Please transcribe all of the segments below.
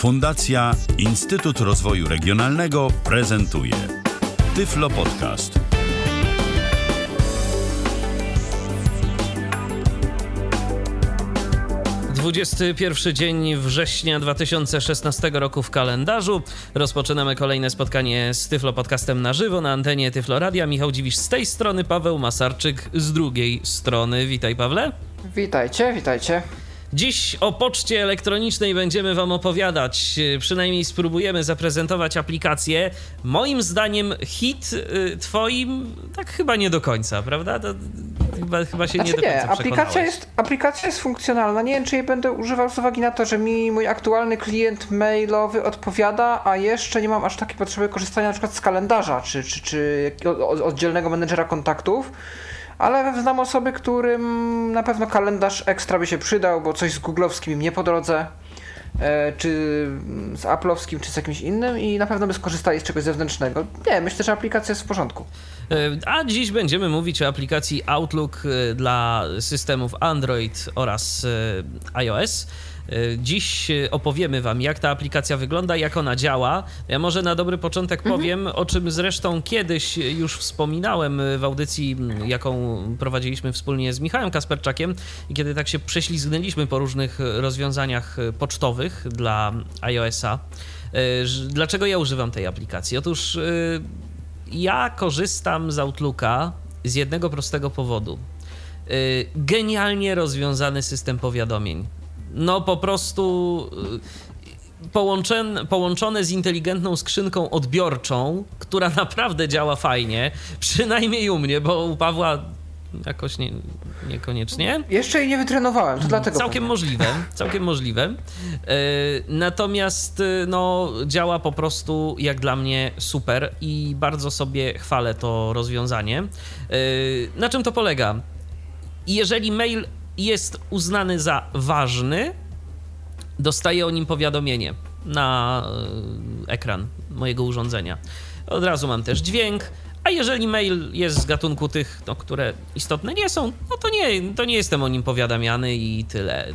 Fundacja Instytut Rozwoju Regionalnego prezentuje Tyflo Podcast. Dwudziesty pierwszy dzień września 2016 roku w kalendarzu. Rozpoczynamy kolejne spotkanie z Tyflo Podcastem na żywo na antenie Tyflo Radia. Michał Dziwisz z tej strony, Paweł Masarczyk z drugiej strony. Witaj Pawle. Witajcie, witajcie. Dziś o poczcie elektronicznej będziemy Wam opowiadać. Przynajmniej spróbujemy zaprezentować aplikację. Moim zdaniem hit y, Twoim tak chyba nie do końca, prawda? To chyba, chyba się znaczy nie do końca nie, aplikacja jest, aplikacja jest funkcjonalna. Nie wiem, czy jej będę używał z uwagi na to, że mi mój aktualny klient mailowy odpowiada, a jeszcze nie mam aż takiej potrzeby korzystania na przykład z kalendarza, czy, czy, czy oddzielnego menedżera kontaktów ale znam osoby, którym na pewno kalendarz ekstra by się przydał, bo coś z googlowskim im nie po drodze, e, czy z Apple'owskim, czy z jakimś innym i na pewno by skorzystali z czegoś zewnętrznego. Nie, myślę, że aplikacja jest w porządku. E, a dziś będziemy mówić o aplikacji Outlook e, dla systemów Android oraz iOS. E, dziś opowiemy Wam, jak ta aplikacja wygląda, jak ona działa. Ja może na dobry początek mhm. powiem, o czym zresztą kiedyś już wspominałem w audycji, jaką prowadziliśmy wspólnie z Michałem Kasperczakiem i kiedy tak się prześlizgnęliśmy po różnych rozwiązaniach pocztowych dla iOS-a. E, dlaczego ja używam tej aplikacji? Otóż e, ja korzystam z Outlooka z jednego prostego powodu. Genialnie rozwiązany system powiadomień no po prostu y, połączone, połączone z inteligentną skrzynką odbiorczą, która naprawdę działa fajnie, przynajmniej u mnie, bo u Pawła jakoś nie, niekoniecznie. Jeszcze jej nie wytrenowałem, to dlatego. Całkiem pewnie. możliwe, całkiem możliwe. E, natomiast y, no, działa po prostu jak dla mnie super i bardzo sobie chwalę to rozwiązanie. Na czym to polega? Jeżeli mail jest uznany za ważny, dostaję o nim powiadomienie na e, ekran mojego urządzenia. Od razu mam też dźwięk, a jeżeli mail jest z gatunku tych, no, które istotne nie są, no to nie, to nie jestem o nim powiadamiany i tyle.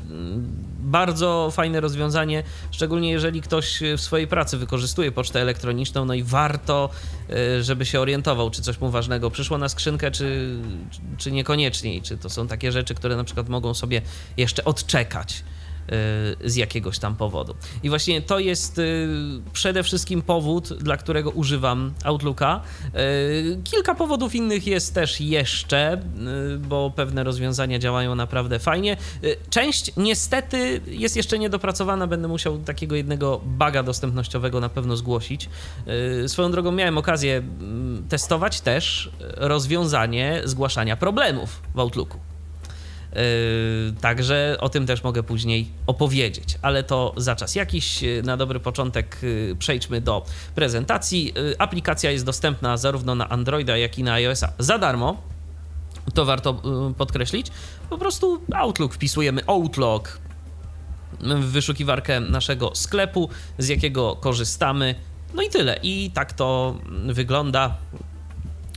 Bardzo fajne rozwiązanie, szczególnie jeżeli ktoś w swojej pracy wykorzystuje pocztę elektroniczną, no i warto, e, żeby się orientował, czy coś mu ważnego przyszło na skrzynkę, czy, czy niekoniecznie. Czy to są takie rzeczy, które na przykład mogą sobie jeszcze odczekać. Y, z jakiegoś tam powodu. I właśnie to jest y, przede wszystkim powód, dla którego używam Outlooka. Y, kilka powodów innych jest też jeszcze, bo pewne rozwiązania działają naprawdę fajnie. Część niestety jest jeszcze niedopracowana, będę musiał takiego jednego baga dostępnościowego na pewno zgłosić. Swoją drogą miałem okazję mm, testować też rozwiązanie zgłaszania problemów w Outlooku. Yy, także o tym też mogę później opowiedzieć, ale to za czas jakiś. Yy, na dobry początek yy, przejdźmy do prezentacji. Aplikacja jest dostępna zarówno na Androida, jak i na iOS-a za darmo. To warto podkreślić. Po prostu Outlook wpisujemy Outlook w wyszukiwarkę naszego sklepu, z jakiego korzystamy. No i tyle. I tak to wygląda.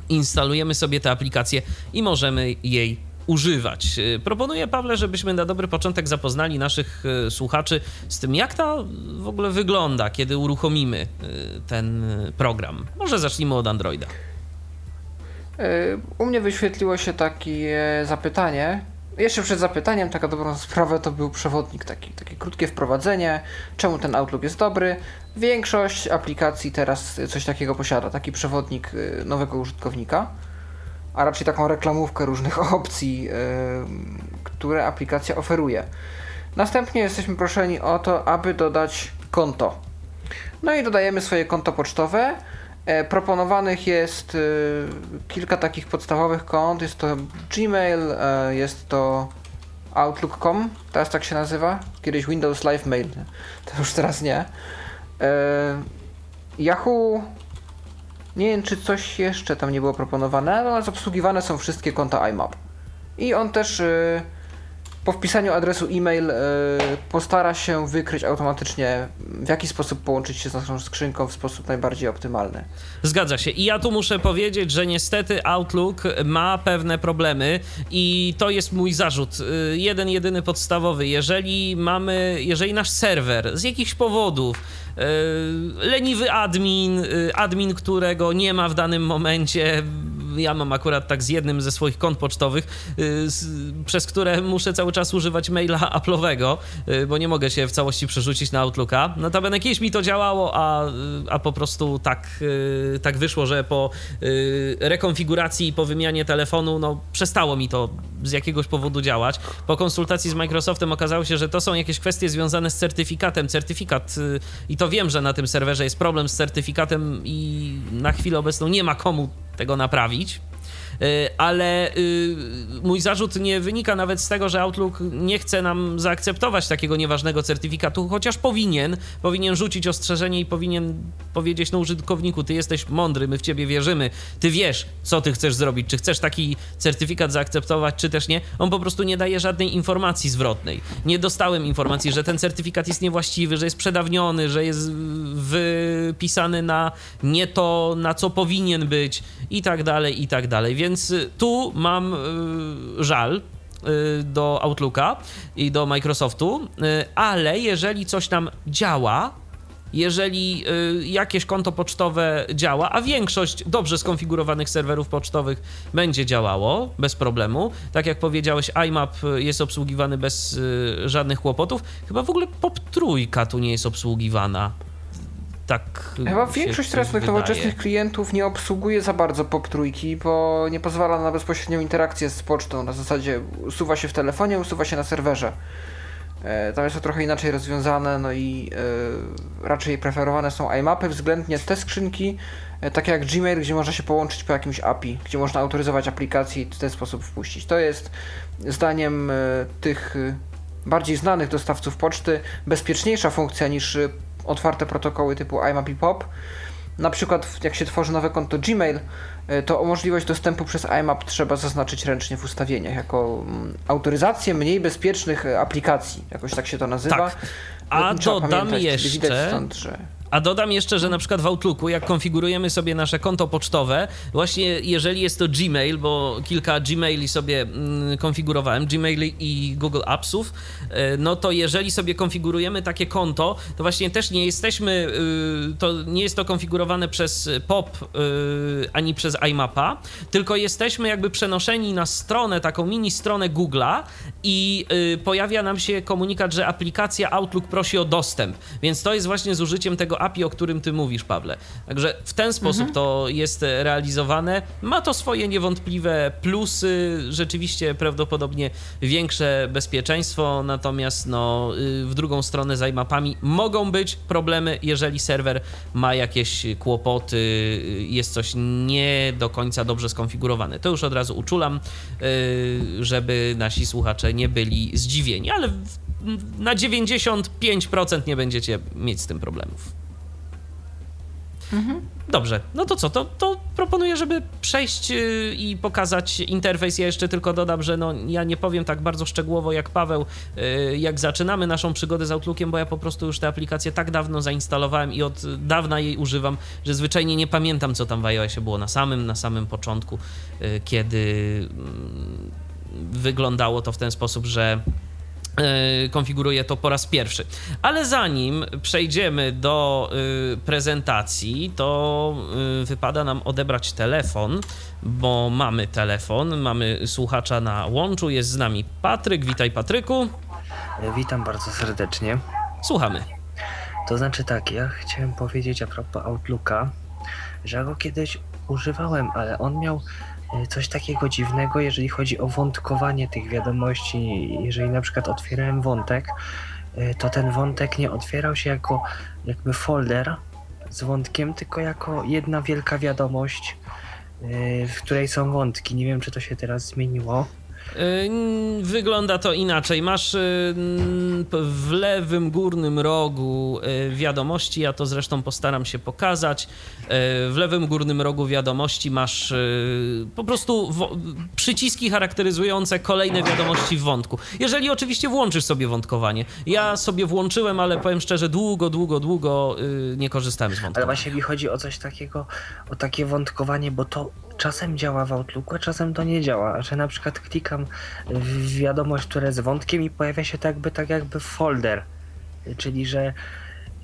Instalujemy sobie tę aplikację i możemy jej używać. Y, proponuję, Pawle, żebyśmy na dobry początek zapoznali naszych y, słuchaczy z tym, jak to w ogóle wygląda, kiedy uruchomimy y, ten program. Może zacznijmy od Androida. U mnie wyświetliło się takie zapytanie. Jeszcze przed zapytaniem, taka dobrą sprawę, to był przewodnik, taki, takie krótkie wprowadzenie, czemu ten Outlook jest dobry. Większość aplikacji teraz coś takiego posiada, taki przewodnik nowego użytkownika a raczej taką reklamówkę różnych opcji, yy, które aplikacja oferuje. Następnie jesteśmy proszeni o to, aby dodać konto. No i dodajemy swoje konto pocztowe. E, proponowanych jest e, kilka takich podstawowych kont. Jest to Gmail, e, jest to Outlook.com, teraz tak się nazywa. Kiedyś Windows Live Mail, to już teraz nie. E, Yahoo, nie wiem, czy coś jeszcze tam nie było proponowane, natomiast obsługiwane są wszystkie konta IMAP. I on też yy, po wpisaniu adresu e-mail postara się wykryć automatycznie, w jaki sposób połączyć się z naszą skrzynką w sposób najbardziej optymalny. Zgadza się. I ja tu muszę powiedzieć, że niestety Outlook ma pewne problemy i to jest mój zarzut. Jeden, jedyny podstawowy. Jeżeli mamy, jeżeli nasz serwer z jakichś powodów leniwy admin, admin, którego nie ma w danym momencie, ja mam akurat tak z jednym ze swoich kont pocztowych, y, przez które muszę cały czas używać maila Apple'owego, y, bo nie mogę się w całości przerzucić na Outlooka. Notabene kiedyś mi to działało, a, y, a po prostu tak, tak wyszło, że po rekonfiguracji i po wymianie telefonu, no przestało mi to z jakiegoś powodu działać. Po konsultacji z Microsoftem okazało się, że to są jakieś kwestie związane z certyfikatem. Certyfikat, i to wiem, że na tym serwerze jest problem z certyfikatem i na chwilę obecną nie ma komu tego naprawić. Y, ale y, mój zarzut nie wynika nawet z tego, że Outlook nie chce nam zaakceptować takiego nieważnego certyfikatu, chociaż powinien, powinien rzucić ostrzeżenie i powinien powiedzieć no użytkowniku, ty jesteś mądry, my w ciebie wierzymy, ty wiesz, co ty chcesz zrobić, czy chcesz taki certyfikat zaakceptować, czy też nie. On po prostu nie daje żadnej informacji zwrotnej. Nie dostałem informacji, że ten certyfikat jest niewłaściwy, że jest przedawniony, że jest wypisany na nie to, na co powinien być i tak dalej, i tak dalej. Więc więc y, tu mam y, żal y, do Outlooka i do Microsoftu, ale jeżeli coś tam działa, jeżeli jakieś konto pocztowe działa, a większość dobrze skonfigurowanych serwerów pocztowych będzie działało bez problemu, tak jak powiedziałeś, IMAP jest obsługiwany bez żadnych kłopotów. Chyba w ogóle POP trójka tu nie jest obsługiwana tak. Chyba większość teraz nowoczesnych klientów nie obsługuje za bardzo pop trójki, bo nie pozwala na bezpośrednią interakcję z pocztą. Na zasadzie usuwa się w telefonie, usuwa się na serwerze. E, tam jest to trochę inaczej rozwiązane, no i e, raczej preferowane są iMapy, względnie te skrzynki, e, takie jak Gmail, gdzie można się połączyć po jakimś API, gdzie można autoryzować aplikacje i w ten sposób wpuścić. To jest zdaniem e, tych bardziej znanych dostawców poczty bezpieczniejsza funkcja niż otwarte protokoły typu IMAP i POP. Na przykład jak się tworzy nowe konto Gmail, y, to możliwość dostępu przez IMAP trzeba zaznaczyć ręcznie w ustawieniach jako mm, autoryzację mniej bezpiecznych aplikacji, jakoś tak się to nazywa. Tak. A dodam jeszcze, widać stąd, że... A dodam jeszcze, że na przykład w Outlooku, jak konfigurujemy sobie nasze konto pocztowe, właśnie jeżeli jest to Gmail, bo kilka Gmaili sobie mm, konfigurowałem, Gmail i Google Appsów, e, no to jeżeli sobie konfigurujemy takie konto, to właśnie też nie jesteśmy, y, to nie jest to konfigurowane przez POP y, ani przez iMapa, tylko jesteśmy jakby przenoszeni na stronę, taką mini stronę Google'a i y, pojawia nam się komunikat, że aplikacja Outlook prosi o dostęp, więc to jest właśnie z użyciem tego API, o którym ty mówisz, Pawle. Także w ten sposób mhm. to jest realizowane. Ma to swoje niewątpliwe plusy, rzeczywiście prawdopodobnie większe bezpieczeństwo, natomiast no, y, w drugą stronę z iMapami mogą być problemy, jeżeli serwer ma jakieś kłopoty, y, jest coś nie do końca dobrze skonfigurowane. To już od razu uczulam, y, żeby nasi słuchacze nie byli zdziwieni, ale na 95% nie będziecie mieć z tym problemów. Mhm. Dobrze, no to co, to, to proponuję, żeby przejść y, i pokazać interfejs. Ja jeszcze tylko dodam, że no, ja nie powiem tak bardzo szczegółowo jak Paweł, y, jak zaczynamy naszą przygodę z Outlookiem, bo ja po prostu już tę aplikację tak dawno zainstalowałem i od dawna jej używam, że zwyczajnie nie pamiętam, co tam w iOSie było na samym, na samym początku, y, kiedy mm, wyglądało to w ten sposób, że konfiguruję to po raz pierwszy. Ale zanim przejdziemy do y, prezentacji, to y, wypada nam odebrać telefon, bo mamy telefon, mamy słuchacza na łączu, jest z nami Patryk. Witaj Patryku. E, witam bardzo serdecznie. Słuchamy. To znaczy tak, ja chciałem powiedzieć a propos Outlooka, że go kiedyś używałem, ale on miał E, coś takiego dziwnego, jeżeli chodzi o wątkowanie tych wiadomości. Jeżeli na przykład otwierałem wątek, e, to ten wątek nie otwierał się jako jakby folder z wątkiem, tylko jako jedna wielka wiadomość, e, w której są wątki. Nie wiem, czy to się teraz zmieniło. Y, wygląda to inaczej. Masz y, w lewym górnym rogu y, wiadomości, ja to zresztą postaram się pokazać. W lewym górnym rogu wiadomości masz po prostu przyciski charakteryzujące kolejne wiadomości w wątku. Jeżeli oczywiście włączysz sobie wątkowanie. Ja sobie włączyłem, ale powiem szczerze, długo, długo, długo nie korzystałem z wątkowania. Ale właśnie mi chodzi o coś takiego, o takie wątkowanie, bo to czasem działa w Outlooku, a czasem to nie działa. Że na przykład klikam w wiadomość, która jest wątkiem i pojawia się tak jakby, tak jakby folder. Czyli, że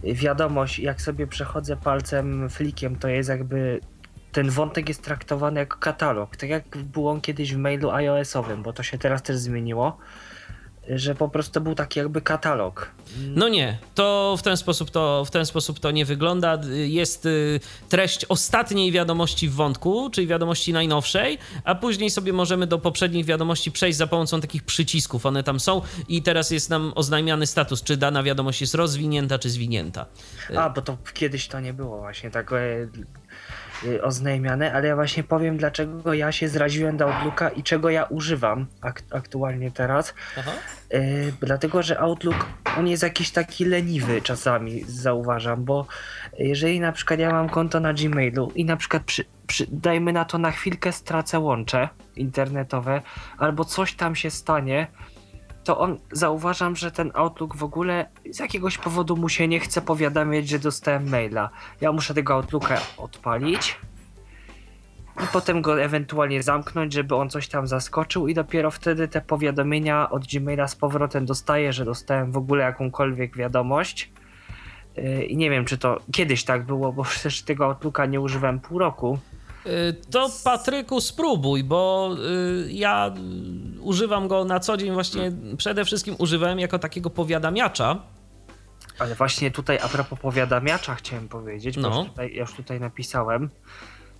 wiadomość, jak sobie przechodzę palcem, flikiem, to jest jakby ten wątek jest traktowany jako katalog. Tak jak było on kiedyś w mailu iOS-owym, bo to się teraz też zmieniło że po prostu był taki jakby katalog. No nie, to w ten sposób to, w ten sposób to nie wygląda. Jest y, treść ostatniej wiadomości w wątku, czyli wiadomości najnowszej, a później sobie możemy do poprzednich wiadomości przejść za pomocą takich przycisków. One tam są i teraz jest nam oznajmiany status, czy dana wiadomość jest rozwinięta, czy zwinięta. A, bo to kiedyś to nie było właśnie tak Y, oznajmiane, ale ja właśnie powiem, dlaczego ja się zraziłem do Outlooka i czego ja używam ak aktualnie teraz. Y, dlatego, że Outlook on jest jakiś taki leniwy czasami, zauważam, bo jeżeli na przykład ja mam konto na Gmailu i na przykład przy, przy, dajmy na to na chwilkę stracę łącze internetowe albo coś tam się stanie, to on zauważam, że ten Outlook w ogóle z jakiegoś powodu mu się nie chce powiadamiać, że dostałem maila. Ja muszę tego Outlooka odpalić i potem go ewentualnie zamknąć, żeby on coś tam zaskoczył i dopiero wtedy te powiadomienia od Gmaila z powrotem dostaję, że dostałem w ogóle jakąkolwiek wiadomość. Yy, I nie wiem, czy to kiedyś tak było, bo przecież tego Outlooka nie używałem pół roku. Y, to Patryku spróbuj, bo y, ja używam go na co dzień właśnie, przede wszystkim używałem jako takiego powiadamiacza. Ale właśnie tutaj a propos powiadamiacza chciałem powiedzieć, no. bo już tutaj, ja już tutaj napisałem.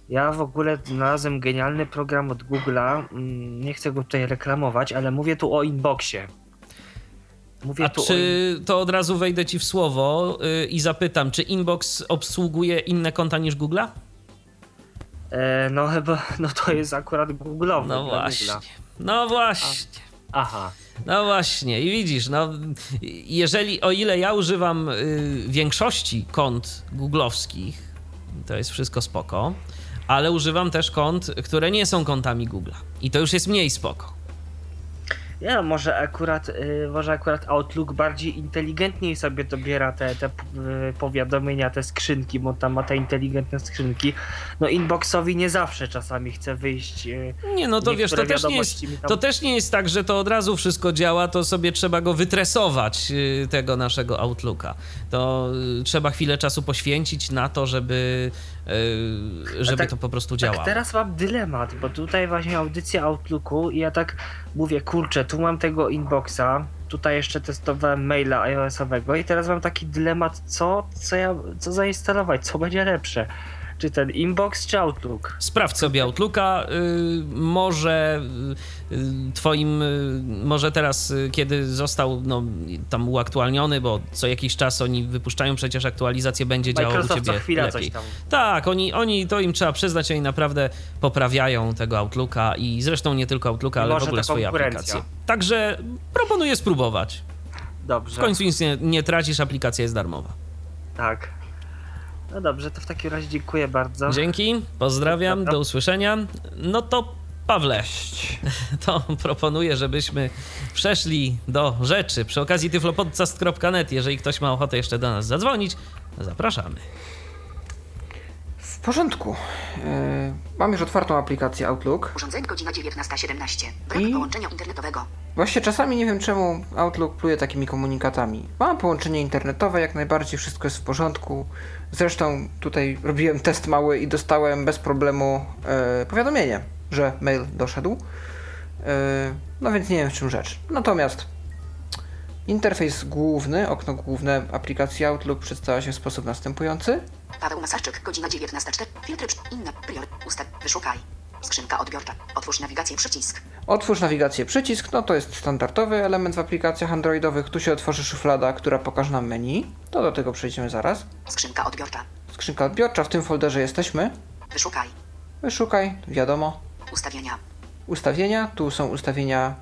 Ja w ogóle znalazłem genialny program od Google'a. Mm, nie chcę go tutaj reklamować, ale mówię tu o inboxie. Mówię A czy o... to od razu wejdę ci w słowo yy, i zapytam, czy inbox obsługuje inne konta niż Google'a? E, no chyba, no to jest akurat Google'owy. No właśnie. No właśnie. A, aha. No właśnie, i widzisz, no, jeżeli, o ile ja używam y, większości kont googlowskich, to jest wszystko spoko, ale używam też kont, które nie są kontami Google'a. I to już jest mniej spoko. Ja może akurat, y, może akurat Outlook bardziej inteligentniej sobie dobiera te, te y, powiadomienia, te skrzynki, bo tam ma te inteligentne skrzynki. No inboxowi nie zawsze czasami chce wyjść. Y, nie, no to wiesz, to też nie, jest, tam... to też nie jest tak, że to od razu wszystko działa, to sobie trzeba go wytresować, tego naszego Outlooka. To trzeba chwilę czasu poświęcić na to, żeby, żeby tak, to po prostu działało. Tak teraz mam dylemat, bo tutaj właśnie audycja Outlooku i ja tak mówię, kurczę, tu mam tego inboxa, tutaj jeszcze testowałem maila iOS-owego i teraz mam taki dylemat, co, co, ja, co zainstalować, co będzie lepsze. Czy ten inbox, czy Outlook? Sprawdź sobie Outlooka. Y, może y, twoim, y, może teraz, kiedy został no, tam uaktualniony, bo co jakiś czas oni wypuszczają przecież aktualizację, będzie działał u ciebie lepiej. Tak, oni, oni, to im trzeba przyznać, oni naprawdę poprawiają tego Outlooka i zresztą nie tylko Outlooka, ale w ogóle swoje aplikacje. Także proponuję spróbować. Dobrze. W końcu nic nie, nie tracisz, aplikacja jest darmowa. Tak. No dobrze, to w takim razie dziękuję bardzo. Dzięki, pozdrawiam, do usłyszenia. No to Pawle, to proponuję, żebyśmy przeszli do rzeczy. Przy okazji tyflopodcast.net, jeżeli ktoś ma ochotę jeszcze do nas zadzwonić, zapraszamy. W porządku. Yy, mam już otwartą aplikację Outlook. Urządzenie godzina 19.17. Brak I... połączenia internetowego. Właśnie czasami nie wiem czemu Outlook pluje takimi komunikatami. Mam połączenie internetowe, jak najbardziej wszystko jest w porządku. Zresztą tutaj robiłem test mały i dostałem bez problemu e, powiadomienie, że mail doszedł. E, no więc nie wiem w czym rzecz. Natomiast interfejs główny, okno główne aplikacji Outlook przedstawia się w sposób następujący. Paweł Masarczyk, godzina 19.04. Filtry, inne, prior, ustaw, wyszukaj. Skrzynka odbiorcza. Otwórz nawigację przycisk. Otwórz nawigację przycisk, no to jest standardowy element w aplikacjach androidowych. Tu się otworzy szuflada, która pokaże nam menu. To do tego przejdziemy zaraz. Skrzynka odbiorcza. Skrzynka odbiorcza, w tym folderze jesteśmy. Wyszukaj. Wyszukaj, wiadomo. Ustawienia. ustawienia, tu są ustawienia,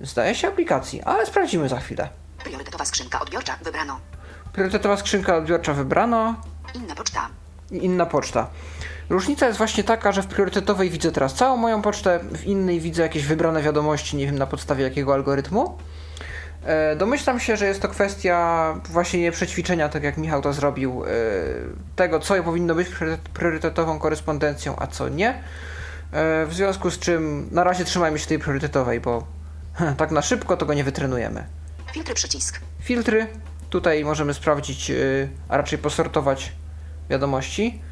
zdaje się, aplikacji, ale sprawdzimy za chwilę. Priorytetowa skrzynka odbiorcza wybrano. Priorytetowa skrzynka odbiorcza wybrano, Inna poczta. inna poczta. Różnica jest właśnie taka, że w priorytetowej widzę teraz całą moją pocztę, w innej widzę jakieś wybrane wiadomości, nie wiem na podstawie jakiego algorytmu. E, Domyślam się, że jest to kwestia właśnie nie przećwiczenia, tak jak Michał to zrobił, e, tego, co powinno być priorytet- priorytetową korespondencją, a co nie. E, W związku z czym na razie trzymajmy się tej priorytetowej, bo tak na szybko to go nie wytrenujemy. Filtry przycisk. Filtry. Tutaj możemy sprawdzić, a raczej posortować wiadomości.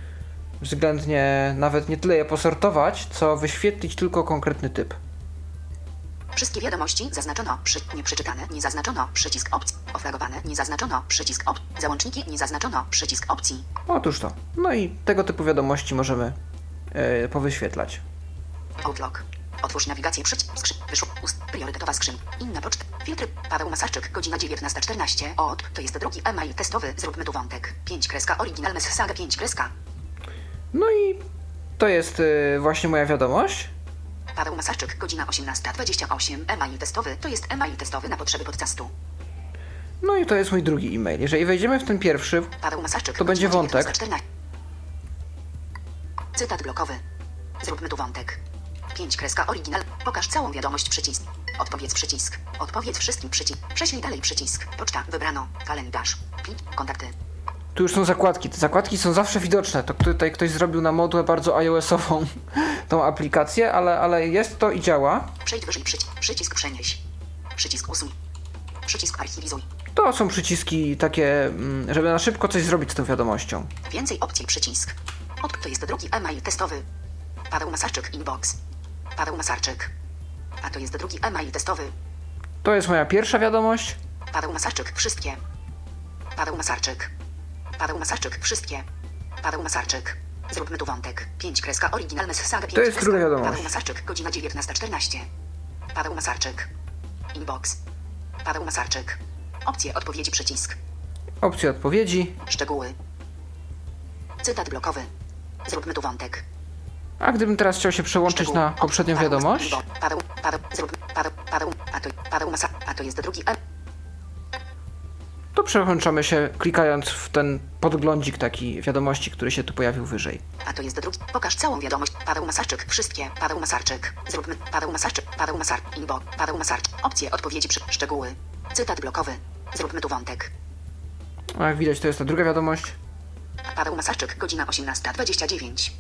Względnie nawet nie tyle je posortować, co wyświetlić tylko konkretny typ. Wszystkie wiadomości zaznaczono. Przy... Nieprzeczytane. Nie zaznaczono. Przycisk opcji. Oflagowane. Nie zaznaczono. Przycisk op... Załączniki. Nie zaznaczono. Przycisk opcji. Otóż to. No i tego typu wiadomości możemy yy, powyświetlać. Outlook. Otwórz nawigację przycisk. Skrzyn. Wyszuk. Ust. Priorytetowa skrzyn. Inna poczta. Filtry. Paweł Masarczyk. Godzina 19.14. Od. To jest drugi e-mail testowy. Zróbmy tu wątek. 5 kreska. Original mess saga 5 kreska. No i to jest yy, właśnie moja wiadomość. Paweł Masarczyk. Godzina 18.28. E-mail testowy. To jest e-mail testowy na potrzeby podcastu. No i to jest mój drugi e-mail. Jeżeli wejdziemy w ten pierwszy. To będzie wątek. 19:14. Cytat blokowy. Zróbmy tu wątek. 5 kreska oryginal. Pokaż całą wiadomość przycisk. Odpowiedz przycisk. Odpowiedz wszystkim przycisk. Prześlij dalej przycisk. Poczta. Wybrano. Kalendarz. Plik. Kontakty. tu już są zakładki. Te zakładki są zawsze widoczne. To tutaj ktoś zrobił na modłę bardzo iOS-ową tą aplikację, ale, ale jest to i działa. Przejdź wyżej przycisk. Przycisk przenieś. Przycisk usuń. Przycisk archiwizuj. To są przyciski takie, mm, żeby na szybko coś zrobić z tą wiadomością. Więcej opcji przycisk. Od to jest drugi e-mail testowy. Paweł Masarczyk inbox. Paweł Masarczyk. A to jest drugi e-mail testowy. To jest moja pierwsza wiadomość. Paweł Masarczyk, wszystkie. Paweł Masarczyk. Paweł Masarczyk, wszystkie. Paweł Masarczyk. Zróbmy tu wątek. 5 kreska oryginal mess saga 5 To jest druga wiadomość. Paweł Masarczyk, godzina 19.14. Paweł Masarczyk. Inbox. Paweł Masarczyk. Opcje odpowiedzi przycisk. Opcja odpowiedzi. Szczegóły. Cytat blokowy. Zróbmy tu wątek. A gdybym teraz chciał się przełączyć na poprzednią wiadomość, Inbo- Paweł, Paweł, zrób, Paweł, Paweł, a to, Paweł Masa, a to jest drugi to przełączamy się klikając w ten podglądzik taki wiadomości, który się tu pojawił wyżej. A to jest drugi. Pokaż całą wiadomość. Paweł Masarczyk. Wszystkie. Paweł Masarczyk. Zróbmy. Paweł Masarczyk. Paweł Masar. Inbo. Paweł Masarczyk. Opcje odpowiedzi przy. Szczegóły. Cytat blokowy. Zróbmy tu wątek. A jak widać, to jest ta druga wiadomość. Paweł Masarczyk. Godzina 18.29.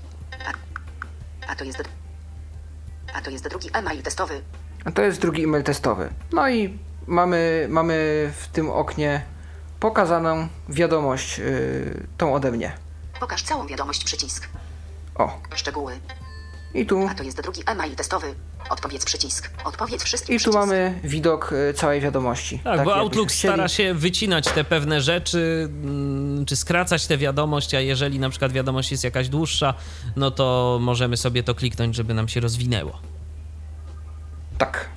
A, to jest... A to jest drugi e-mail testowy. A to jest drugi e-mail testowy. No i mamy, mamy w tym oknie pokazaną wiadomość, yy, tą ode mnie. Pokaż całą wiadomość przycisk. O, Szczegóły. I tu, A to jest drugi e-mail testowy. Odpowiedz przycisk. Odpowiedz wszystkim i tu przycisk. mamy widok y, całej wiadomości. Tak, bo jakbyśmy Outlook chcieli. stara się wycinać te pewne rzeczy, mm, czy skracać te wiadomość, a jeżeli na przykład wiadomość jest jakaś dłuższa, no to możemy sobie to kliknąć, żeby nam się rozwinęło. Tak.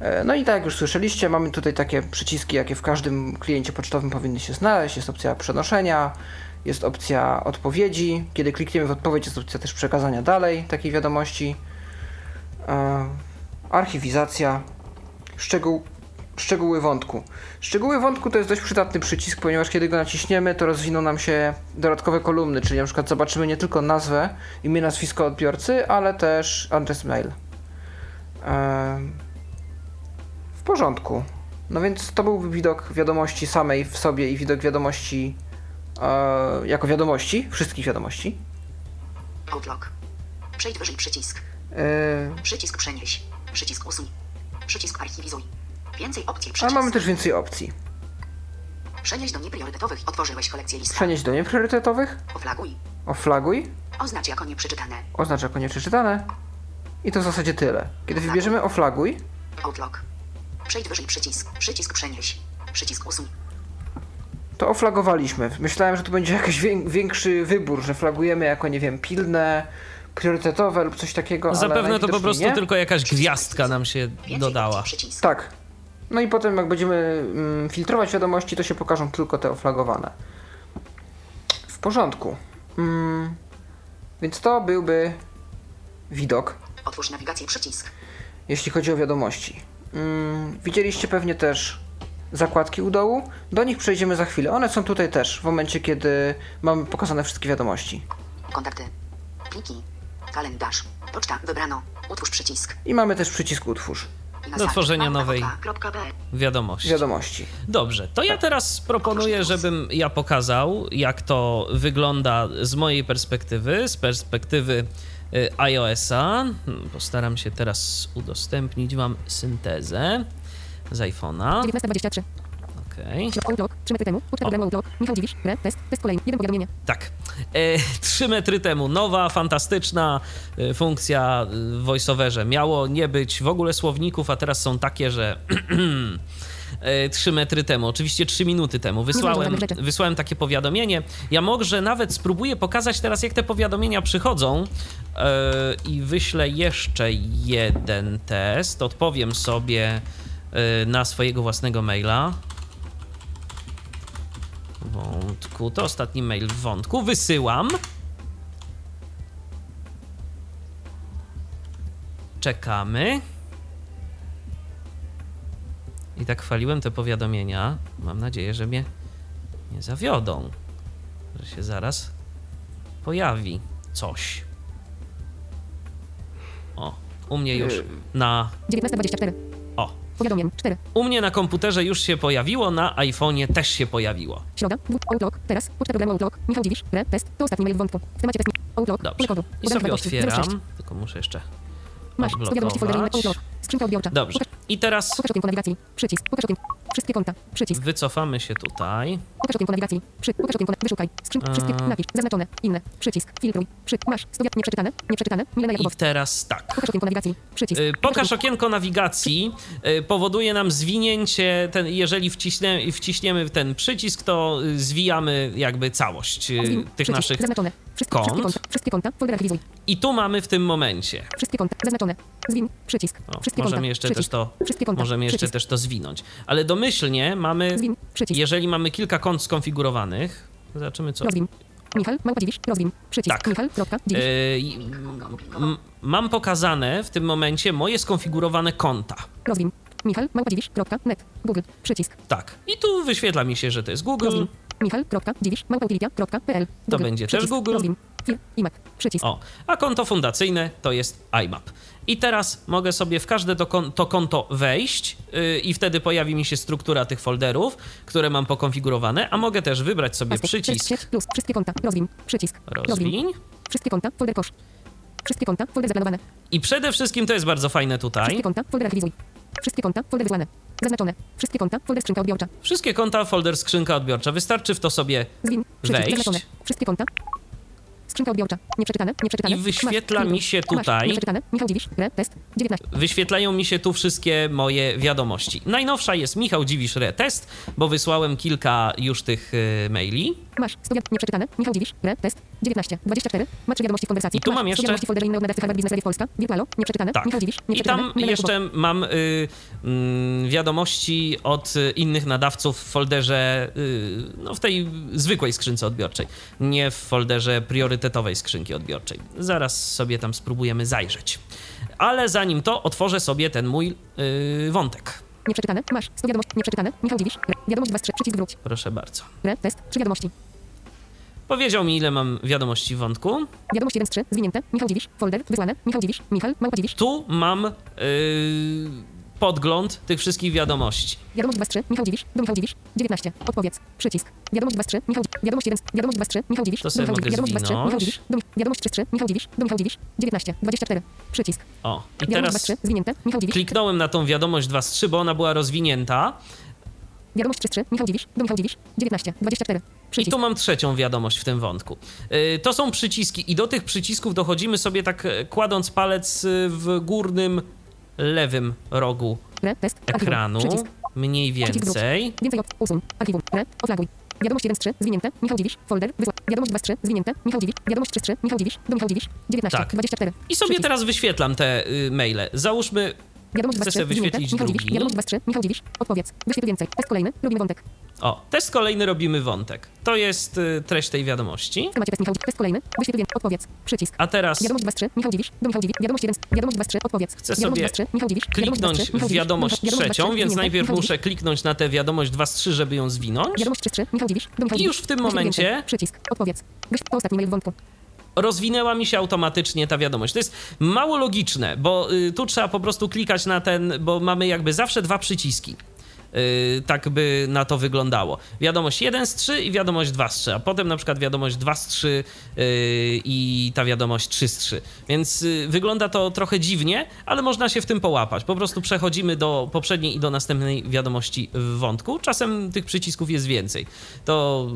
E, No i tak jak już słyszeliście, mamy tutaj takie przyciski, jakie w każdym kliencie pocztowym powinny się znaleźć. Jest opcja przenoszenia, jest opcja odpowiedzi. Kiedy klikniemy w odpowiedź, jest opcja też przekazania dalej takiej wiadomości. E, Archiwizacja. Szczegół, szczegóły wątku. Szczegóły wątku to jest dość przydatny przycisk, ponieważ kiedy go naciśniemy, to rozwiną nam się dodatkowe kolumny, czyli na przykład zobaczymy nie tylko nazwę, imię, nazwisko odbiorcy, ale też adres mail. Em, W porządku. No więc to był widok wiadomości samej w sobie i widok wiadomości e, jako wiadomości, wszystkich wiadomości. Outlook. Przejdź wyżej przycisk. E, Przycisk przenieś. Przycisk usuń. Przycisk archiwizuj. Więcej opcji przycisk. mamy też więcej opcji. Przenieś do niepriorytetowych. Otworzyłeś kolekcję list. Przenieść do niepriorytetowych, Oflaguj. oflaguj, Oznacz jako nieprzeczytane. oznacz jako nieprzeczytane i to w zasadzie tyle. Kiedy wybierzemy oflaguj, Outlook. Przejdź wyżej przycisk. Przycisk przenieś. Przycisk usuń. To oflagowaliśmy. Myślałem, że tu będzie jakiś wię- większy wybór, że flagujemy jako, nie wiem, pilne, priorytetowe lub coś takiego. ale Zapewne to po prostu nie. tylko jakaś gwiazdka nam się dodała. Tak. No i potem jak będziemy mm, filtrować wiadomości, to się pokażą tylko te oflagowane. W porządku. Mm, więc to byłby widok Otwórz nawigację przycisk. jeśli chodzi o wiadomości. Mm, widzieliście pewnie też zakładki u dołu. Do nich przejdziemy za chwilę. One są tutaj też, w momencie kiedy mamy pokazane wszystkie wiadomości. Kontakty. Pliki. Kalendarz. Poczta. Wybrano. Utwórz przycisk. I mamy też przycisk utwórz. Na Do tworzenia nowej. Wiadomości. Wiadomości. Dobrze, to ja teraz proponuję, żebym ja pokazał, jak to wygląda z mojej perspektywy, z perspektywy y, iOS-a. Postaram się teraz udostępnić Wam syntezę z iPhone'a. 19.23. Okej. Outlook. 3 metry temu. Uczta programu Outlook. Michał Dziwisz. Re. Test. Test kolejny. Jeden powiadomienie. Tak. E, Trzy metry temu nowa, fantastyczna e, funkcja e, w VoiceOverze. Miało nie być w ogóle słowników, a teraz są takie, że e, trzy metry temu, oczywiście trzy minuty temu wysłałem, wysłałem takie powiadomienie. Ja może nawet spróbuję pokazać teraz, jak te powiadomienia przychodzą e, i wyślę jeszcze jeden test. Odpowiem sobie e, na swojego własnego maila. Wątku, to ostatni mail w wątku. Wysyłam. Czekamy. I tak chwaliłem te powiadomienia. Mam nadzieję, że mnie nie zawiodą. Że się zaraz pojawi coś. O, u mnie już na. 19.24. O, Powiadomień. 4. u mnie na komputerze już się pojawiło, na iPhone'ie też się pojawiło. Środa. Outlook. Teraz. Poczta programu Outlook. Michał Dziwisz. Re. Test. To ostatni mail w wątku. W temacie test. Outlook. Dobrze. I sobie wartości. 06. otwieram. Tylko muszę jeszcze Masz. sto wiadomości foldery. Outlook. Skrzynka odbiorcza. Dobrze. I teraz pokaż okienko nawigacji. Przycisk. Pokaż okienko. Wszystkie konta. Przycisk. wycofamy się tutaj. Pokaż okienko nawigacji. Przy. Pokaż okienko. Wyszukaj. Skrzynka. Wszystkie. A. Napisz. Zaznaczone. Inne. Przycisk. Filtruj. Przy. Masz. Sto wiad- Nieprzeczytane. Nieprzeczytane. Milena I Jakubowska. teraz tak. Pokaż okienko nawigacji. Przycisk. Y, Pokaż okienko nawigacji y, powoduje nam zwinięcie, ten, jeżeli wciśnie, wciśniemy ten przycisk, to y, zwijamy jakby całość y, Zwin. tych Przycisk. naszych Zaznaczone. Wszystkie, wszystkie kont. konta. Wszystkie konta. Folder aktywizuj. I tu mamy w tym momencie. Wszystkie konta. Zaznaczone. Zwin. Przycisk. O, Wszystkie możemy konta. jeszcze przycisk. też to Wszystkie konta. możemy jeszcze przycisk. też to zwinąć. Ale domyślnie mamy, Zwin. Przycisk. jeżeli mamy kilka kont skonfigurowanych, zobaczymy co. Rozwin. Michal, małpa dziwisz, rozwin. Przycisk. Tak. Michal, kropka, dziwisz. M- Mam pokazane w tym momencie moje skonfigurowane konta. Rozwin. Michal, małpa dziwisz, kropka, net. Google. Przycisk. Tak. I tu wyświetla mi się, że to jest Google. Rozwin. Michal, kropka, dziwisz, małpa utilitya, kropka, pl. Google. będzie też Przycisk. Google. Rozwin. Fil, iMac. Przycisk. O, a konto fundacyjne to jest IMAP. I teraz mogę sobie w każde to, kon- to konto wejść yy, i wtedy pojawi mi się struktura tych folderów, które mam pokonfigurowane, a mogę też wybrać sobie Pasek. przycisk Sieć plus. Wszystkie konta. Rozwin. Przycisk. rozwiń. Wszystkie konta. Folder kosz. Wszystkie konta. Folder zaplanowane. I przede wszystkim to jest bardzo fajne tutaj. Wszystkie konta. Folder aktywizuj. Wszystkie konta. Folder wysłane. Zaznaczone. Wszystkie konta. Folder skrzynka odbiorcza. Wszystkie konta, folder skrzynka odbiorcza. Wystarczy w to sobie Zwin. Wejść. Zaznaczone. Wszystkie konta. Skrzynka odbiorcza. Nieprzeczytane. Nieprzeczytane. I wyświetla mi się tutaj- Nieprzeczytane. Michał Dziwisz. Re. Test. 19. wyświetlają mi się tu wszystkie moje wiadomości. Najnowsza jest Michał Dziwisz Retest, bo wysłałem kilka już tych yy, maili. Masz. 100 wiad- Nieprzeczytane. Michał Dziwisz. Re. Test. 19. 24. Masz wiadomości w konwersacji. I tu mam 100 jeszcze- wiadomości foldery inne od nadawcy Harvard Business Polska. Wirtualo. Nieprzeczytane. Tak. Michał Dziwisz. I tam jeszcze mam y, mm, wiadomości od y, innych nadawców w folderze, y, no w tej zwykłej skrzynce odbiorczej, nie w folderze priorytetowej skrzynki odbiorczej. Zaraz sobie tam spróbujemy zajrzeć. Ale zanim to, otworzę sobie ten mój y, wątek. Nieprzeczytane. Masz. 100 wiadomości. Nieprzeczytane. Michał Dziwisz. Re. Wiadomość 2 3. Przycisk wróć. Proszę bardzo. Re. Test. 3 wiadomości. Powiedział mi, ile mam wiadomości w wątku. Wiadomość 1 z 3. Zwinięte. Michał Dziwisz. Folder. Wysłane. Michał Dziwisz. Michal. Małpa Dziwisz. Tu mam y, podgląd tych wszystkich wiadomości. Wiadomość 2 z 3. Michał Dziwisz. Do Michał Dziwisz. 19. Odpowiedz. Przycisk. Wiadomość 2 z 3. Michał Dziwisz. Wiadomość 1 z... Wiadomość 2 z 3. Michał Dziwisz. To Do Michał Dziwisz. Wiadomość 2 z 3. Michał. Dziwisz. Do... Wiadomość 3 z 3. Michał Dziwisz. Do Michał Dziwisz. 19. 24. Przycisk. O, i Wiadomość 2 z teraz 3. Zwinięte. Michał Dziwisz. kliknąłem na tą wiadomość 2 z 3, bo ona była rozwinięta. Wiadomość 3 z 3. Michał Dziwisz. Do Michał Dziwisz. 19. 24. I Przycisk. tu mam trzecią wiadomość w tym wątku. Y, To są przyciski i do tych przycisków dochodzimy sobie tak e, kładąc palec y, w górnym lewym rogu ekranu. Mniej więcej. Więcej op. Usuń. Archiwum. Re. Oflaguj. Wiadomość 1 z 3. Zwinięte. Michał Dziwisz. Folder. Wysła. Wiadomość 2 z 3. Zwinięte. Michał Dziwisz. Wiadomość 3 z 3. Michał Dziwisz. Do Michał Dziwisz. 19. Tak. 24. I sobie Przycisk. teraz wyświetlam te y, maile. Załóżmy, Wiadomość Chcę 2 sobie 3 zwinięte. wyświetlić Michał Dziwisz. drugi. Wiadomość 2 3 Michał Dziwisz. Odpowiedz. Wyświetl więcej. Test kolejny. Robimy wątek. O, test kolejny robimy wątek. To jest y, treść tej wiadomości. W temacie test Michał Dziwisz. Test kolejny. Wyświetl więcej. Odpowiedz. Przycisk. A teraz Wiadomość 2 3 Michał Dziwisz. Do Michał Dziwisz. Wiadomość 1. Wiadomość 2 3 Odpowiedz. Chcę Wiadomość sobie 2 3 Michał Dziwisz. Wiadomość 2 kliknąć 3 Michał w Dziwisz. wiadomość Wiadomość 2 3 trzecią, więc zwinięte. najpierw Michał muszę kliknąć na tę wiadomość 2-3, żeby ją zwinąć. Wiadomość 3 3 Michał Dziwisz. Do Michał I Dziwisz. już w tym Wyświetl momencie-. Przycisk. Odpowiedz. Wyświetl ostatni mail w wątku. Rozwinęła mi się automatycznie ta wiadomość. To jest mało logiczne, bo y, tu trzeba po prostu klikać na ten, bo mamy jakby zawsze dwa przyciski. Y, tak by na to wyglądało. Wiadomość 1 z 3 i wiadomość 2 z 3, a potem na przykład wiadomość 2 z 3 y, i ta wiadomość 3 z 3. Więc y, wygląda to trochę dziwnie, ale można się w tym połapać. Po prostu przechodzimy do poprzedniej i do następnej wiadomości w wątku. Czasem tych przycisków jest więcej. To y,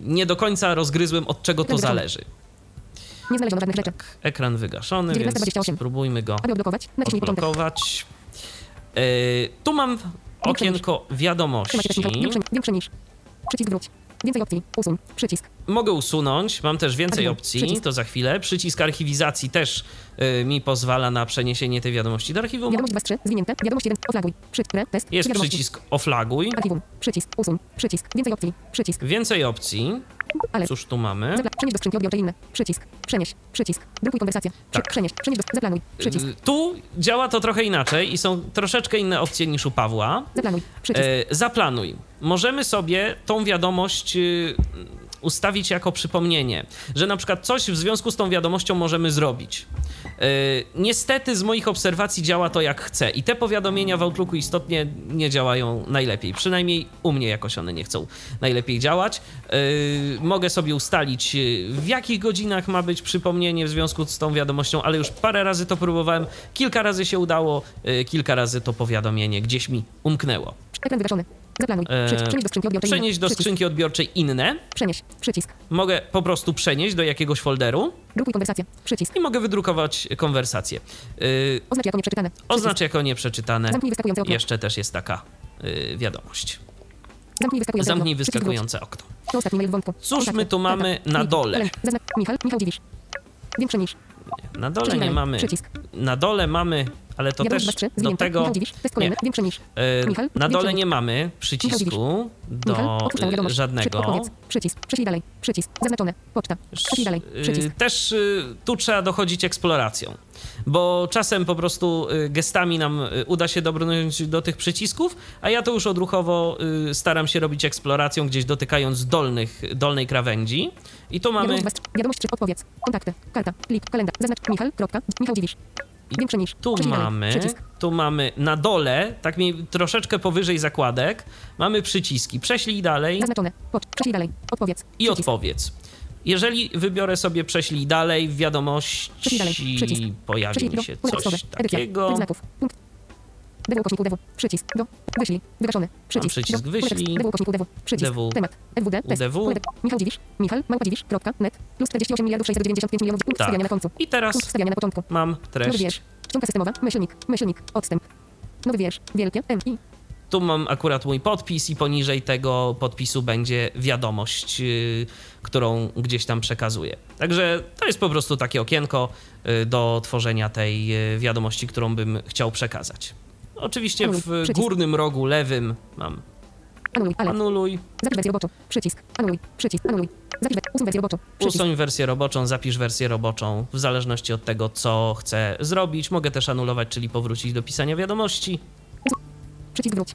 nie do końca rozgryzłem od czego to zależy. Nie znaleziono żadnych rzeczy. Ekran wygaszony, więc 1928. spróbujmy go Aby odblokować, naciśnij odblokować. Yy, tu mam okienko wiadomości. Większy, niż. Przycisk wróć. Więcej opcji. Usuń. Przycisk. Mogę usunąć, mam też więcej Archiwum. opcji, Przycisk. to za chwilę. Przycisk archiwizacji też yy, mi pozwala na przeniesienie tej wiadomości do archiwum. Wiadomość 2 3 zwinięte. Wiadomość 1. Oflaguj. Przycisk. Test. Jest Wiadomości. przycisk oflaguj, Archiwum. Przycisk. Usuń. Przycisk. Więcej opcji. Przycisk. więcej opcji. Ale. Cóż tu mamy? Zapla- Przenieś do skrzynki odbiorczej inne. Przycisk. Przenieś. Przycisk. Drukuj konwersację. Przy- Tak. Przenieś. Przenieś do Zaplanuj. Przycisk. Yy, Tu działa to trochę inaczej i są troszeczkę inne opcje niż u Pawła. Zaplanuj. Przycisk. E, zaplanuj. Możemy sobie tą wiadomość y, ustawić jako przypomnienie, że na przykład coś w związku z tą wiadomością możemy zrobić. E, niestety z moich obserwacji działa to jak chcę i te powiadomienia w Outlooku istotnie nie działają najlepiej. Przynajmniej u mnie jakoś one nie chcą najlepiej działać. E, mogę sobie ustalić y, w jakich godzinach ma być przypomnienie w związku z tą wiadomością, ale już parę razy to próbowałem. Kilka razy się udało, y, kilka razy to powiadomienie gdzieś mi umknęło. Ekran wygaszony. Zaplanuj. E, Przycisk. Przenieś do skrzynki odbiorczej inne. Przenieść do Przycisk. skrzynki odbiorczej inne. Przenieś. Przycisk. Mogę po prostu przenieść do jakiegoś folderu Drukuj konwersację. Przycisk. i mogę wydrukować konwersację. Yy, Oznacz jako nieprzeczytane. Przycisk. oznacz jako nieprzeczytane. Zamknij wyskakujące okno. Jeszcze też jest taka yy, wiadomość. Zamknij wyskakujące Zamknij wyskakujące okno. To ostatni mail wątku. Cóż my tu mamy na dole? Michał. Michał Dziwisz. Większy niż. Na dole nie mamy. Przycisk. Na dole mamy, ale to też 2 3 do tego. Nie. Michał, na dole nie mamy przycisku do żadnego. Przycisk. Prześlij dalej. Przycisk. Zaznaczone. Poczta. Prześlij dalej. Y, Przycisk. Też y, tu trzeba dochodzić eksploracją, bo czasem po prostu y, gestami nam uda się dobrnąć do tych przycisków, a ja to już odruchowo staram się robić eksploracją, gdzieś dotykając dolnych, dolnej krawędzi. I tu mamy. Wiadomość 2 3 Wiadomość 3. Odpowiedz. Kontakty. Karta. Plik. Kalendarz. Zaznacz. Michał. Kropka. Michał Dziwisz. Większy niż. Tu dalej. mamy, Przycisk. tu mamy na dole, tak mi troszeczkę powyżej zakładek, mamy przyciski. Prześlij dalej Zaznaczone. Pocz. Prześlij dalej. Odpowiedz. i Przycisk. odpowiedz. Jeżeli wybiorę sobie prześlij dalej, w dalej. wiadomości Przycisk. pojawi Prześlij mi się coś takiego. Punkt. DW ukośniku DW. Przycisk. Do. Wyślij. Wygaszony. Przycisk. przycisk do. Wyślij. DW ukośniku DW. Przycisk. DW. Temat. FWD. Test. UDW. Michał Dziwisz. Michał. Małpa Dziwisz. Kropka. Net. Plus 48 miliardów 695 milionów. Punkt Tak. na końcu. I teraz Punkt wstawiania na początku. mam Nowy treść. wiersz. Czcionka systemowa. Myślnik. Myślnik. Odstęp. Nowy wiersz. Wielkie. M. I. Tu mam akurat mój podpis i poniżej tego podpisu będzie wiadomość, yy, którą gdzieś tam przekazuję. Także to jest po prostu takie okienko yy, do tworzenia tej yy, wiadomości, którą bym chciał przekazać. Oczywiście Anuluj. w Przycisk. górnym rogu lewym mam Anuluj. Ale. anuluj, Zapisz wersję roboczą. Przycisk. Anuluj. Przycisk. Anuluj. Zapisz we... Usuń wersję roboczą. Przycisk. usuń wersję roboczą, zapisz wersję roboczą, w zależności od tego, co chcę zrobić. Mogę też anulować, czyli powrócić do pisania wiadomości. Przycisk wróć.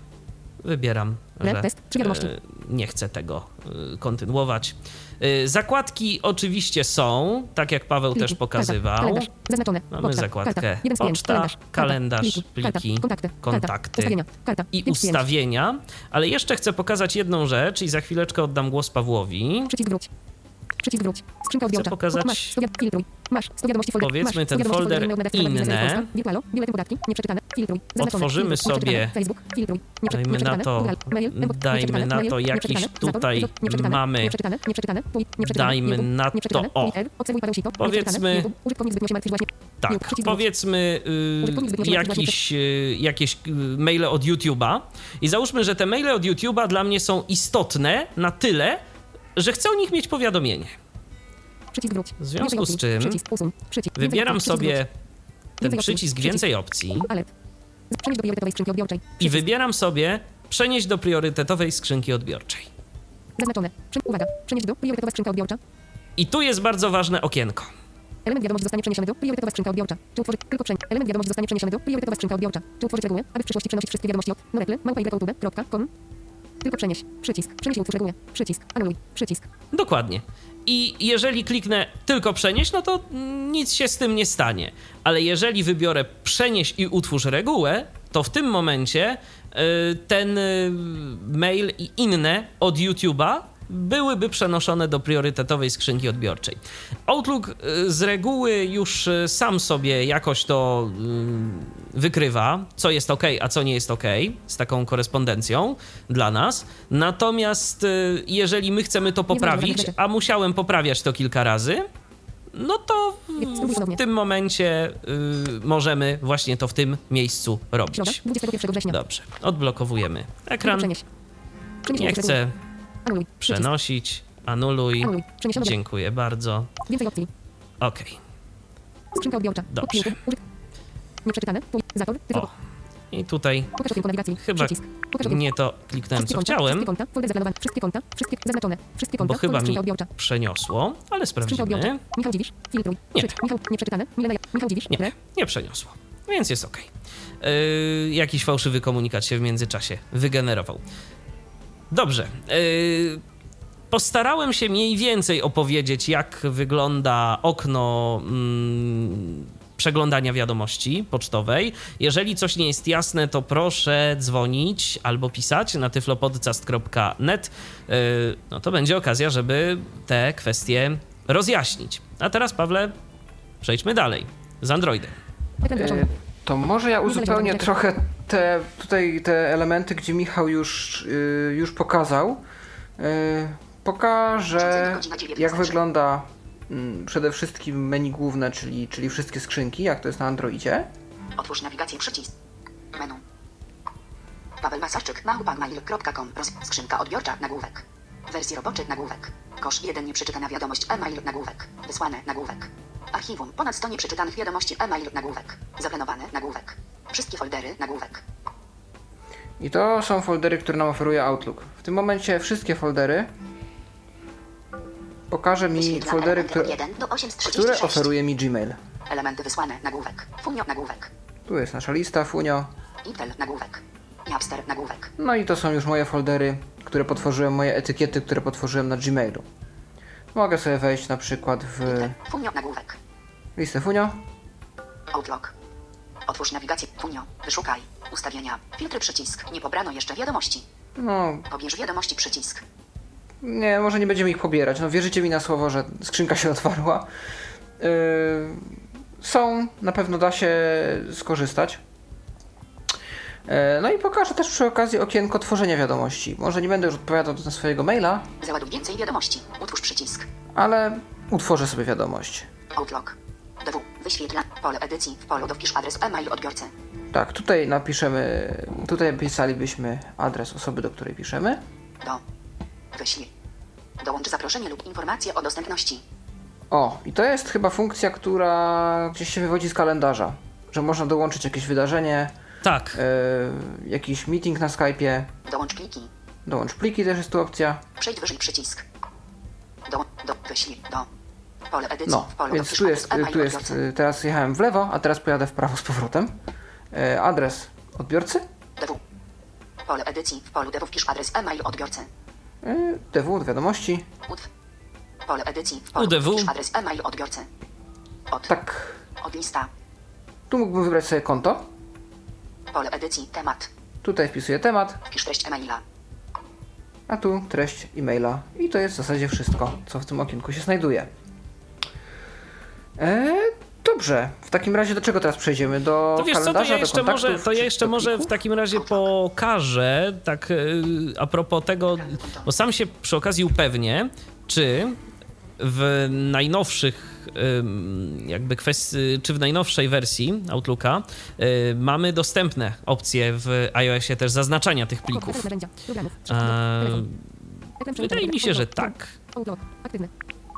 Wybieram, że e, nie chcę tego e, kontynuować. E, Zakładki oczywiście są, tak jak Paweł też Pliki. pokazywał. Karta. Kalendarz. Zaznaczone. Mamy Poczta. zakładkę Karta. Poczta, Kalendarz. pliki. Kontakty. kontakty. Ustawienia. Karta. i ustawienia. Ale jeszcze chcę pokazać jedną rzecz i za chwileczkę oddam głos Pawłowi. Przycisk wróć. Przycisk wróć. Skrzynka odbiorcza. pokazać- Masz. sto wiad- Filtruj. Masz. 100 wiadomości folder. Powiedzmy ten 100 wiadomości folder inne. Otworzymy sobie- Dajmy na to- dajmy na to jakiś tutaj mamy-. Dajmy na to, o. Powiedzmy-. Tak, powiedzmy y, jakiś, y, jakieś y, maile od YouTube'a i załóżmy, że te maile od YouTube'a dla mnie są istotne na tyle, że chcę o nich mieć powiadomienie. W związku z czym Wybieram sobie ten przycisk więcej opcji. Przenieść i wybieram sobie przenieść do priorytetowej skrzynki odbiorczej. Zaznaczone. Uwaga. Przenieść do priorytetowa skrzynka odbiorcza. I tu jest bardzo ważne okienko. Element wiadomości zostanie przeniesiony do priorytetowa skrzynka odbiorcza. Czy utworzyć tylko przeń. Element wiadomości zostanie przeniesiony do priorytetowa skrzynka odbiorcza. Czy utworzyć regułę, aby w przyszłości przenosić wszystkie wiadomości od noreple małpa.youtube.com. Tylko przenieś. Przycisk. Przenieś i utwórz regułę. Przycisk. Anuluj. Przycisk. Dokładnie. I jeżeli kliknę tylko przenieść, no to nic się z tym nie stanie. Ale jeżeli wybiorę przenieść i utwórz regułę, to w tym momencie y, ten y, mail i inne od YouTube'a byłyby przenoszone do priorytetowej skrzynki odbiorczej. Outlook y, z reguły już y, sam sobie jakoś to y, wykrywa, co jest ok, a co nie jest ok z taką korespondencją dla nas. Natomiast jeżeli my chcemy to poprawić, a musiałem poprawiać to kilka razy, no to w tym momencie y, możemy właśnie to w tym miejscu robić. 21 września. Dobrze, odblokowujemy ekran. Nie chcę Anuluj. Przenosić, anuluj. Anuluj. Dziękuję bardzo. Więcej opcji. Ok. Skrzynka odbiorcza. Dobrze. Nieprzeczytane. Zator. Tytuł. O. I tutaj Pokaż okienko nawigacji. Chyba Przycisk. Pokaż okienko. nie to kliknąłem, co konta, chciałem, Wszystkie konta, folder wszystkie konta, wszystkie zaznaczone, wszystkie konta, bo chyba mi odbiorcza. przeniosło, ale sprawdzimy. Michał Dziwisz, filtruj. Nie. Przyć. Michał, nieprzeczytane. Milena, Michał Dziwisz, Nie, nie przeniosło, więc jest ok. Yy, jakiś fałszywy komunikat się w międzyczasie wygenerował. Dobrze. Yy, postarałem się mniej więcej opowiedzieć, jak wygląda okno mm, przeglądania wiadomości pocztowej. Jeżeli coś nie jest jasne, to proszę dzwonić albo pisać na tyflopodcast.net. Yy, no to będzie okazja, żeby te kwestie rozjaśnić. A teraz, Pawle, przejdźmy dalej z Androidem. Ekran wyłączony. E, To może ja Niezależnie uzupełnię trochę te, tutaj te elementy, gdzie Michał już, y, już pokazał. Y, pokażę, jak wygląda mm, przede wszystkim menu główne, czyli, czyli wszystkie skrzynki, jak to jest na Androidzie. Otwórz nawigację przycisk. Menu. Paweł Masarczyk, małpa.mail.com. Roz... Skrzynka odbiorcza, nagłówek. Wersji roboczej, nagłówek. Kosz 1 nieprzeczytana wiadomość, e-mail, nagłówek. Wysłane, nagłówek. Archiwum, ponad 100 nieprzeczytanych wiadomości, e-mail, nagłówek. Zaplanowane, nagłówek. Wszystkie foldery, nagłówek. I to są foldery, które nam oferuje Outlook. W tym momencie wszystkie foldery pokaże mi foldery, które, od 1 do 8 z które 36. oferuje mi Gmail. Elementy wysłane, nagłówek. Funio, nagłówek. Tu jest nasza lista, Funio. Intel, nagłówek. Napster, nagłówek. No i to są już moje foldery, które potworzyłem, moje etykiety, które potworzyłem na Gmailu. Mogę sobie wejść na przykład w Funio, nagłówek. listę Funio. Outlook. Otwórz nawigację, Funio. Wyszukaj. Ustawienia. Filtry przycisk. Nie pobrano jeszcze wiadomości. No, Pobierz wiadomości przycisk. nie, może nie będziemy ich pobierać. No, wierzycie mi na słowo, że skrzynka się otwarła. Yy, są, na pewno da się skorzystać. Yy, no i pokażę też przy okazji okienko tworzenia wiadomości. Może nie będę już odpowiadał na swojego maila, Załaduj więcej wiadomości. Utwórz przycisk. ale utworzę sobie wiadomość. Outlook. DW. Wyświetla. Pole edycji. W polu dowpisz adres e-mail odbiorcy. Tak, tutaj napiszemy, tutaj pisalibyśmy adres osoby, do której piszemy. Do. Wyślij. Dołącz zaproszenie lub informacje o dostępności. O, i to jest chyba funkcja, która gdzieś się wywodzi z kalendarza, że można dołączyć jakieś wydarzenie, Tak, yy, jakiś meeting na Skype'ie, Dołącz pliki. dołącz pliki też jest tu opcja. Przejdź wyżej przycisk. Do. Do. Wyślij. Do. Pole edycji. No, w polu więc tu jest, tu jest, y, teraz jechałem w lewo, a teraz pojadę w prawo z powrotem. Yy, adres odbiorcy, DW. Pole edycji. W polu DW wpisz adres e-mail odbiorcy. yy, DW od wiadomości, UDW. Pole edycji. W polu UDW. wpisz adres e-mail odbiorcy. Od. tak, Od lista. tu mógłbym wybrać sobie konto, Pole edycji. Temat. tutaj wpisuję temat, Wpisz treść e-maila. a tu treść e-maila. I to jest w zasadzie wszystko, co w tym okienku się znajduje. E, dobrze, w takim razie do czego teraz przejdziemy? Do to wiesz co, to kalendarza, ja jeszcze może, to ja jeszcze może w takim razie pokażę, tak y, a propos tego, bo sam się przy okazji upewnię, czy w najnowszych jakby kwestii, czy w najnowszej wersji Outlooka y, mamy dostępne opcje w iOSie też zaznaczania tych plików. Wydaje mi się, że tak,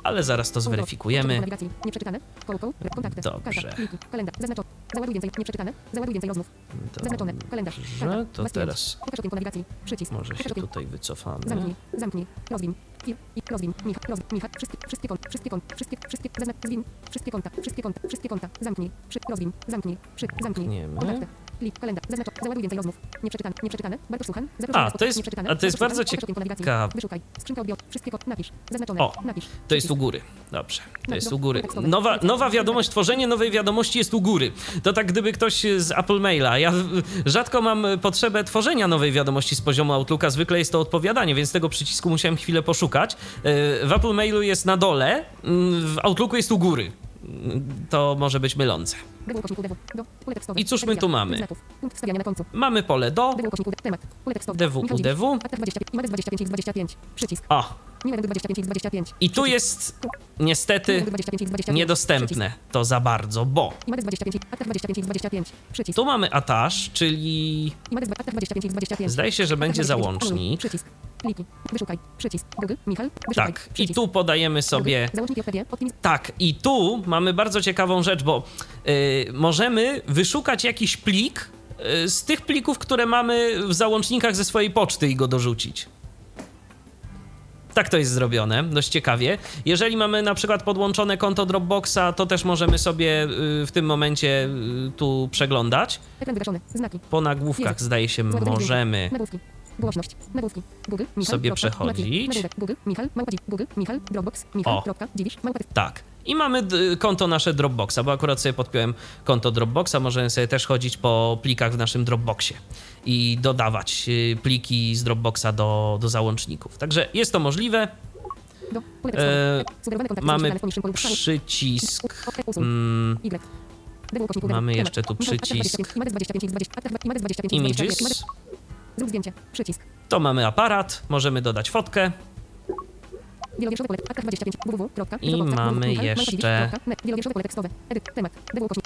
ale zaraz to zweryfikujemy. Dobrze. Załaduj więcej. Nieprzeczytane. Załaduj więcej rozmów. Zaznaczone. Kalendarz. Karta. Dobrze, to teraz może się tutaj wycofamy. Zamknij. Zamknij. Rozwin. Fil. I rozwin. Micha. Rozwin. Micha. Wszystkie, wszystkie konta. Wszystkie konta. Wszystkie, wszystkie. Zaznacz. Zwin. Wszystkie konta. Wszystkie konta. Wszystkie konta. Zamknij. Przy. Rozwin. Zamknij. Przy. Zamknij. Zamkniemy. Kontakty. Plik. Kalendarz. Zaznacz. Załaduj więcej rozmów. Nieprzeczytane. Nieprzeczytane. Suchan. Zaproszenie A, to jest- a to jest bardzo ciekawe. Wyszukaj. Skrzynka odbioru. Wszystkie konta. Napisz. Zaznaczone. O, Napisz. To jest u góry. Dobrze, to jest u góry. Nowa, nowa wiadomość, tworzenie nowej wiadomości jest u góry. To tak gdyby ktoś z Apple Maila. Ja rzadko mam potrzebę tworzenia nowej wiadomości z poziomu Outlooka, zwykle jest to odpowiadanie, więc tego przycisku musiałem chwilę poszukać. Y, W Apple Mailu jest na dole, y, w Outlooku jest u góry. Y, To może być mylące. I cóż my tu mamy? Mamy pole do. DW ukośnik UDW. Temat. Pole tekstowe. DW, Michał Dziwisz. UDW. Akta 25. IMAX 25 x 25. Przycisk. O, Miłego 25 x 25. i tu jest niestety 25 x 25. niedostępne to za bardzo, bo IMAX 25. Akta 25 x 25. Przycisk. tu mamy attach, czyli IMAX akta 25 x 25. zdaje się, że będzie Akta 25. Anuluj. załącznik. Pliki. Wyszukaj. Przycisk. Google. Michal. Wyszukaj. Tak, i Przycisk. tu podajemy sobie. Tak, i tu mamy bardzo ciekawą rzecz, bo y, możemy wyszukać jakiś plik y, z tych plików, które mamy w załącznikach ze swojej poczty i go dorzucić. Tak to jest zrobione, dość ciekawie. Jeżeli mamy na przykład podłączone konto Dropboxa, to też możemy sobie y, w tym momencie y, tu przeglądać. Po nagłówkach zdaje się możemy. Głośność. Nagłówki. Google. Michal. Sobie kropka, przechodzić. Napisz. Nagłówek. Google. Michal. Małpa Google. Michal. Dropbox. Michal. O. Kropka. Dziwisz. Małpa Tak. I mamy konto nasze Dropboxa, bo akurat sobie podpiąłem konto Dropboxa. Możemy sobie też chodzić po plikach w naszym Dropboxie i dodawać y, pliki z Dropboxa do, do załączników. Także jest to możliwe. Do. E, mamy przycisk. Mm, Y. Mamy jeszcze tu przycisk 25. IMAX 25 x 20. Akta IMAX 25 x 25. Images. Zrób zdjęcie. Przycisk. To mamy aparat, możemy dodać fotkę. Wielowierszowe pole. Akta 25. www. I mamy jeszcze- tekstowe. Edyt. Temat.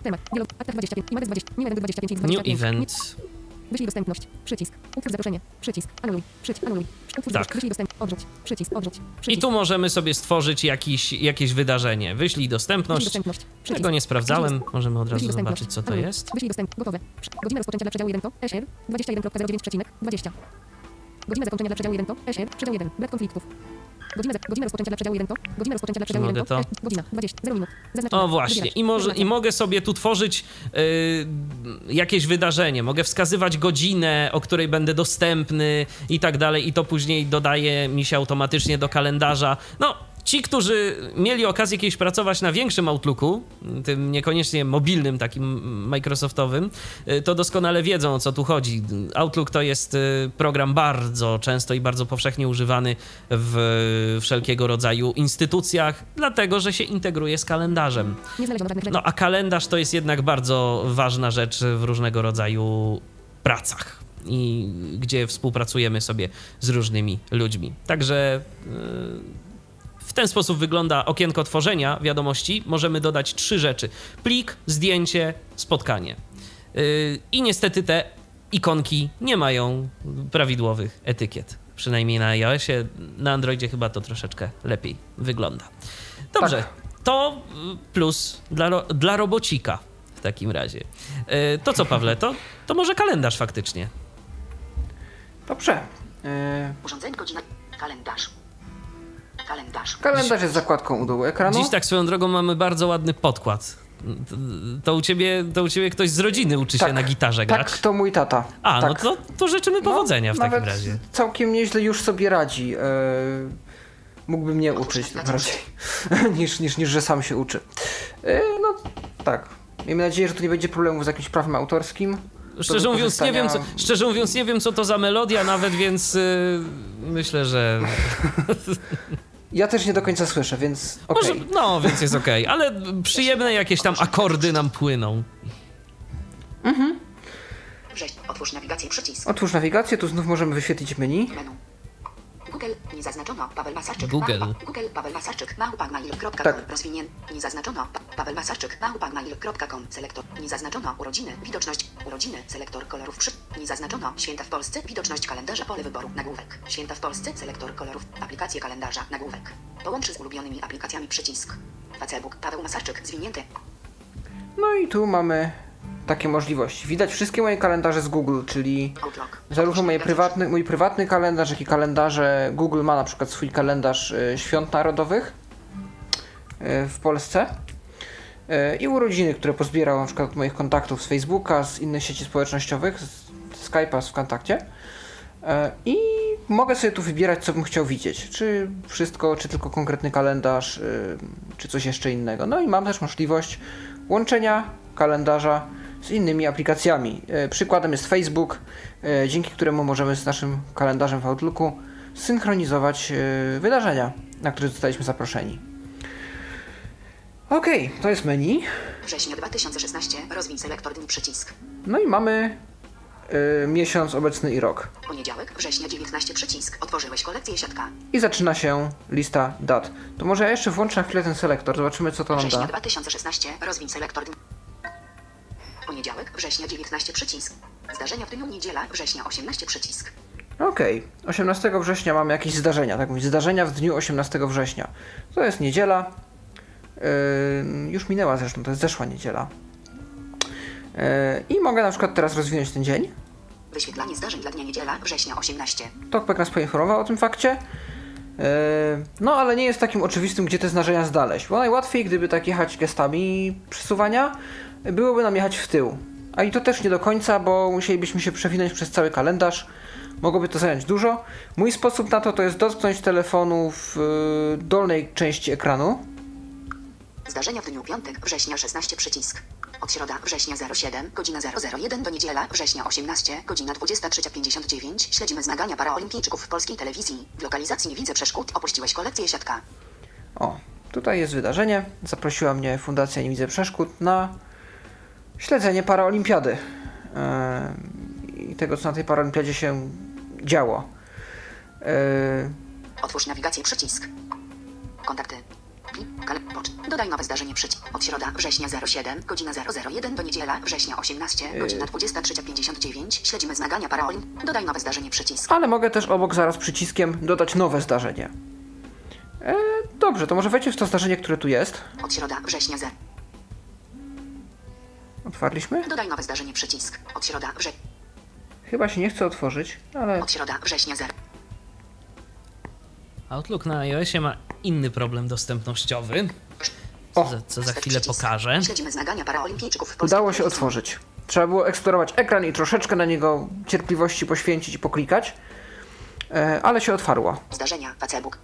Temat. Wielo. Akta 25. IMAX 20. New event 25 x 25. New event. Wyślij dostępność. Przycisk. Utwórz zaproszenie. Przycisk. Anuluj. Przycisk. Anuluj. Utwórz Tak. Wyślij dostęp. Odrzuć. Przycisk. Odrzuć. I Przycisk. tu możemy sobie stworzyć jakiś, jakieś wydarzenie. Wyślij Wyślij dostępność. dostępność. Przycisk. Tego nie sprawdzałem. Możemy od razu dostępność. zobaczyć, co to Anuluj. jest. Wyślij dostęp. Gotowe. Godzina rozpoczęcia dla przedziału 1 to SR 21.09,20. Godzina zakończenia dla przedziału 1 to SR przedział 1. Brak konfliktów. Godzina, godzina rozpoczęcia dla przedziału 1 to godzina rozpoczęcia dla przedziału mogę 1 to? S- godzina 20 0 minut. Zaznaczone. O właśnie, i, może, i mogę sobie tu tworzyć y, jakieś wydarzenie, mogę wskazywać godzinę, o której będę dostępny i tak dalej, i to później dodaje mi się automatycznie do kalendarza. No, ci, którzy mieli okazję kiedyś pracować na większym Outlooku, tym niekoniecznie mobilnym, takim Microsoftowym, y, to doskonale wiedzą o co tu chodzi. Outlook to jest y, program bardzo często i bardzo powszechnie używany w wszelkiego rodzaju instytucjach, dlatego że się integruje z kalendarzem. No a kalendarz to jest jednak bardzo ważna rzecz w różnego rodzaju pracach. I gdzie współpracujemy sobie z różnymi ludźmi. Także yy, w ten sposób wygląda okienko tworzenia wiadomości. Możemy dodać trzy rzeczy: plik, zdjęcie, spotkanie. Yy, I niestety te ikonki nie mają prawidłowych etykiet. Przynajmniej na iOSie, na Androidzie chyba to troszeczkę lepiej wygląda. Dobrze, Tak. to plus dla, dla robocika w takim razie. Y, To co, Pawle, to, to może kalendarz faktycznie. Dobrze. Yy, Urządzenie godzina. Kalendarz. Kalendarz. kalendarz jest zakładką u dołu ekranu. Dziś tak swoją drogą mamy bardzo ładny podkład. To, to, u ciebie, to u ciebie ktoś z rodziny uczy się Tak, na gitarze grać. Tak, to mój tata. A, tak. no to, to życzymy powodzenia w No, takim nawet razie. Całkiem nieźle już sobie radzi. Yy, mógłby mnie uczyć bardziej niż, niż, niż że sam się uczy. Yy, no tak. Miejmy nadzieję, że tu nie będzie problemu z jakimś prawem autorskim. Szczerze mówiąc, nie wiem, co, szczerze mówiąc, nie wiem, co to za melodia nawet, więc y, myślę, że Ja też nie do końca słyszę, więc okej. może, no, więc jest okej, ale przyjemne jakieś tam akordy nam płyną. Rzeź. Otwórz nawigację. Przycisk. Otwórz nawigację, tu znów możemy wyświetlić menu. Menu. Google. Nie zaznaczono. Paweł Masarczyk. Google. Małpa, Google. Paweł Masarczyk. Małpa.mail.com. Tak. Rozwinię. Nie zaznaczono. Pa, Paweł Masarczyk. Małpa.mail.com. Selektor. Nie zaznaczono. Urodziny. Widoczność. Urodziny. Selektor kolorów. Przy. Nie zaznaczono. Święta w Polsce. Widoczność kalendarza. Pole wyboru. Nagłówek. Święta w Polsce. Selektor kolorów. Aplikacje kalendarza. Nagłówek. Połączy z ulubionymi aplikacjami przycisk. Facebook. Paweł Masarczyk. Zwinięty. No i tu mamy takie możliwości. Widać wszystkie moje kalendarze z Google, czyli zarówno moje prywatny, mój prywatny kalendarz, jak i kalendarze. Google ma na przykład swój kalendarz y, świąt narodowych y, w Polsce. Y, I urodziny, które pozbierał na przykład od moich kontaktów z Facebooka, z innych sieci społecznościowych, z Skype'a, z Wkontakcie. I mogę sobie tu wybierać, co bym chciał widzieć. Czy wszystko, czy tylko konkretny kalendarz, czy coś jeszcze innego. No i mam też możliwość łączenia kalendarza z innymi aplikacjami. Y, Przykładem jest Facebook, y, dzięki któremu możemy z naszym kalendarzem w Outlooku synchronizować y, wydarzenia, na które zostaliśmy zaproszeni. Ok, to jest menu. Września 2016. Rozwij selektor dni przycisk. No i mamy y, miesiąc obecny i rok. Poniedziałek, września 19 przycisk. Otworzyłeś kolekcję siatka. I zaczyna się lista dat. To może ja jeszcze włączę na chwilę ten selektor, zobaczymy co to nam Września da. 2016. Rozwij selektor dni. Poniedziałek, września 19 przycisk. Zdarzenia w dniu niedziela, września 18 przycisk. Okej, 18 września mamy jakieś zdarzenia, tak mówić, zdarzenia w dniu 18 września. To jest niedziela. Yy, już minęła zresztą, to jest zeszła niedziela. Yy, I mogę na przykład teraz rozwinąć ten dzień. Wyświetlanie zdarzeń dla dnia niedziela, września 18. TalkBack nas poinformował o tym fakcie. Yy, No, ale nie jest takim oczywistym, gdzie te zdarzenia znaleźć. Bo najłatwiej, gdyby tak jechać gestami przesuwania, byłoby nam jechać w tył. A i to też nie do końca, bo musielibyśmy się przewinąć przez cały kalendarz. Mogłoby to zająć dużo. Mój sposób na to to jest dotknąć telefonu w yy, dolnej części ekranu. Zdarzenia w dniu piątek, września 16 przycisk. Od środa, września 07, godzina 001 do niedziela, września 18, godzina 23.59. Śledzimy zmagania paraolimpijczyków w polskiej telewizji. W lokalizacji nie widzę przeszkód, opuściłeś kolekcję siatka. O, tutaj jest wydarzenie. Zaprosiła mnie Fundacja Nie Widzę Przeszkód na śledzenie paraolimpiady. Yy, I tego, co na tej paraolimpiadzie się działo. Yy, Otwórz nawigację przycisk. Kontakty. Dodaj nowe zdarzenie przycisk. Od środa, września 07, godzina 001 do niedziela, września 18, godzina 23.59. Śledzimy zmagania paraolimp. Dodaj nowe zdarzenie przycisk. ale mogę też obok zaraz przyciskiem dodać nowe zdarzenie. E, dobrze, to może wejdźmy w to zdarzenie, które tu jest. Od środa, września 0. Otwarliśmy? Dodaj nowe zdarzenie przycisk. Od środa, wrze... Chyba się nie chce otworzyć, ale Od środa, września 0. Outlook na iOSie ma inny problem dostępnościowy, O, co, za- co za chwilę pokażę. Śledzimy zmagania paraolimpijczyków udało się otworzyć. Trzeba było eksplorować ekran i troszeczkę na niego cierpliwości poświęcić i poklikać, e, ale się otwarło. Zdarzenia, Facebook.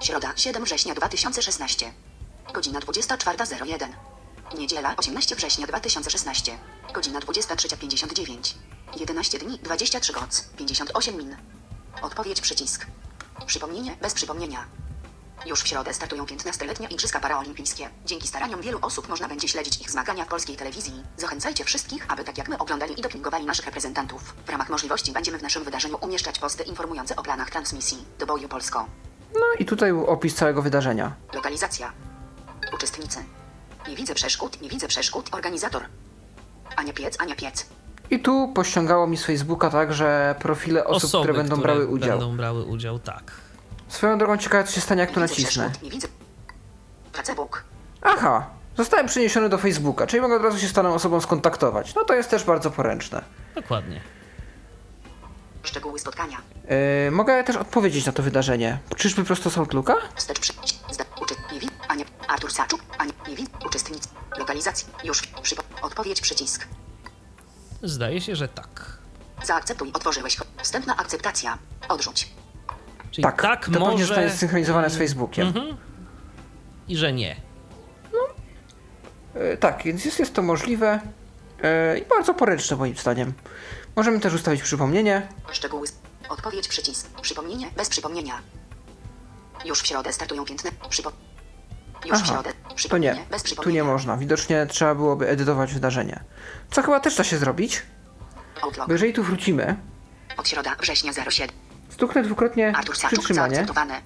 Środa, 7 września 2016. Godzina 24.01. Niedziela, 18 września 2016. Godzina 23.59. 11 dni, 23 goc, 58 min. Odpowiedź przycisk. Przypomnienie bez przypomnienia. Już w środę startują 15-letnie Igrzyska Paraolimpijskie. Dzięki staraniom wielu osób można będzie śledzić ich zmagania w polskiej telewizji. Zachęcajcie wszystkich, aby tak jak my oglądali i dopingowali naszych reprezentantów. W ramach możliwości będziemy w naszym wydarzeniu umieszczać posty informujące o planach transmisji do boju Polsko. No i tutaj opis całego wydarzenia. Lokalizacja. Uczestnicy. Nie widzę przeszkód, nie widzę przeszkód. Organizator. Ania Piec, Ania Piec. I tu pościągało mi z Facebooka także profile osób, Osoby, które będą brały udział. Będą brały udział, tak. Swoją drogą ciekawe, co się stanie, jak tu Nie widzę nacisnę. przeszkód, nie widzę. Facebook. Aha, zostałem przeniesiony do Facebooka, czyli mogę od razu się z daną osobą skontaktować. No to jest też bardzo poręczne. Dokładnie. Szczegóły spotkania. Yy, mogę też odpowiedzieć na to wydarzenie. Czyżby prosto z Outlooka? Wstecz przy... Zda... Uczy... Nie widzę. Artur Saczuk. Ania... Nie widzę. Uczestnicy. Lokalizacja. Już. Przypo... Odpowiedź przycisk. Zdaje się, że tak. Zaakceptuj. Otworzyłeś. Wstępna akceptacja. Odrzuć. Czyli Tak, tak, to pewnie może zostanie zsynchronizowane z Facebookiem. Mhm. i że nie. Yy, tak, więc jest, jest to możliwe yy, i bardzo poręczne moim zdaniem. Możemy też ustawić przypomnienie. Szczegóły. Odpowiedź przycisk. Przypomnienie bez przypomnienia. Już w środę startują piętne. Przypo... Już Aha. To nie, tu nie można. Widocznie trzeba byłoby edytować wydarzenie. Co chyba też da się zrobić, bo jeżeli tu wrócimy, Od środa września 07. stuknę dwukrotnie Artur przytrzymanie. Zaakceptowane.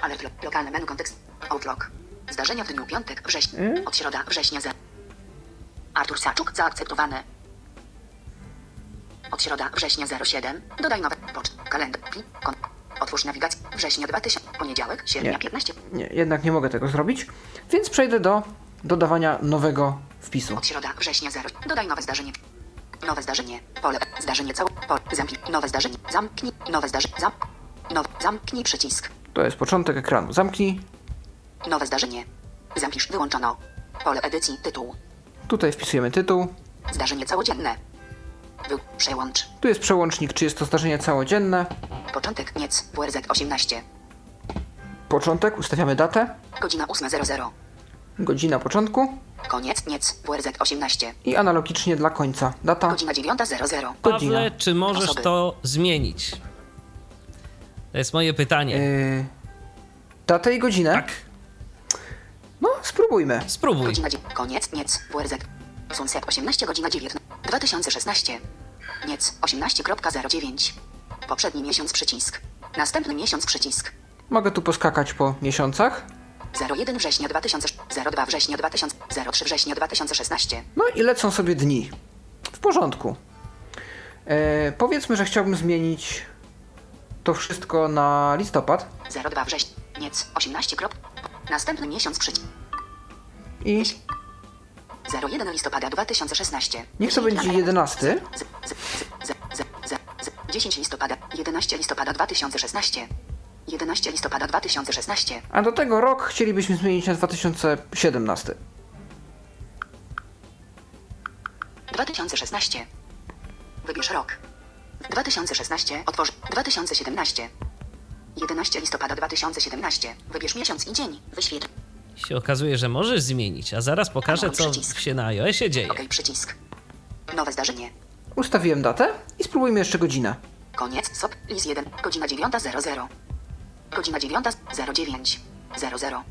Alert lo- lokalne menu kontekst. Outlook. Zdarzenia w dniu piątek września. Y? Od środa września 0. Artur Saczuk. Zaakceptowane. Od środa września 07. Dodaj nowe. Poczt. Kalendarz. Kon. Otwórz nawigację. Września 2000. Poniedziałek. Sierpnia Nie. 15. Nie, jednak nie mogę tego zrobić, więc przejdę do dodawania nowego wpisu. Od środa, września 0. Dodaj nowe zdarzenie. Nowe zdarzenie. Pole. Zdarzenie całe. Pole. Zamknij. Nowe zdarzenie. Zamknij. Nowe zdarzenie. Zam. Nowe. Zamknij przycisk. To jest początek ekranu. Zamknij. Nowe zdarzenie. Zamknisz. Wyłączono. Pole edycji. Tytuł. Tutaj wpisujemy tytuł. Zdarzenie całodzienne. Wy... Przełącz. Tu jest przełącznik, czy jest to zdarzenie całodzienne. Początek. Niec. WRZ 18. Początek, ustawiamy datę, Godzina 8.00. godzina początku Koniec. Niec. WRZ 18. i analogicznie dla końca. Data, Godzina 9.00. godzina. Pawle, czy możesz Osoby. to zmienić? To jest moje pytanie. Yy, datę i godzinę. Tak, No, spróbujmy. spróbuj. Godzina dzie- Koniec. Niec. WRZ. Sunset 18 godzina 19. 2016. Niec 18.09. Poprzedni miesiąc przycisk. Następny miesiąc przycisk. Mogę tu poskakać po miesiącach. 01 września 2000. 02 września 2000. 03 września 2016. No i lecą sobie dni. W porządku. E, powiedzmy, że chciałbym zmienić to wszystko na listopad 02 września. Niec 18. Krop. Następny miesiąc przycisk. i 01 listopada 2016. niech to będzie 11. Z, z, z, z, z, z, z, 10 listopada, 11 listopada 2016. 11 listopada 2016. A do tego rok chcielibyśmy zmienić na 2017. 2016. Wybierz rok. 2016 otworzy 2017. 11 listopada 2017. Wybierz miesiąc i dzień. Wyświetl. Się okazuje, że możesz zmienić, a zaraz pokażę, co Przycisk. się na iOSie dzieje. OK przycisk. Nowe zdarzenie. Ustawiłem datę i spróbujmy jeszcze godzinę. Koniec. SOP. Lis 1. Godzina 9.00. Godzina 9.09. 00.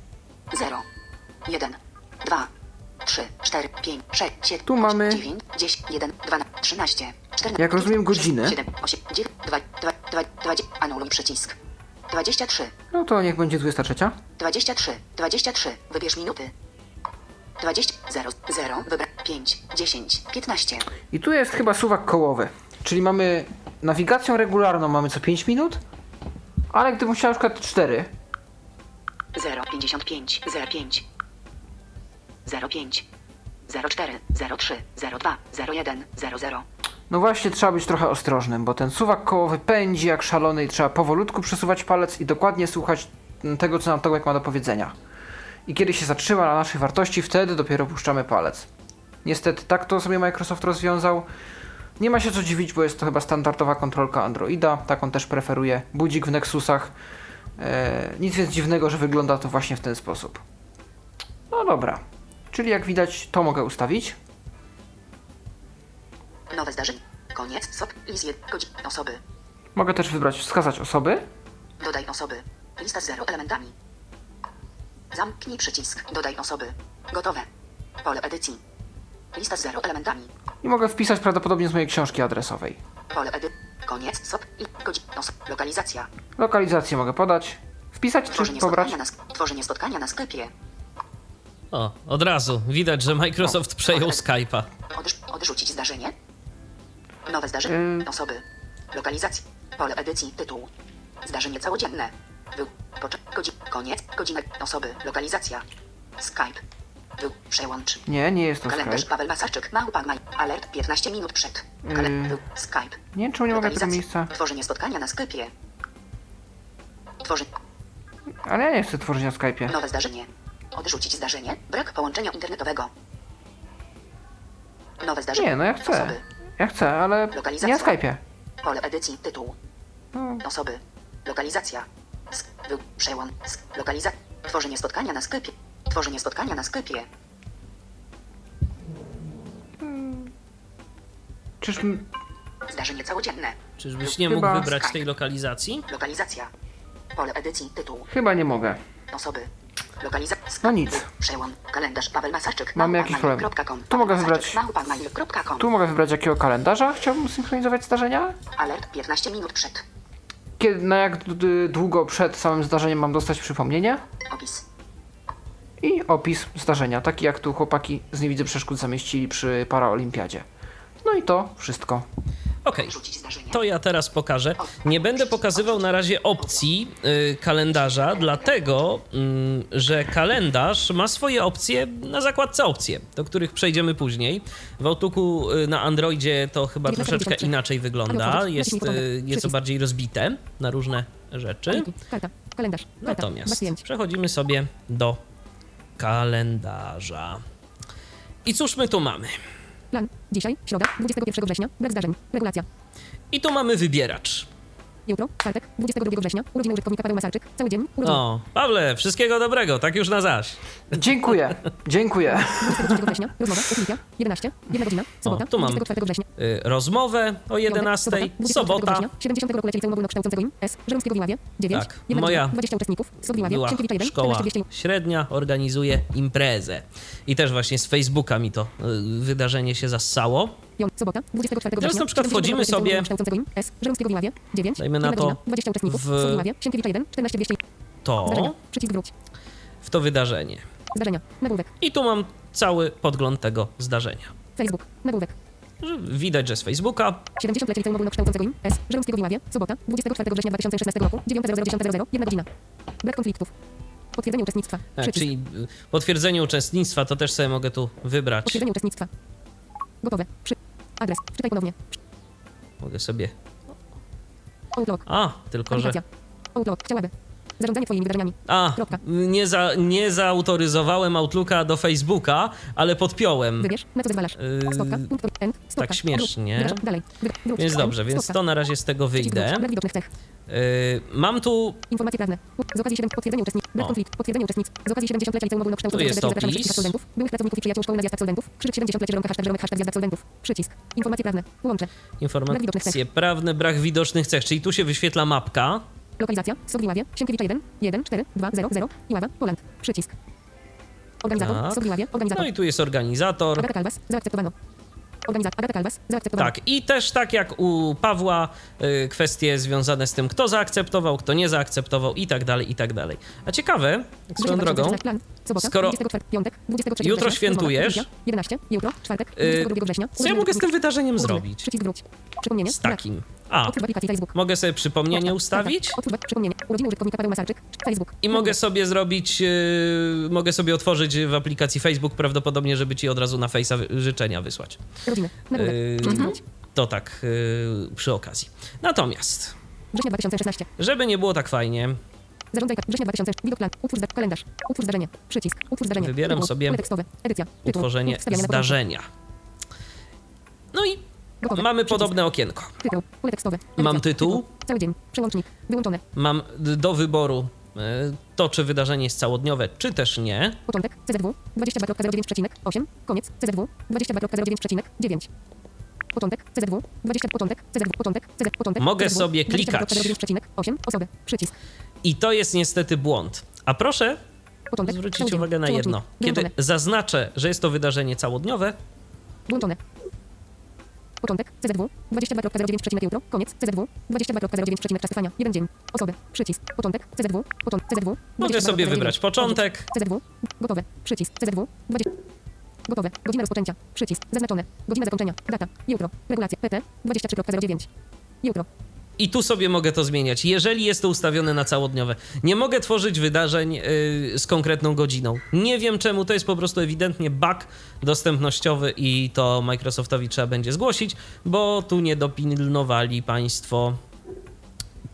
0. 1. 2. 3, 4, 5, 6, 7, Tu mamy- 9, 10, 1, 12, 13, 14. Jak rozumiem, godziny. 7, 8, 9, 2, 2, 2, 20. Anuluj przycisk. 23, No to niech będzie 23. 23, 23. Wybierz minuty. 20, 0, 0, wybra 5, 10, 15. I tu jest chyba suwak kołowy. Czyli mamy nawigacją regularną mamy co 5 minut, ale gdybym chciał na przykład 4, 0, 55, 05, 05, 04, 03, 02, 01, 00. no właśnie trzeba być trochę ostrożnym, bo ten suwak kołowy pędzi jak szalony i trzeba powolutku przesuwać palec i dokładnie słuchać tego, co nam Tomek ma do powiedzenia. I kiedy się zatrzyma na naszej wartości, wtedy dopiero puszczamy palec. Niestety tak to sobie Microsoft rozwiązał. Nie ma się co dziwić, bo jest to chyba standardowa kontrolka Androida, taką też preferuje budzik w Nexusach. Eee, nic więc dziwnego, że wygląda to właśnie w ten sposób. No dobra, czyli jak widać to mogę ustawić. Nowe zdarzenie. Koniec. SOP. Lis 1. Godzin. Osoby. Mogę też wybrać wskazać osoby. Dodaj osoby. Lista z 0 elementami. Zamknij przycisk. Dodaj osoby. Gotowe. Pole edycji. Lista z 0 elementami. I mogę wpisać prawdopodobnie z mojej książki adresowej. Pole edy. Koniec. SOP. I godzin. Os. Lokalizacja. Lokalizację mogę podać. Wpisać czy Tworzenie pobrać? spotkania, na, tworzenie spotkania na sklepie. O, od razu widać, że Microsoft przejął Skype'a. Odrz odrzucić zdarzenie. Nowe zdarzenie. Ym. Osoby. Lokalizacja. Pole edycji. Tytuł. Zdarzenie całodzienne. Był. Poczek. Godzin. Koniec. Godzina. Osoby. Lokalizacja. Skype. Był. Przełącz. Nie, nie jest to Kalendarz Skype. Paweł Masarczyk. Małpa Maj. Alert 15 minut przed. Kale był. Skype. Nie wiem, czemu nie mogę tego miejsca. Tworzenie spotkania na sklepie. Tworzy. Ale ja nie chcę tworzyć na Skype'ie. Nowe zdarzenie. Odrzucić zdarzenie. Brak połączenia internetowego. Nowe zdarzenie. Nie, no ja chcę. Osoby. Ja chcę, ale nie Lokalizacja. na Skype'ie. Pole edycji. Tytuł. No, Osoby. Lokalizacja. Sk- był. Przełącz. Sk- Lokalizacja. Tworzenie spotkania na sklepie. Tworzenie spotkania na sklepie. czyż... m- Zdarzenie całodzienne. Czyżbyś nie Chyba- mógł wybrać tej lokalizacji? Lokalizacja. Pole edycji. Tytuł. Chyba nie mogę. Osoby. Lokalizacja. No nic. Przełącz. Kalendarz Paweł Masarczyk. Mamy jakiś problem. Tu mogę wybrać-. Tu mogę wybrać jakiego kalendarza chciałbym synchronizować zdarzenia. Alert 15 minut przed. Kiedy, na jak d- d- długo przed samym zdarzeniem mam dostać przypomnienie. Opis. I opis zdarzenia, taki jak tu chłopaki z Nie Widzę Przeszkód zamieścili przy Paraolimpiadzie. No i to wszystko. Okej. Zdarzenia. To ja teraz pokażę. Nie będę pokazywał na razie opcji y, kalendarza, dlatego mm, że kalendarz ma swoje opcje na zakładce opcje, do których przejdziemy później. W Outlooku y, na Androidzie to chyba troszeczkę inaczej wygląda. Jest y, nieco bardziej rozbite na różne rzeczy. Natomiast przechodzimy sobie do kalendarza. I cóż my tu mamy? Plan. Dzisiaj, środa, 21 września. Brak zdarzeń. Regulacja. I tu mamy wybieracz. Jutro, czwartek, 22 września. Urodziny użytkownika Paweł Masarczyk. Cały dzień. Urodziny. O, Pawle, wszystkiego dobrego, tak już na zaś. Dziękuję, dziękuję. 23 września. Rozmowa. Ósmika. 11. 1 godzina. Sobota. O, tu mam. 24 września. Y, rozmowę o 11, Piątek, 24 sobota. września. 70 roku lecieli ogólnokształcącego im. S. Żeromskiego w Iławie. 9. Tak, 1 moja godzina. 20 uczestników. Sod w Iławie. Była Sienkiewicza 1. szkoła 14 200. średnia, organizuje imprezę. I też właśnie z Facebooka mi to y, wydarzenie się zassało. Piąt, sobota, 24 Teraz na przykład 70 wchodzimy sobie- im. S. Żeromskiego w Iławie. 9. Dajmy na 1 to godzina. 20 uczestników. w- Sod w Iławie. Sienkiewicza 1. 14 200. To Zdarzenia. Przycisk wróć. w to wydarzenie. Zdarzenia. Nagłówek. I tu mam cały podgląd tego zdarzenia. Facebook. Nagłówek. Widać, że z Facebooka 70 lecieli liceum ogólnokształcącego im. S. Żeromskiego w Iławie. Sobota, 24 września 2016 roku. 9.00.10.00. 1 godzina. Brak konfliktów. Potwierdzenie uczestnictwa. E, czyli potwierdzenie uczestnictwa, to też sobie mogę tu wybrać. Potwierdzenie uczestnictwa. Gotowe. Przy... Adres. Wczytaj ponownie. Mogę sobie. Outlook. A, tylko że. Outlook. Chciałaby. Zarządzanie twoimi wydarzeniami. A, Kropka. nie, za, nie zaautoryzowałem Outlooka do Facebooka, ale podpiąłem. Wybierz, na co zezwalasz. Yy, Stopka, punkt, end, stopka. tak śmiesznie. Dalej. Więc dobrze, więc to na razie z tego wyjdę. brak. Yy, mam tu. Informacje prawne. Z okazji 7 potwierdzenie uczestnictw. Brak konflikt. Potwierdzenie uczestnictw. Z okazji 70 lecia liceum ogólnokształcącego Tu jest opis. absolwentów, byłych pracowników i przyjaciół szkoły na zjazd absolwentów. Krzyżyk 70 leci Żeromek, hashtag Żeromek, hashtag zjazd absolwentów. Przycisk. Informacje prawne. Brak widocznych Informacje cech. prawne, brak widocznych cech, czyli tu się wyświetla mapka. Lokalizacja. Sod w Iławie. Sienkiewicza 1. 1, 4, 2, 0, 0. Iława. Poland. Przycisk. Organizator. Tak. Organizator. No i tu jest organizator. Agata Kalbas. Zaakceptowano. Organizator. Agata Kalbas. Zaakceptowano. Tak, i też tak jak u Pawła, y, kwestie związane z tym, kto zaakceptował, kto nie zaakceptował i tak dalej, i tak dalej. A ciekawe, swoją drogą. Sobota, skoro 24, piątek, 23 jutro września, świętujesz, rozmowa, 11, jutro, czwartek, Yy, 22 września. co ja mogę z tym wydarzeniem zrobić? Przycisk wróć. Przypomnienie. Z takim. A, mogę sobie przypomnienie ustawić Otwórz przypomnienie. Urodziny użytkownika Paweł Masarczyk. Facebook. i mogę sobie zrobić, y, mogę sobie otworzyć w aplikacji Facebook prawdopodobnie, żeby ci od razu na Face'a życzenia wysłać. Rodziny. Yy. To tak y, przy okazji. Natomiast, Września 2016. żeby nie było tak fajnie, Zarządzaj tak. Września 2000. Widok plan. Utwórz zda- kalendarz. Utwórz zdarzenie. Przycisk. Utwórz zdarzenie. Wybieram Tytuł. sobie tekstowe. Edycja. Tytuł. utworzenie zdarzenia. No i Gotowe. mamy podobne okienko. Tytuł. Pole tekstowe. Edycja. Mam tytuł. Cały dzień. Przełącznik. Wyłączone. Mam do wyboru y, to, czy wydarzenie jest całodniowe, czy też nie. Początek. CZW. 22.09.8. Koniec. CZW. 22.09.9. Początek. CZW. 20. Początek. CZW. Początek. CZ. Początek. Mogę CZW, sobie klikać. 22.09.8. Osoby. Przycisk. I to jest niestety błąd. A proszę Początek. zwrócić uwagę na jedno. Kiedy zaznaczę, że jest to wydarzenie całodniowe, Włączone. Początek. CZW. 22.09. jutro. Koniec. CZW. 22.09. czas trwania. Jeden dzień. Osoby. Przycisk. Początek. CZW. Początek. CZW. mogę sobie 22.09. wybrać początek, CZW. Gotowe. Przycisk. CZW. 20. Gotowe. Godzina rozpoczęcia. Przycisk. Zaznaczone. Godzina zakończenia. Data. Jutro. Regulacja. PT. 23.09. Jutro. I tu sobie mogę to zmieniać, jeżeli jest to ustawione na całodniowe. Nie mogę tworzyć wydarzeń yy, z konkretną godziną. Nie wiem czemu, to jest po prostu ewidentnie bug dostępnościowy i to Microsoftowi trzeba będzie zgłosić, bo tu nie dopilnowali Państwo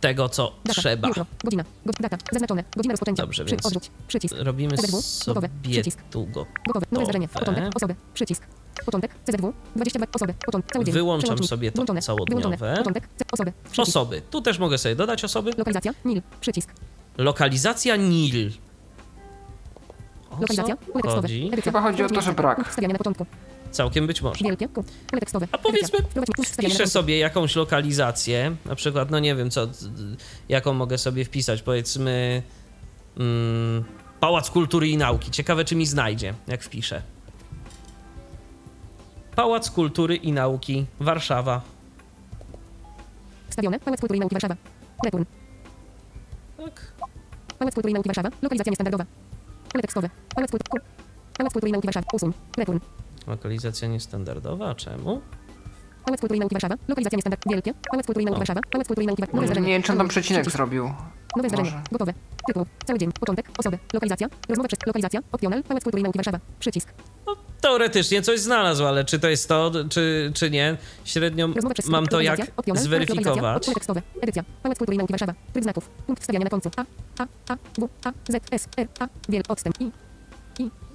tego, co Data. trzeba. Jutro. Godzina. Go, data. Zaznaczone. Godzina rozpoczęcia. Dobrze, Przy, Odrzuć. Przycisk. Robimy. Gotowe. sobie Przycisk. tu go. Gotowe. Nowe zdarzenie. Początek. Osoby. Przycisk. Początek. CZW. 22 osoby. Początek. Cały dzień. Wyłączam sobie to Wyłączone. całodniowe. Wyłączone. Początek. Osoby. Przycisk. Osoby. Tu też mogę sobie dodać osoby. Lokalizacja. NIL. Przycisk. Lokalizacja NIL. O Lokalizacja. Pole tekstowe. chodzi? Chyba chodzi o to, że brak. Wstawiania na początku. Całkiem być może. Wielkie. Pole tekstowe. A powiedzmy, Piszę sobie jakąś lokalizację, na przykład, no nie wiem, co, jaką mogę sobie wpisać, powiedzmy mm, Pałac Kultury i Nauki. Ciekawe, czy mi znajdzie, jak wpiszę. Pałac Kultury i Nauki, Warszawa. Wstawione. Pałac Kultury i Nauki Warszawa. Return. Tak. Pałac Kultury i Nauki Warszawa. Lokalizacja niestandardowa. Pole tekstowe. Pałac Kultury. Pałac Kultury i Nauki Warszawa. Usuń. Return. Lokalizacja niestandardowa, czemu? Pałac Kultury i Nauki Warszawa. Lokalizacja niestandard. Wielkie. Pałac Kultury i Nauki Warszawa. Pałac Kultury i Nauki Warszawa. Nowe zdarzenie. Nie wiem, czy on tam przecinek Przycisk. zrobił. Nowe zdarzenie. Może. Gotowe. Tytuł. Cały dzień. Początek. Osobę. Lokalizacja. Rozmowa przez. Lokalizacja. Opcjonal. Pałac Kultury i Nauki Warszawa. Przycisk. No, teoretycznie coś znalazł, ale czy to jest to, czy, czy nie? Średnio mam to jak zweryfikować. Tekstowe. Edycja. Pałac Kultury i Nauki Warszawa. Tryb znaków. Punkt wstawiania na końcu. A. A. A. W. A. Z. S. R. A. Wiel. Odstęp. I.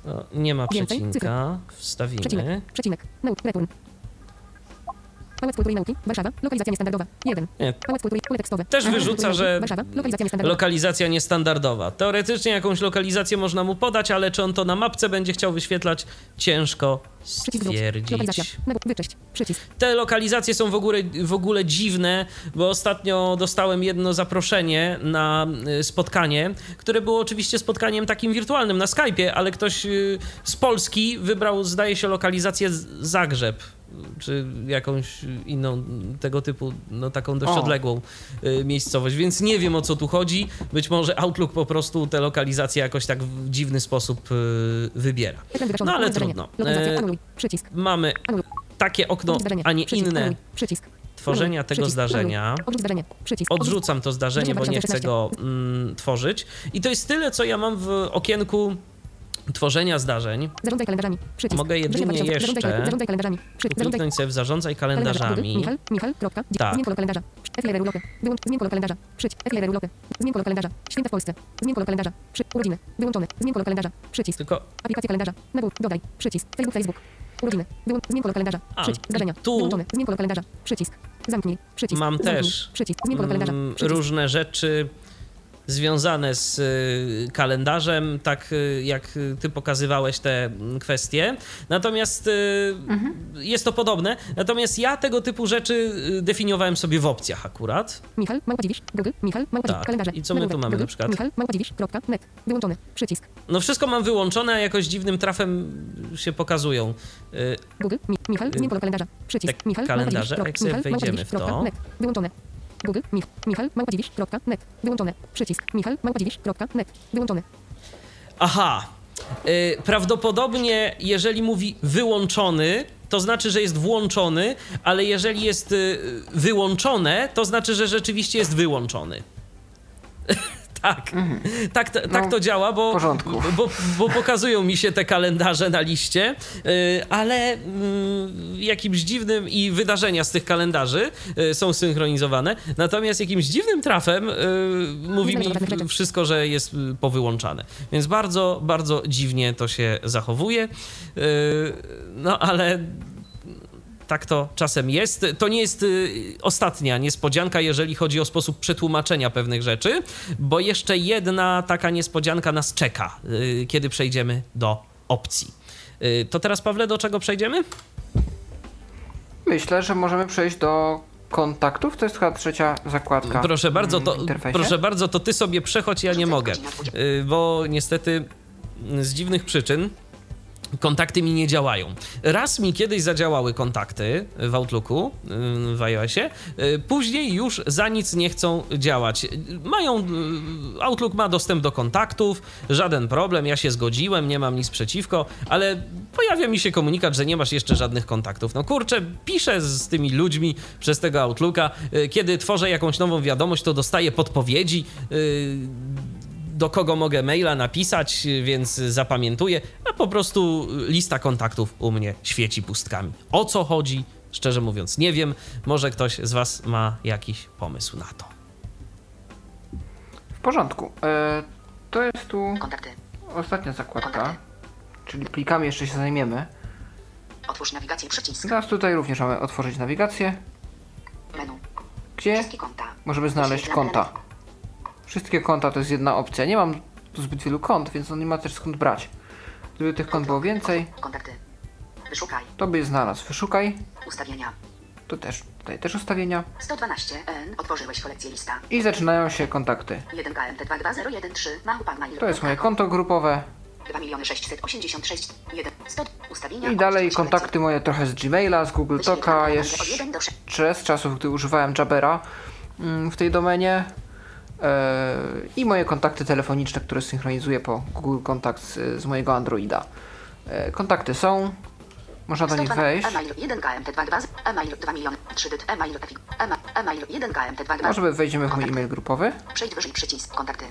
O, nie ma przecinka. Wstawimy. Przecinek. Przecinek. Return. Pałac Kultury i Nauki. Warszawa. Lokalizacja niestandardowa. 1. Nie. Pałac Kultury. Pole tekstowe. Też wyrzuca, że. Warszawa. Lokalizacja niestandardowa. lokalizacja niestandardowa. Teoretycznie jakąś lokalizację można mu podać, ale czy on to na mapce będzie chciał wyświetlać, ciężko stwierdzić. Nabór. Wyczyść. Przycisk. Te lokalizacje są w ogóle, w ogóle dziwne, bo ostatnio dostałem jedno zaproszenie na y, spotkanie, które było oczywiście spotkaniem takim wirtualnym na Skype'ie, ale ktoś y, z Polski wybrał, zdaje się, lokalizację Zagrzeb czy jakąś inną tego typu, no taką dość O. odległą y, miejscowość, więc nie wiem o co tu chodzi. Być może Outlook po prostu te lokalizacje jakoś tak w dziwny sposób y, wybiera. No ale trudno. E. Przycisk. Mamy takie okno, a nie inne tworzenia tego Przycisk. zdarzenia. Zdarzenie. Przycisk. Odrzucam to zdarzenie, bo nie chcę 2016. go mm, tworzyć. I to jest tyle, co ja mam w okienku tworzenia zdarzeń. Zarządzaj kalendarzami. Przycisk. Mogę jedynie Wrzesień 2000. jeszcze Zarządzaj, zarządzaj kalendarzami. Przycisk. Zarządzaj sobie w zarządzaj kalendarzami. Michal, Michal, kropka. Tak. Zmień kolor kalendarza. FLR urlopy. Wyłącz. Zmień kolor kalendarza. Przycisk. FLR urlopy. Zmień kolor kalendarza. Święta w Polsce. Zmień kolor kalendarza. Przy. Urodziny. Wyłączony. Zmień kolor kalendarza. Przycisk. Tylko Aplikacja kalendarza. Nabór. Dodaj. Przycisk. Facebook, Facebook. Urodziny. Wyłącz. Zmień kolor kalendarza. Przycisk. Zdarzenia. tu- Wyłączony. Zmień kolor kalendarza. Przycisk. Zamknij. Przycisk. mam Zamknij. też Przycisk. Zmień kolor kalendarza. mm, Przycisk. różne rzeczy związane z y, kalendarzem, tak y, jak y, ty pokazywałeś te mm, kwestie. Natomiast y, jest to podobne. Natomiast ja tego typu rzeczy definiowałem sobie w opcjach akurat. Michal, małpa dziwisz, Google, Michal, małpa Tak. kalendarze. I co my tu mamy na przykład? Michal, małpa dziwisz, kropka, net. Wyłączony. Przycisk. No wszystko mam wyłączone, a jakoś dziwnym trafem się pokazują. Google, mi, Michal, zmień kolor kalendarza. Przycisk. Te Michal, kalendarze, jak sobie wejdziemy w to. kropka, net. Wyłączone. Google, Mich, Michal, małpa dziwisz, kropka, net. Wyłączone. Przycisk. Michal, małpa dziwisz, kropka, net. Wyłączony. Aha. Y, prawdopodobnie, jeżeli mówi wyłączony, to znaczy, że jest włączony, ale jeżeli jest y, wyłączone, to znaczy, że rzeczywiście jest wyłączony. tak. Tak, t- tak No, to działa, bo, bo, bo pokazują mi się te kalendarze na liście, y, ale y, jakimś dziwnym i wydarzenia z tych kalendarzy y, są synchronizowane. Natomiast jakimś dziwnym trafem mówi mi wszystko, że jest powyłączane. Więc bardzo, bardzo dziwnie to się zachowuje. No ale tak to czasem jest. To nie jest y, ostatnia niespodzianka, jeżeli chodzi o sposób przetłumaczenia pewnych rzeczy, bo jeszcze jedna taka niespodzianka nas czeka, y, kiedy przejdziemy do opcji. Y, To teraz, Pawle, do czego przejdziemy? Myślę, że możemy przejść do kontaktów. To jest chyba trzecia zakładka. Proszę bardzo, to, proszę bardzo, to ty sobie przechodź, ja nie mogę, bo niestety mm, z dziwnych przyczyn kontakty mi nie działają. Raz mi kiedyś zadziałały kontakty w Outlooku, y, w iOSie, y, później już za nic nie chcą działać. Mają, y, Outlook ma dostęp do kontaktów, żaden problem, ja się zgodziłem, nie mam nic przeciwko, ale pojawia mi się komunikat, że nie masz jeszcze żadnych kontaktów. No kurczę, piszę z tymi ludźmi przez tego Outlooka, kiedy tworzę jakąś nową wiadomość, to dostaję podpowiedzi, do kogo mogę maila napisać, więc zapamiętuję, a po prostu lista kontaktów u mnie świeci pustkami. O co chodzi? Szczerze mówiąc, nie wiem. Może ktoś z Was ma jakiś pomysł na to. W porządku. E, to jest tu Kontakty. ostatnia zakładka. Kontakty. Czyli plikami jeszcze się zajmiemy. Otwórz nawigację przycisk. Teraz tutaj również mamy otworzyć nawigację, Menu. gdzie możemy znaleźć konta. Wszystkie konta to jest jedna opcja. Nie mam zbyt wielu kont, więc on nie ma też skąd brać. Gdyby tych kont było więcej, Kontakty. Wyszukaj. to by je znalazł. Wyszukaj. Ustawienia. Tu też, tutaj też ustawienia. 112 N. Otworzyłeś kolekcję lista. I zaczynają się kontakty. 1 KMT 22013 Machu Mail. To jest moje konto grupowe. 2 miliony 686 1 100 ustawienia. I dalej kontakty moje trochę z Gmaila, z Google kolekcję. Talka, Wyświetlane od 1 do 6. jeszcze z czasów, gdy używałem Jabera mm, w tej domenie. E, I moje kontakty telefoniczne, które synchronizuję po Google Kontakt z, z mojego Androida. E, Kontakty są. Można do nich 102 wejść. Email 1 KMT22 Email 2 miliony 3 dyt Email efik Ema- Email 1 KMT22 Może wejdziemy w mój e-mail grupowy. Przejdź wyżej przycisk kontakty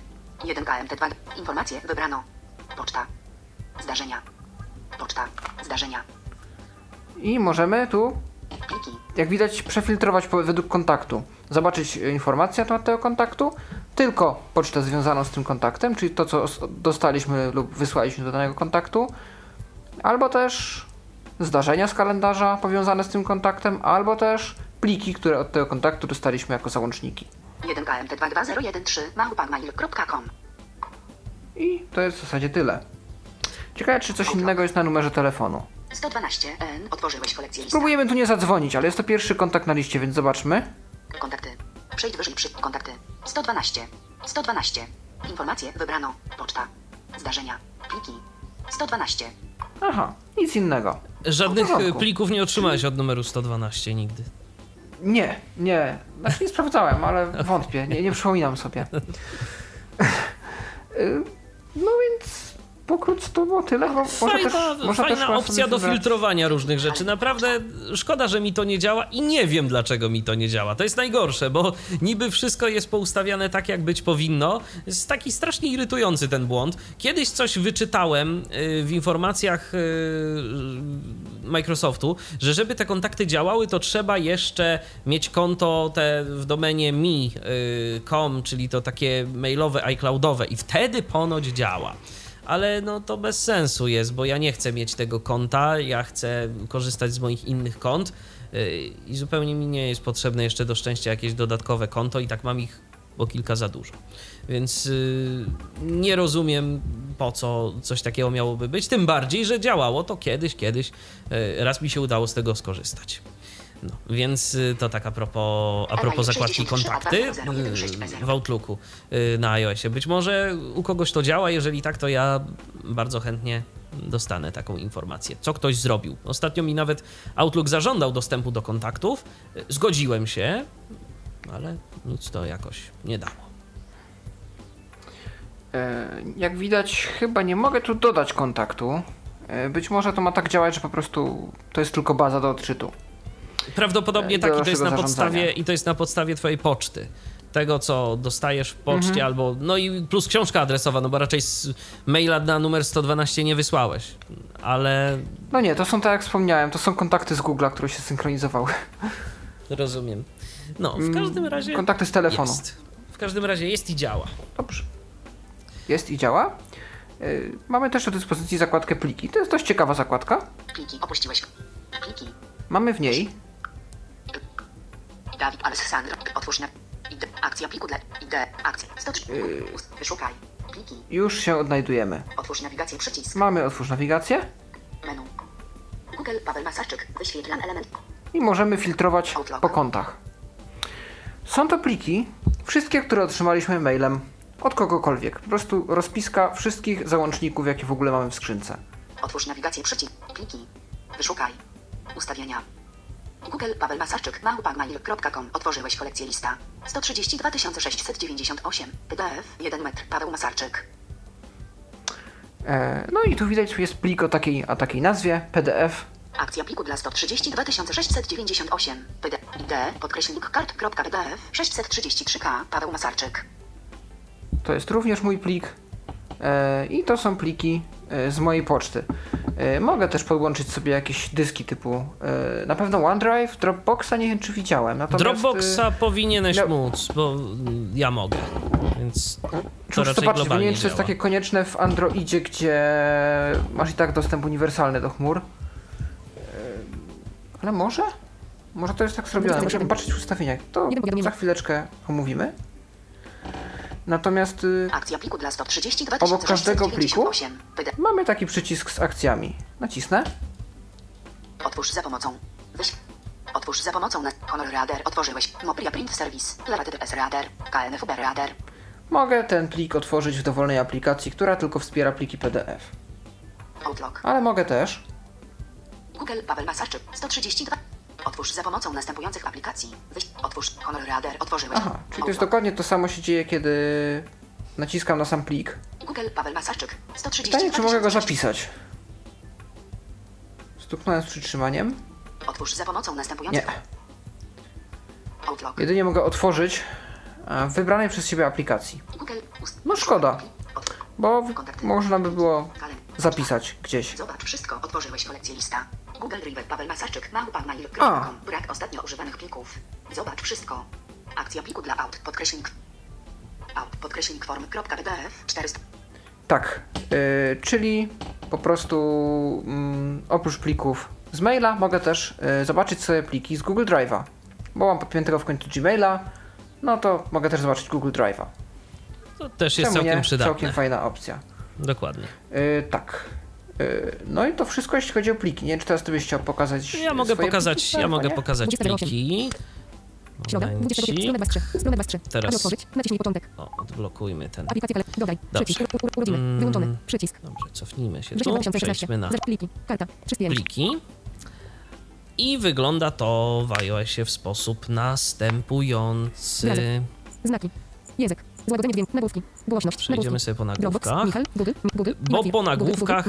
1 KMT2 Informacje wybrano Poczta Zdarzenia Poczta Zdarzenia I możemy tu, jak widać, przefiltrować według kontaktu. Zobaczyć e, informację na temat tego kontaktu, tylko pocztę związaną z tym kontaktem, czyli to, co os- dostaliśmy lub wysłaliśmy do danego kontaktu, albo też zdarzenia z kalendarza powiązane z tym kontaktem, albo też pliki, które od tego kontaktu dostaliśmy jako załączniki. 1 KMT22013 małpagmail.com I to jest w zasadzie tyle. Ciekawe, czy coś innego jest na numerze telefonu. 112 N Otworzyłeś kolekcję Spróbujemy tu nie zadzwonić, ale jest to pierwszy kontakt na liście, więc zobaczmy. Kontakty. Przejdź wyżej przy kontakty. 112. 112. Informacje wybrano. Poczta. Zdarzenia. Pliki. 112. Aha, nic innego. Żadnych plików nie otrzymałeś od numeru 112 nigdy. Nie, nie. Znaczy nie sprawdzałem, ale wątpię. Nie, nie przypominam sobie. No więc pokrótce tyle. Bo może Fajna, też, może fajna też opcja do filtrowania różnych rzeczy. Naprawdę szkoda, że mi to nie działa i nie wiem dlaczego mi to nie działa. To jest najgorsze, bo niby wszystko jest poustawiane tak, jak być powinno. Jest taki strasznie irytujący ten błąd. Kiedyś coś wyczytałem y, w informacjach y, Microsoftu, że żeby te kontakty działały, to trzeba jeszcze mieć konto te w domenie mi.com, czyli to takie mailowe, iCloudowe i wtedy ponoć działa ale no to bez sensu jest, bo ja nie chcę mieć tego konta, ja chcę korzystać z moich innych kont yy, i zupełnie mi nie jest potrzebne jeszcze do szczęścia jakieś dodatkowe konto i tak mam ich o kilka za dużo. Więc yy, nie rozumiem po co coś takiego miałoby być, tym bardziej, że działało to kiedyś, kiedyś yy, raz mi się udało z tego skorzystać. No, więc y, to tak a propos, a propos zakładki kontakty y, w Outlooku y, na iOSie. Być może u kogoś to działa, jeżeli tak, to ja bardzo chętnie dostanę taką informację, co ktoś zrobił. Ostatnio mi nawet Outlook zażądał dostępu do kontaktów, zgodziłem się, ale nic to jakoś nie dało. E, Jak widać, chyba nie mogę tu dodać kontaktu. E, Być może to ma tak działać, że po prostu to jest tylko baza do odczytu. Prawdopodobnie E, tak i to jest na podstawie i to jest na podstawie twojej poczty. Tego, co dostajesz w poczcie, Mhm. albo. No i plus książka adresowa, no bo raczej z maila na numer 112 nie wysłałeś. Ale No nie, to są tak jak wspomniałem, to są kontakty z Google'a, które się synchronizowały. rozumiem. No, w każdym razie. Kontakty z telefonu. Jest. W każdym razie jest i działa. Dobrze. Jest i działa. E, Mamy też do dyspozycji zakładkę pliki. To jest dość ciekawa zakładka. Pliki. Opuściłeś. Pliki. Mamy w niej Dawid Alessandro. Otwórz na. ID. Akcja pliku dla. ID. Akcja. 103. Yy. Wyszukaj. Pliki. już się odnajdujemy. Otwórz nawigację. Przycisk. Mamy otwórz nawigację Menu. Google Paweł Masarczyk. Wyświetlam element. i możemy filtrować Outlook. po kontach. Są to pliki, wszystkie, które otrzymaliśmy mailem od kogokolwiek. Po prostu rozpiska wszystkich załączników, jakie w ogóle mamy w skrzynce. Otwórz nawigację. Przycisk. Pliki. Wyszukaj. Ustawienia. Google Paweł Masarczyk. małpagmail.com. Otworzyłeś kolekcję lista. 132 698. PDF. 1 metr. Paweł Masarczyk. E, no i tu widać, jest plik o takiej, o takiej nazwie PDF. Akcja pliku dla 132 698. PD. ID. Podkreślnik kart.pdf. 633K. Paweł Masarczyk. To jest również mój plik. E, I to są pliki z mojej poczty. E, mogę też podłączyć sobie jakieś dyski typu e, na pewno OneDrive, Dropboxa nie wiem czy widziałem. Natomiast, Dropboxa e, powinieneś no- móc, bo ja mogę. Więc to raczej zobaczyć, bo nie globalnie wiem, czy to jest takie konieczne w Androidzie, gdzie masz i tak dostęp uniwersalny do chmur. E, Ale może? Może to jest tak zrobione. Musimy patrzeć w ustawieniach. To za chwileczkę omówimy. Natomiast y, Akcja pliku dla 132 Obok każdego pliku? 698. PD. mamy taki przycisk z akcjami. Nacisnę. Otwórz za pomocą. Wyś... Otwórz za pomocą na Honor Reader. Otworzyłeś. Mopria Print Service. LaTTS Reader. KNFUB Reader. Mogę ten plik otworzyć w dowolnej aplikacji, która tylko wspiera pliki PDF. Outlook. Ale mogę też Google Paweł Masarczyk. 132. Otwórz za pomocą następujących aplikacji. Wyś... Otwórz Honor Reader. Otworzyłeś. Aha, czyli to jest dokładnie to samo się dzieje, kiedy naciskam na sam plik. Google Paweł Masarczyk. 132 Pytanie, czy mogę go zapisać? Stuknąłem z przytrzymaniem. Otwórz za pomocą Nie. następującego. Outlook. Jedynie mogę otworzyć e, w wybranej przez siebie aplikacji. Google. No szkoda. Bo można by było zapisać gdzieś. Zobacz wszystko. Otworzyłeś kolekcję lista. Google Drive Paweł Masarczyk. Małpa mail.com. Brak ostatnio używanych plików. Zobacz wszystko. Akcja pliku dla aut. Podkreślnik. Aut. Podkreślnik form.pdf. 400. Tak, y, czyli po prostu mm, oprócz plików z maila mogę też y, zobaczyć sobie pliki z Google Drive'a. Bo mam podpiętego w końcu Gmaila, no to mogę też zobaczyć Google Drive'a. To też jest Czemu całkiem nie? przydatne. Całkiem fajna opcja. Dokładnie. Y, tak. Y, no i to wszystko jeśli chodzi o pliki. Nie wiem, czy teraz ty byś chciał pokazać Ja mogę swoje pokazać, pliki? ja mogę nie? pokazać 28. pliki. Środa, 20, Momencik. strona 23, strona 23. Teraz- Aby otworzyć, naciśnij początek. O, odblokujmy ten. Aplikacje kale, dodaj, Dobrze. przycisk, urodziny, Mm. wyłączony, przycisk. Dobrze, cofnijmy się tu, 2016, przejdźmy na pliki, karta, 305. pliki. I wygląda to w iOSie w sposób następujący. Znaki, język, złagodzenie dźwięk, nagłówki, głośność, Przejdziemy sobie po Dropbox, nagłówkach. Michal, Google, Google, Bo po nagłówkach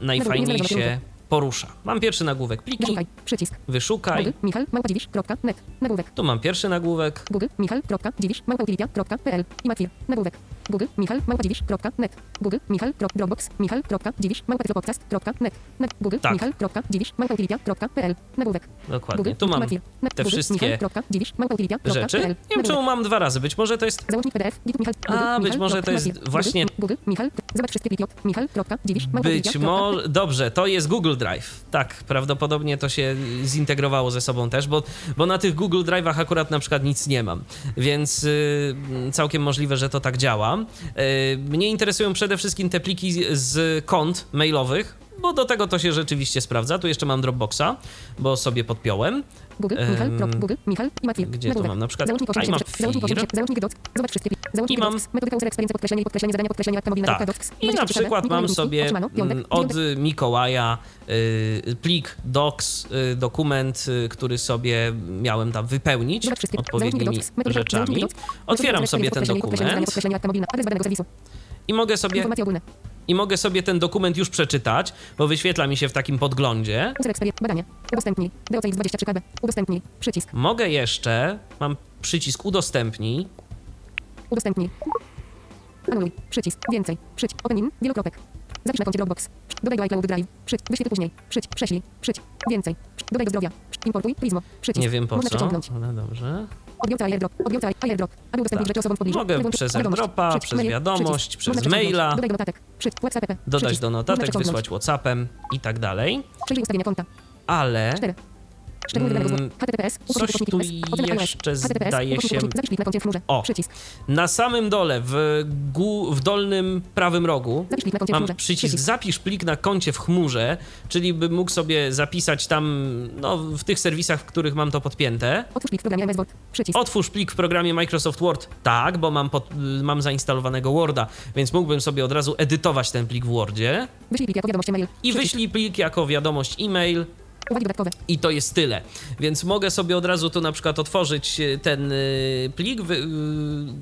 Najfajniej się porusza. Mam pierwszy nagłówek pliki, Wyszukaj, przycisk, wyszukaj. Google, Michal, małpadziwisz.net, nagłówek. Tu mam pierwszy nagłówek. Google, Michal.dziwisz, małpautilitia.pl i Matwir, nagłówek. Google, Michal, małpadziwisz.net. Google, Michal, Dropbox, Michal.dziwisz, małpatyropodcast.net. Na- Google, Tak. Michal.dziwisz, małpautilitia.pl, nagłówek. Dokładnie. Google, Tu mam Matwir, na- te Google, wszystkie Michal.dziwisz, małpautilitia.pl, rzeczy. Nie wiem, czemu mam dwa razy. Być może to jest Załącznik PDF, Git Michal. A, Google, być Michal, może to kropka, jest właśnie- Google, Michal, zobacz wszystkie pliki od Michal.dziwisz, Być małpautilitia.pl. może. Dobrze, to jest Google Drive. Tak, prawdopodobnie to się zintegrowało ze sobą też, bo, bo na tych Google Drive'ach akurat na przykład nic nie mam, więc y, całkiem możliwe, że to tak działa. Y, mnie interesują przede wszystkim te pliki z kont mailowych. Bo do tego to się rzeczywiście sprawdza. Tu jeszcze mam Dropboxa, bo sobie podpiąłem. Google, Em, Michal, prop, Google, Michal i Matwir. gdzie Nagłówek. mam? Na przykład Załącznik 80, iMap załącznik Fir. 80, załącznik doc, zobacz wszystkie. Załącznik I mam- doc, metodyka user experience, podkreślenie, podkreślenie zadania, podkreślenie akta mobilna, Tak. docs, I na 23 przykład mam sobie mm, od. Mikołaja y, plik docs, y, dokument, y, który sobie miałem tam wypełnić odpowiednimi rzeczami. Otwieram sobie ten dokument i mogę sobie. I mogę sobie ten dokument już przeczytać, bo wyświetla mi się w takim podglądzie. Badanie. Udostępnij. DOCX 23 KB. Udostępnij. Przycisk. Mogę jeszcze, mam przycisk udostępnij, Udostępnij. Anuluj. Przycisk. Więcej. Przycisk. Open in. Wielokropek. Zapisz na koncie Dropbox. Dodaj do iCloud Drive. Przycisk. Wyświetl później. Przycisk. Prześlij. Przycisk. Więcej. Dodaj do zdrowia. Importuj. Prismo. Przycisk. nie wiem po Można co, ale dobrze. Odbiorca airdrop. Odbiorca airdrop. Aby udostępnić rzeczy osobom w pobliżu. Mogę przez airdropa, przez wiadomość, przez maila. Dodaj do notatek. Dodać do notatek, wysłać Whatsappem i tak dalej. Przejrzyj ustawienia konta. Ale 4. Mm, HTTPS. coś tu jeszcze zdaje się-. O. Na samym dole, w, w dolnym prawym rogu, mam przycisk zapisz plik na koncie w chmurze, czyli bym mógł sobie zapisać tam, no, w tych serwisach, w których mam to podpięte. Otwórz plik w programie MS Word. Przycisk. Otwórz plik w programie Microsoft Word. Tak, bo mam, pod, mam zainstalowanego Worda, więc mógłbym sobie od razu edytować ten plik w Wordzie. Wyślij plik jako wiadomość e-mail. I wyślij plik jako wiadomość e-mail. Uwagi dodatkowe. I to jest tyle. Więc mogę sobie od razu tu na przykład otworzyć e, ten y, plik y,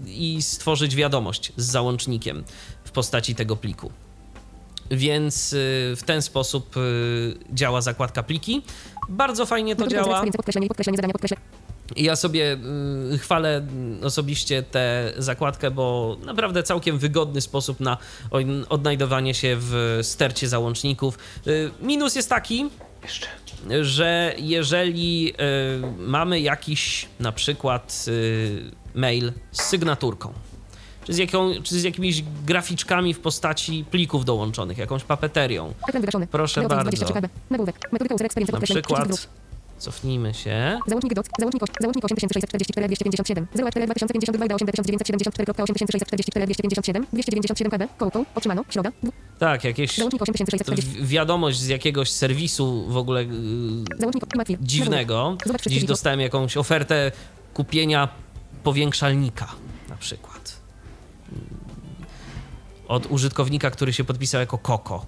i stworzyć wiadomość z załącznikiem w postaci tego pliku. Więc w ten sposób działa zakładka pliki. Bardzo fajnie to działa. Podkreślenie, podkreślenie zadania, podkreślenie. Ja sobie y, chwalę y, osobiście tę zakładkę, bo naprawdę całkiem wygodny sposób na odnajdowanie się w stercie załączników. Y, Minus jest taki, Jeszcze. że jeżeli y, mamy jakiś na przykład y, mail z sygnaturką, czy z, jaką, czy z jakimiś graficzkami w postaci plików dołączonych, jakąś papeterią. Proszę bardzo. 23 KB. Nagłówek. Metodyka user experience, na przykład. Cofnijmy się, Załącznik doc, załącznik, załącznik 8644 257, 04 2052 8974 257, 297 KB, kołką, otrzymano, środa, tak, jakieś załącznik 8640, wi- wiadomość z jakiegoś serwisu w ogóle y, Matwir, dziwnego. Zobacz Dziś dostałem jakąś ofertę kupienia powiększalnika na przykład. Od użytkownika, który się podpisał jako Koko.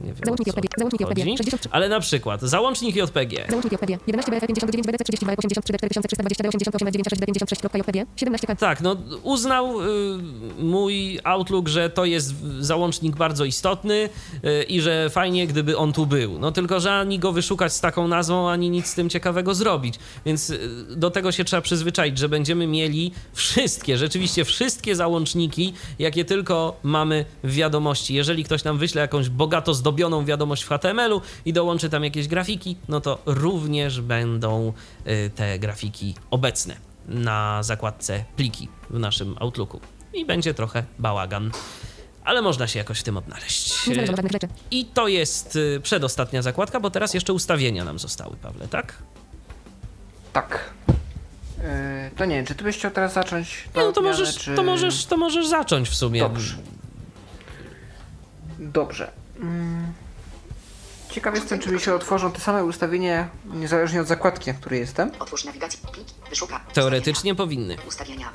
Nie wiem, Załącznik JPG. Załącznik JPG. chodzi. 63. Ale na przykład załącznik JPG. Załącznik JPG. 11 BF 59 BDC 32 83 D 4320 D 88 96 D 56 JPG. 17 K. Tak, no uznał y, mój Outlook, że to jest załącznik bardzo istotny y, i że fajnie, gdyby on tu był. No tylko, że ani go wyszukać z taką nazwą, ani nic z tym ciekawego zrobić. Więc y, do tego się trzeba przyzwyczaić, że będziemy mieli wszystkie, rzeczywiście wszystkie załączniki, jakie tylko mamy w wiadomości. Jeżeli ktoś nam wyśle jakąś bogato zdobioną wiadomość w HTML-u i dołączy tam jakieś grafiki, no to również będą y, te grafiki obecne na zakładce pliki w naszym Outlooku. I będzie trochę bałagan. Ale można się jakoś w tym odnaleźć. I to jest y, przedostatnia zakładka, bo teraz jeszcze ustawienia nam zostały, Pawle, tak? Tak. Yy, to nie wiem, czy ty byś chciał teraz zacząć? Nie, no to możesz, czy... to, możesz, to możesz zacząć w sumie. Dobrze. Dobrze. Mm. Ciekaw jestem, czy mi się otworzą te same ustawienia, niezależnie od zakładki, na której jestem. Otwórz nawigację. Plik. Wyszuka. Teoretycznie powinny. Ustawienia.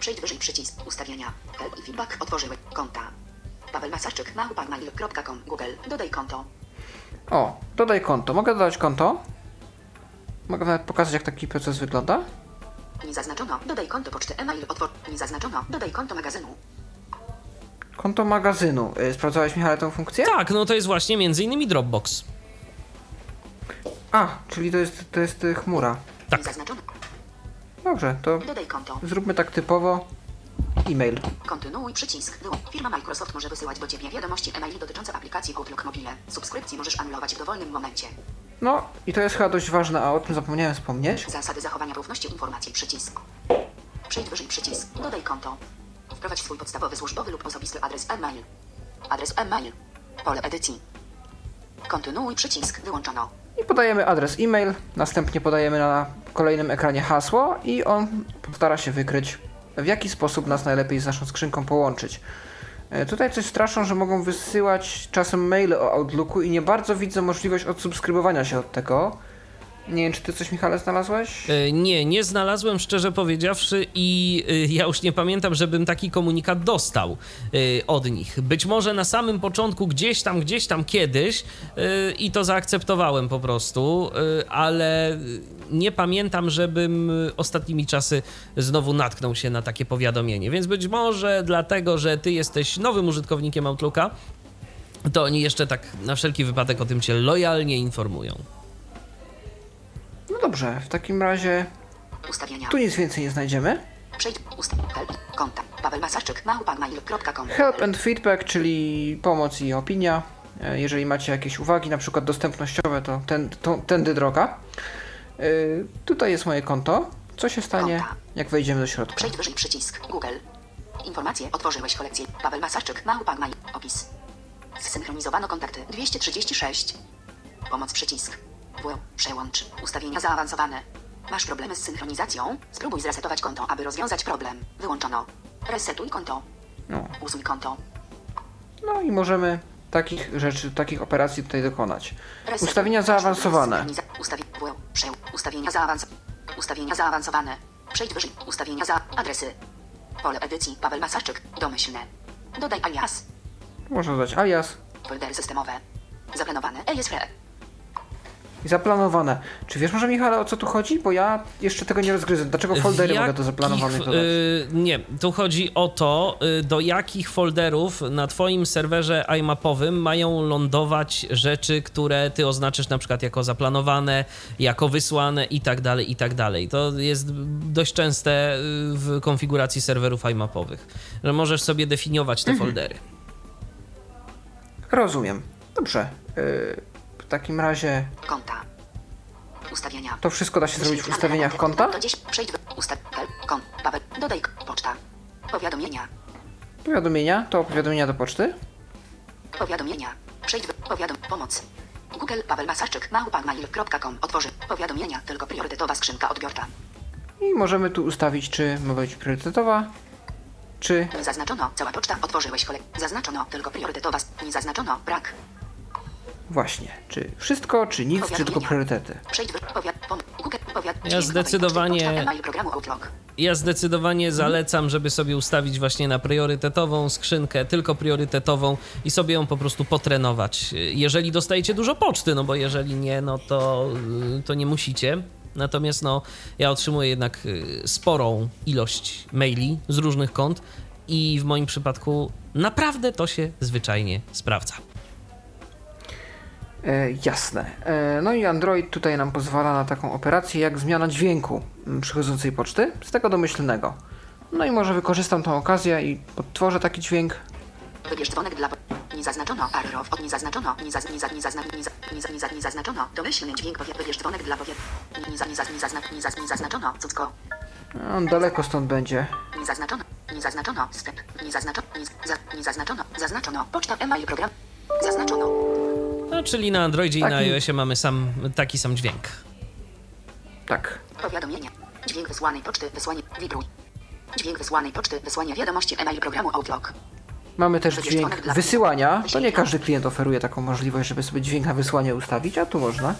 Przejdź wyżej przycisk. Ustawienia. Help i feedback. Otworzyły. Konta. Paweł Masarczyk. małpa.mail.com. Google. Dodaj konto. O, dodaj konto. Mogę dodać konto? Mogę nawet pokazać, jak taki proces wygląda? Nie zaznaczono. Dodaj konto poczty e-mail. Otwórz. Nie zaznaczono. Dodaj konto magazynu. Konto magazynu. Yy, Sprawdzałeś, Michale, tą funkcję? Tak, no to jest właśnie między innymi Dropbox. A, czyli to jest, to jest y, chmura. Tak. Dobrze, to Dodaj konto. zróbmy tak typowo. E-mail. Kontynuuj przycisk. Firma Microsoft może wysyłać do Ciebie wiadomości e-mail dotyczące aplikacji Outlook Mobile. Subskrypcji możesz anulować w dowolnym momencie. No, i to jest chyba dość ważne, a o tym zapomniałem wspomnieć. Zasady zachowania równości informacji. Przycisk. Przejdź wyżej przycisk. Dodaj konto. Wprowadź swój podstawowy służbowy lub osobisty adres e-mail. Adres e-mail. Pole edycji. Kontynuuj przycisk. Wyłączono. I podajemy adres e-mail, następnie podajemy na kolejnym ekranie hasło i on stara się wykryć, w jaki sposób nas najlepiej z naszą skrzynką połączyć. E, Tutaj coś straszą, że mogą wysyłać czasem maile o Outlooku i nie bardzo widzę możliwość odsubskrybowania się od tego. Nie wiem, czy ty coś, Michale, znalazłeś? E, Nie, nie znalazłem szczerze powiedziawszy i y, ja już nie pamiętam, żebym taki komunikat dostał y, od nich. Być może na samym początku gdzieś tam, gdzieś tam kiedyś i to zaakceptowałem po prostu, ale nie pamiętam, żebym ostatnimi czasy znowu natknął się na takie powiadomienie. Więc być może dlatego, że ty jesteś nowym użytkownikiem Outlooka, to oni jeszcze tak na wszelki wypadek o tym cię lojalnie informują. No dobrze, w takim razie Ustawienia. tu nic więcej nie znajdziemy. Przejdź. Ust. Help. Konta. Paweł Masarczyk. małpa.mail.com. Help and feedback, czyli pomoc i opinia. E, Jeżeli macie jakieś uwagi, na przykład dostępnościowe, to ten, to, tędy droga. E, Tutaj jest moje konto. Co się stanie, Konta. jak wejdziemy do środka? Przejdź wyżej przycisk. Google. Informacje. Otworzyłeś kolekcję. Paweł Masarczyk. małpa.mail. Opis. Zsynchronizowano kontakty. 236. Pomoc przycisk. Przełącz. Ustawienia zaawansowane. Masz problemy z synchronizacją? Spróbuj zresetować konto, aby rozwiązać problem. Wyłączono. Resetuj konto. No. Usuń konto. no i możemy takich rzeczy, takich operacji tutaj dokonać. Resetuj. Ustawienia zaawansowane. Ustawi... Prze... Ustawienia zaawans... Ustawienia zaawansowane. Przejdź wyżej. Ustawienia za... Adresy. Pole edycji. Paweł Masarczyk. Domyślne. Dodaj alias. Można dodać alias Foldery systemowe. Zaplanowane. ESFRE. I zaplanowane. Czy wiesz może, Michale, o co tu chodzi? Bo ja jeszcze tego nie rozgryzę. Dlaczego foldery mogę do zaplanowanych jakich, dodać? y, nie, tu chodzi o to, y, do jakich folderów na twoim serwerze iMapowym mają lądować rzeczy, które ty oznaczysz na przykład jako zaplanowane, jako wysłane i tak dalej, i tak dalej. To jest dość częste y, w konfiguracji serwerów iMapowych, że możesz sobie definiować te foldery. Rozumiem. Dobrze. Y, w takim razie Konta. Ustawienia. to wszystko da się zrobić w ustawieniach konta? To gdzieś przejdź w ustaw... Kont. Paweł. Dodaj poczta. Powiadomienia. Powiadomienia to powiadomienia do poczty. Powiadomienia. Przejdź w powiadom... Pomoc. Google Paweł Masarczyk. małpa.mail.com. Otworzy. Powiadomienia. Tylko priorytetowa skrzynka odbiorca. I możemy tu ustawić, czy ma być priorytetowa, czy Nie zaznaczono. Cała poczta. Otworzyłeś kolek. Zaznaczono. Tylko priorytetowa. Nie zaznaczono. Brak. Właśnie, czy wszystko, czy nic, czy tylko priorytety. Powiat... Ja zdecydowanie-. Ja zdecydowanie zalecam, żeby sobie ustawić właśnie na priorytetową skrzynkę, tylko priorytetową i sobie ją po prostu potrenować. Jeżeli dostajecie dużo poczty, no bo jeżeli nie, no to, y, to nie musicie. Natomiast no, ja otrzymuję jednak y, sporą ilość maili z różnych kont i w moim przypadku naprawdę to się zwyczajnie sprawdza. E, jasne. E, no i Android tutaj nam pozwala na taką operację jak zmiana dźwięku mm, przychodzącej poczty z tego domyślnego. No i może wykorzystam tą okazję i odtworzę taki dźwięk. Wybierz dzwonek dla... Nie zaznaczono. Arrow. Od nie zaznaczono. Nie, zaz, nie, nie, zazna, nie, za, nie, za, nie, za, nie zaznaczono. Domyślny dźwięk powiat. Wybierz dzwonek dla powiat. Nie, nie, za, nie, zaz, nie, zazna, nie, zaz, nie zaznaczono. Cucko. On daleko stąd będzie. Nie zaznaczono. Nie zaznaczono. Step. Nie zaznaczono. Nie, za, nie zaznaczono. Zaznaczono. Poczta e-mail program. Zaznaczono. No, czyli na Androidzie i na Taki- iOSie mamy sam, taki sam dźwięk. Tak. Powiadomienie. Dźwięk wysłanej poczty. Wysłanie. Wibruj. Dźwięk wysłanej poczty. Wysłanie wiadomości e-mail programu Outlook. Mamy też dźwięk wysyłania. To nie każdy klient oferuje taką możliwość, żeby sobie dźwięk na wysłanie ustawić, a tu można.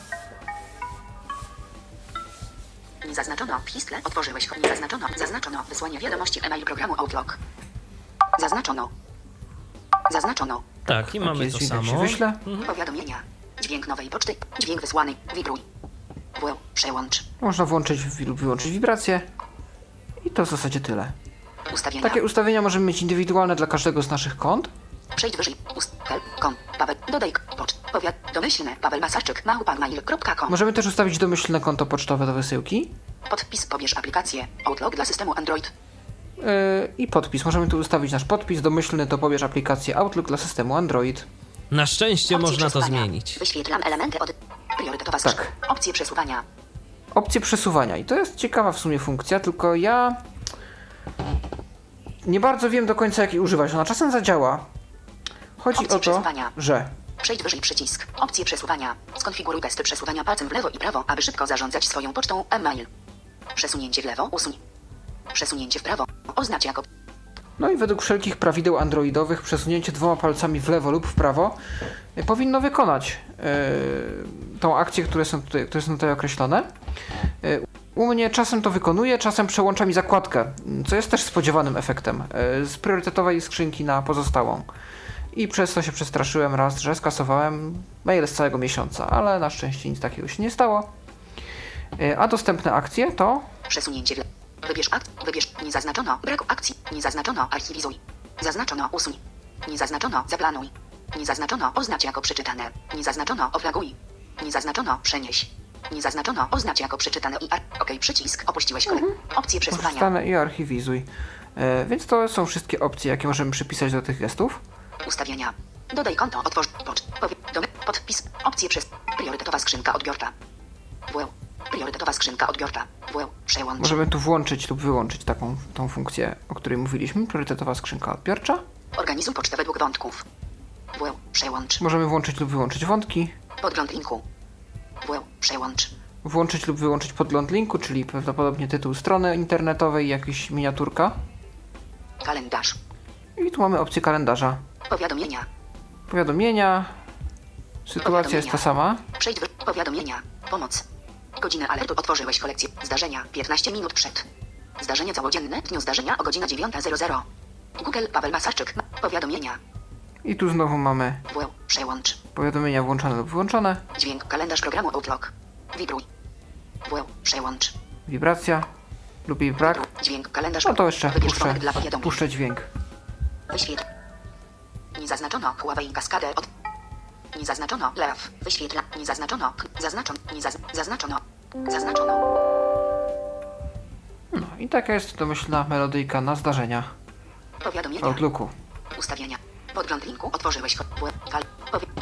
Nie zaznaczono. Pistle. Otworzyłeś. Nie zaznaczono. Zaznaczono. Wysłanie wiadomości e-mail programu Outlook. Zaznaczono. Zaznaczono. Tak, i mamy to dźwięk, jak się samo. wyśle. Powiadomienia. Dźwięk nowej poczty. Dźwięk wysłany. Wibruj. Wł. Przełącz. Można włączyć lub wyłączyć wibrację. I to w zasadzie tyle. Ustawienia. Takie ustawienia możemy mieć indywidualne dla każdego z naszych kont. Przejdź wyżej. Ust. Kel. Kom. Paweł. Dodaj. Poczt. Powiat. Domyślny. Paweł Masarczyk. Małpa.mail.com. Możemy też ustawić domyślne konto pocztowe do wysyłki. Podpis. Pobierz aplikację. Outlook dla systemu Android. Yy, I podpis. Możemy tu ustawić nasz podpis domyślny, to pobierz aplikację Outlook dla systemu Android. Na szczęście Opcje można to zmienić. Wyświetlam elementy od... Priorytetowa Tak. Opcje przesuwania. Opcje przesuwania. I to jest ciekawa w sumie funkcja, tylko ja nie bardzo wiem do końca jak jej używać. Ona czasem zadziała. Chodzi Opcje o to, przesuwania. że Przejdź wyżej przycisk. Opcje przesuwania. Skonfiguruj gesty przesuwania palcem w lewo i prawo, aby szybko zarządzać swoją pocztą e-mail. Przesunięcie w lewo usuń. Przesunięcie w prawo oznacz jako No i według wszelkich prawideł androidowych przesunięcie dwoma palcami w lewo lub w prawo y, powinno wykonać y, tą akcję, które są tutaj, które są tutaj określone. Y, u mnie czasem to wykonuje, czasem przełącza mi zakładkę, co jest też spodziewanym efektem y, z priorytetowej skrzynki na pozostałą. I przez to się przestraszyłem raz, że skasowałem maile z całego miesiąca, ale na szczęście nic takiego się nie stało. A dostępne akcje to przesunięcie w lewo. Wybierz akt. Wybierz. Nie zaznaczono. Brak akcji. Nie zaznaczono. Archiwizuj. Zaznaczono. Usuń. Nie zaznaczono. Zaplanuj. Nie zaznaczono. Oznacz jako przeczytane. Nie zaznaczono. Oflaguj. Nie zaznaczono. Przenieś. Nie zaznaczono. Oznacz jako przeczytane i ar... OK. Przycisk. Opuściłeś kolej. Opcje przesuwania. Przestanę i archiwizuj. E, więc to są wszystkie opcje, jakie możemy przypisać do tych gestów. Ustawienia. Dodaj konto. Otworz. Pocz. Powie. Dom. Podpis. Opcje przez. Priorytetowa skrzynka odbiorcza. WL. Priorytetowa skrzynka odbiorcza. WL. Przełącz. Możemy tu włączyć lub wyłączyć taką tą funkcję, o której mówiliśmy. Priorytetowa skrzynka odbiorcza. Organizuj pocztę według wątków. Przełącz. Możemy włączyć lub wyłączyć wątki. Podgląd linku. Przełącz. Włączyć lub wyłączyć podgląd linku, czyli prawdopodobnie tytuł strony internetowej, jakaś miniaturka. Kalendarz. I tu mamy opcję kalendarza. Powiadomienia. Powiadomienia. Sytuacja jest ta sama. Przejdź w powiadomienia. Pomoc. Godziny alertu otworzyłeś kolekcję. Zdarzenia 15 minut przed. Zdarzenie całodzienne w dniu zdarzenia o godzina 9.00. Google Paweł Masarczyk. Powiadomienia. I tu znowu mamy WL. Przełącz. powiadomienia włączone lub wyłączone. Dźwięk kalendarz programu Outlook. Wibruj. WL. Przełącz. Wibracja lub jej brak. Dźwięk kalendarz. No to jeszcze puszczę, dla puszczę dźwięk. Wyświetl. Nie zaznaczono Huawei kaskadę od... Nie zaznaczono lew. Wyświetla. Nie zaznaczono. Zaznaczono. Nie zaz... Zaznaczono. Zaznaczono. No i taka jest domyślna melodyjka na zdarzenia Powiadomienia. Outlooku. Ustawienia. Podgląd linku otworzyłeś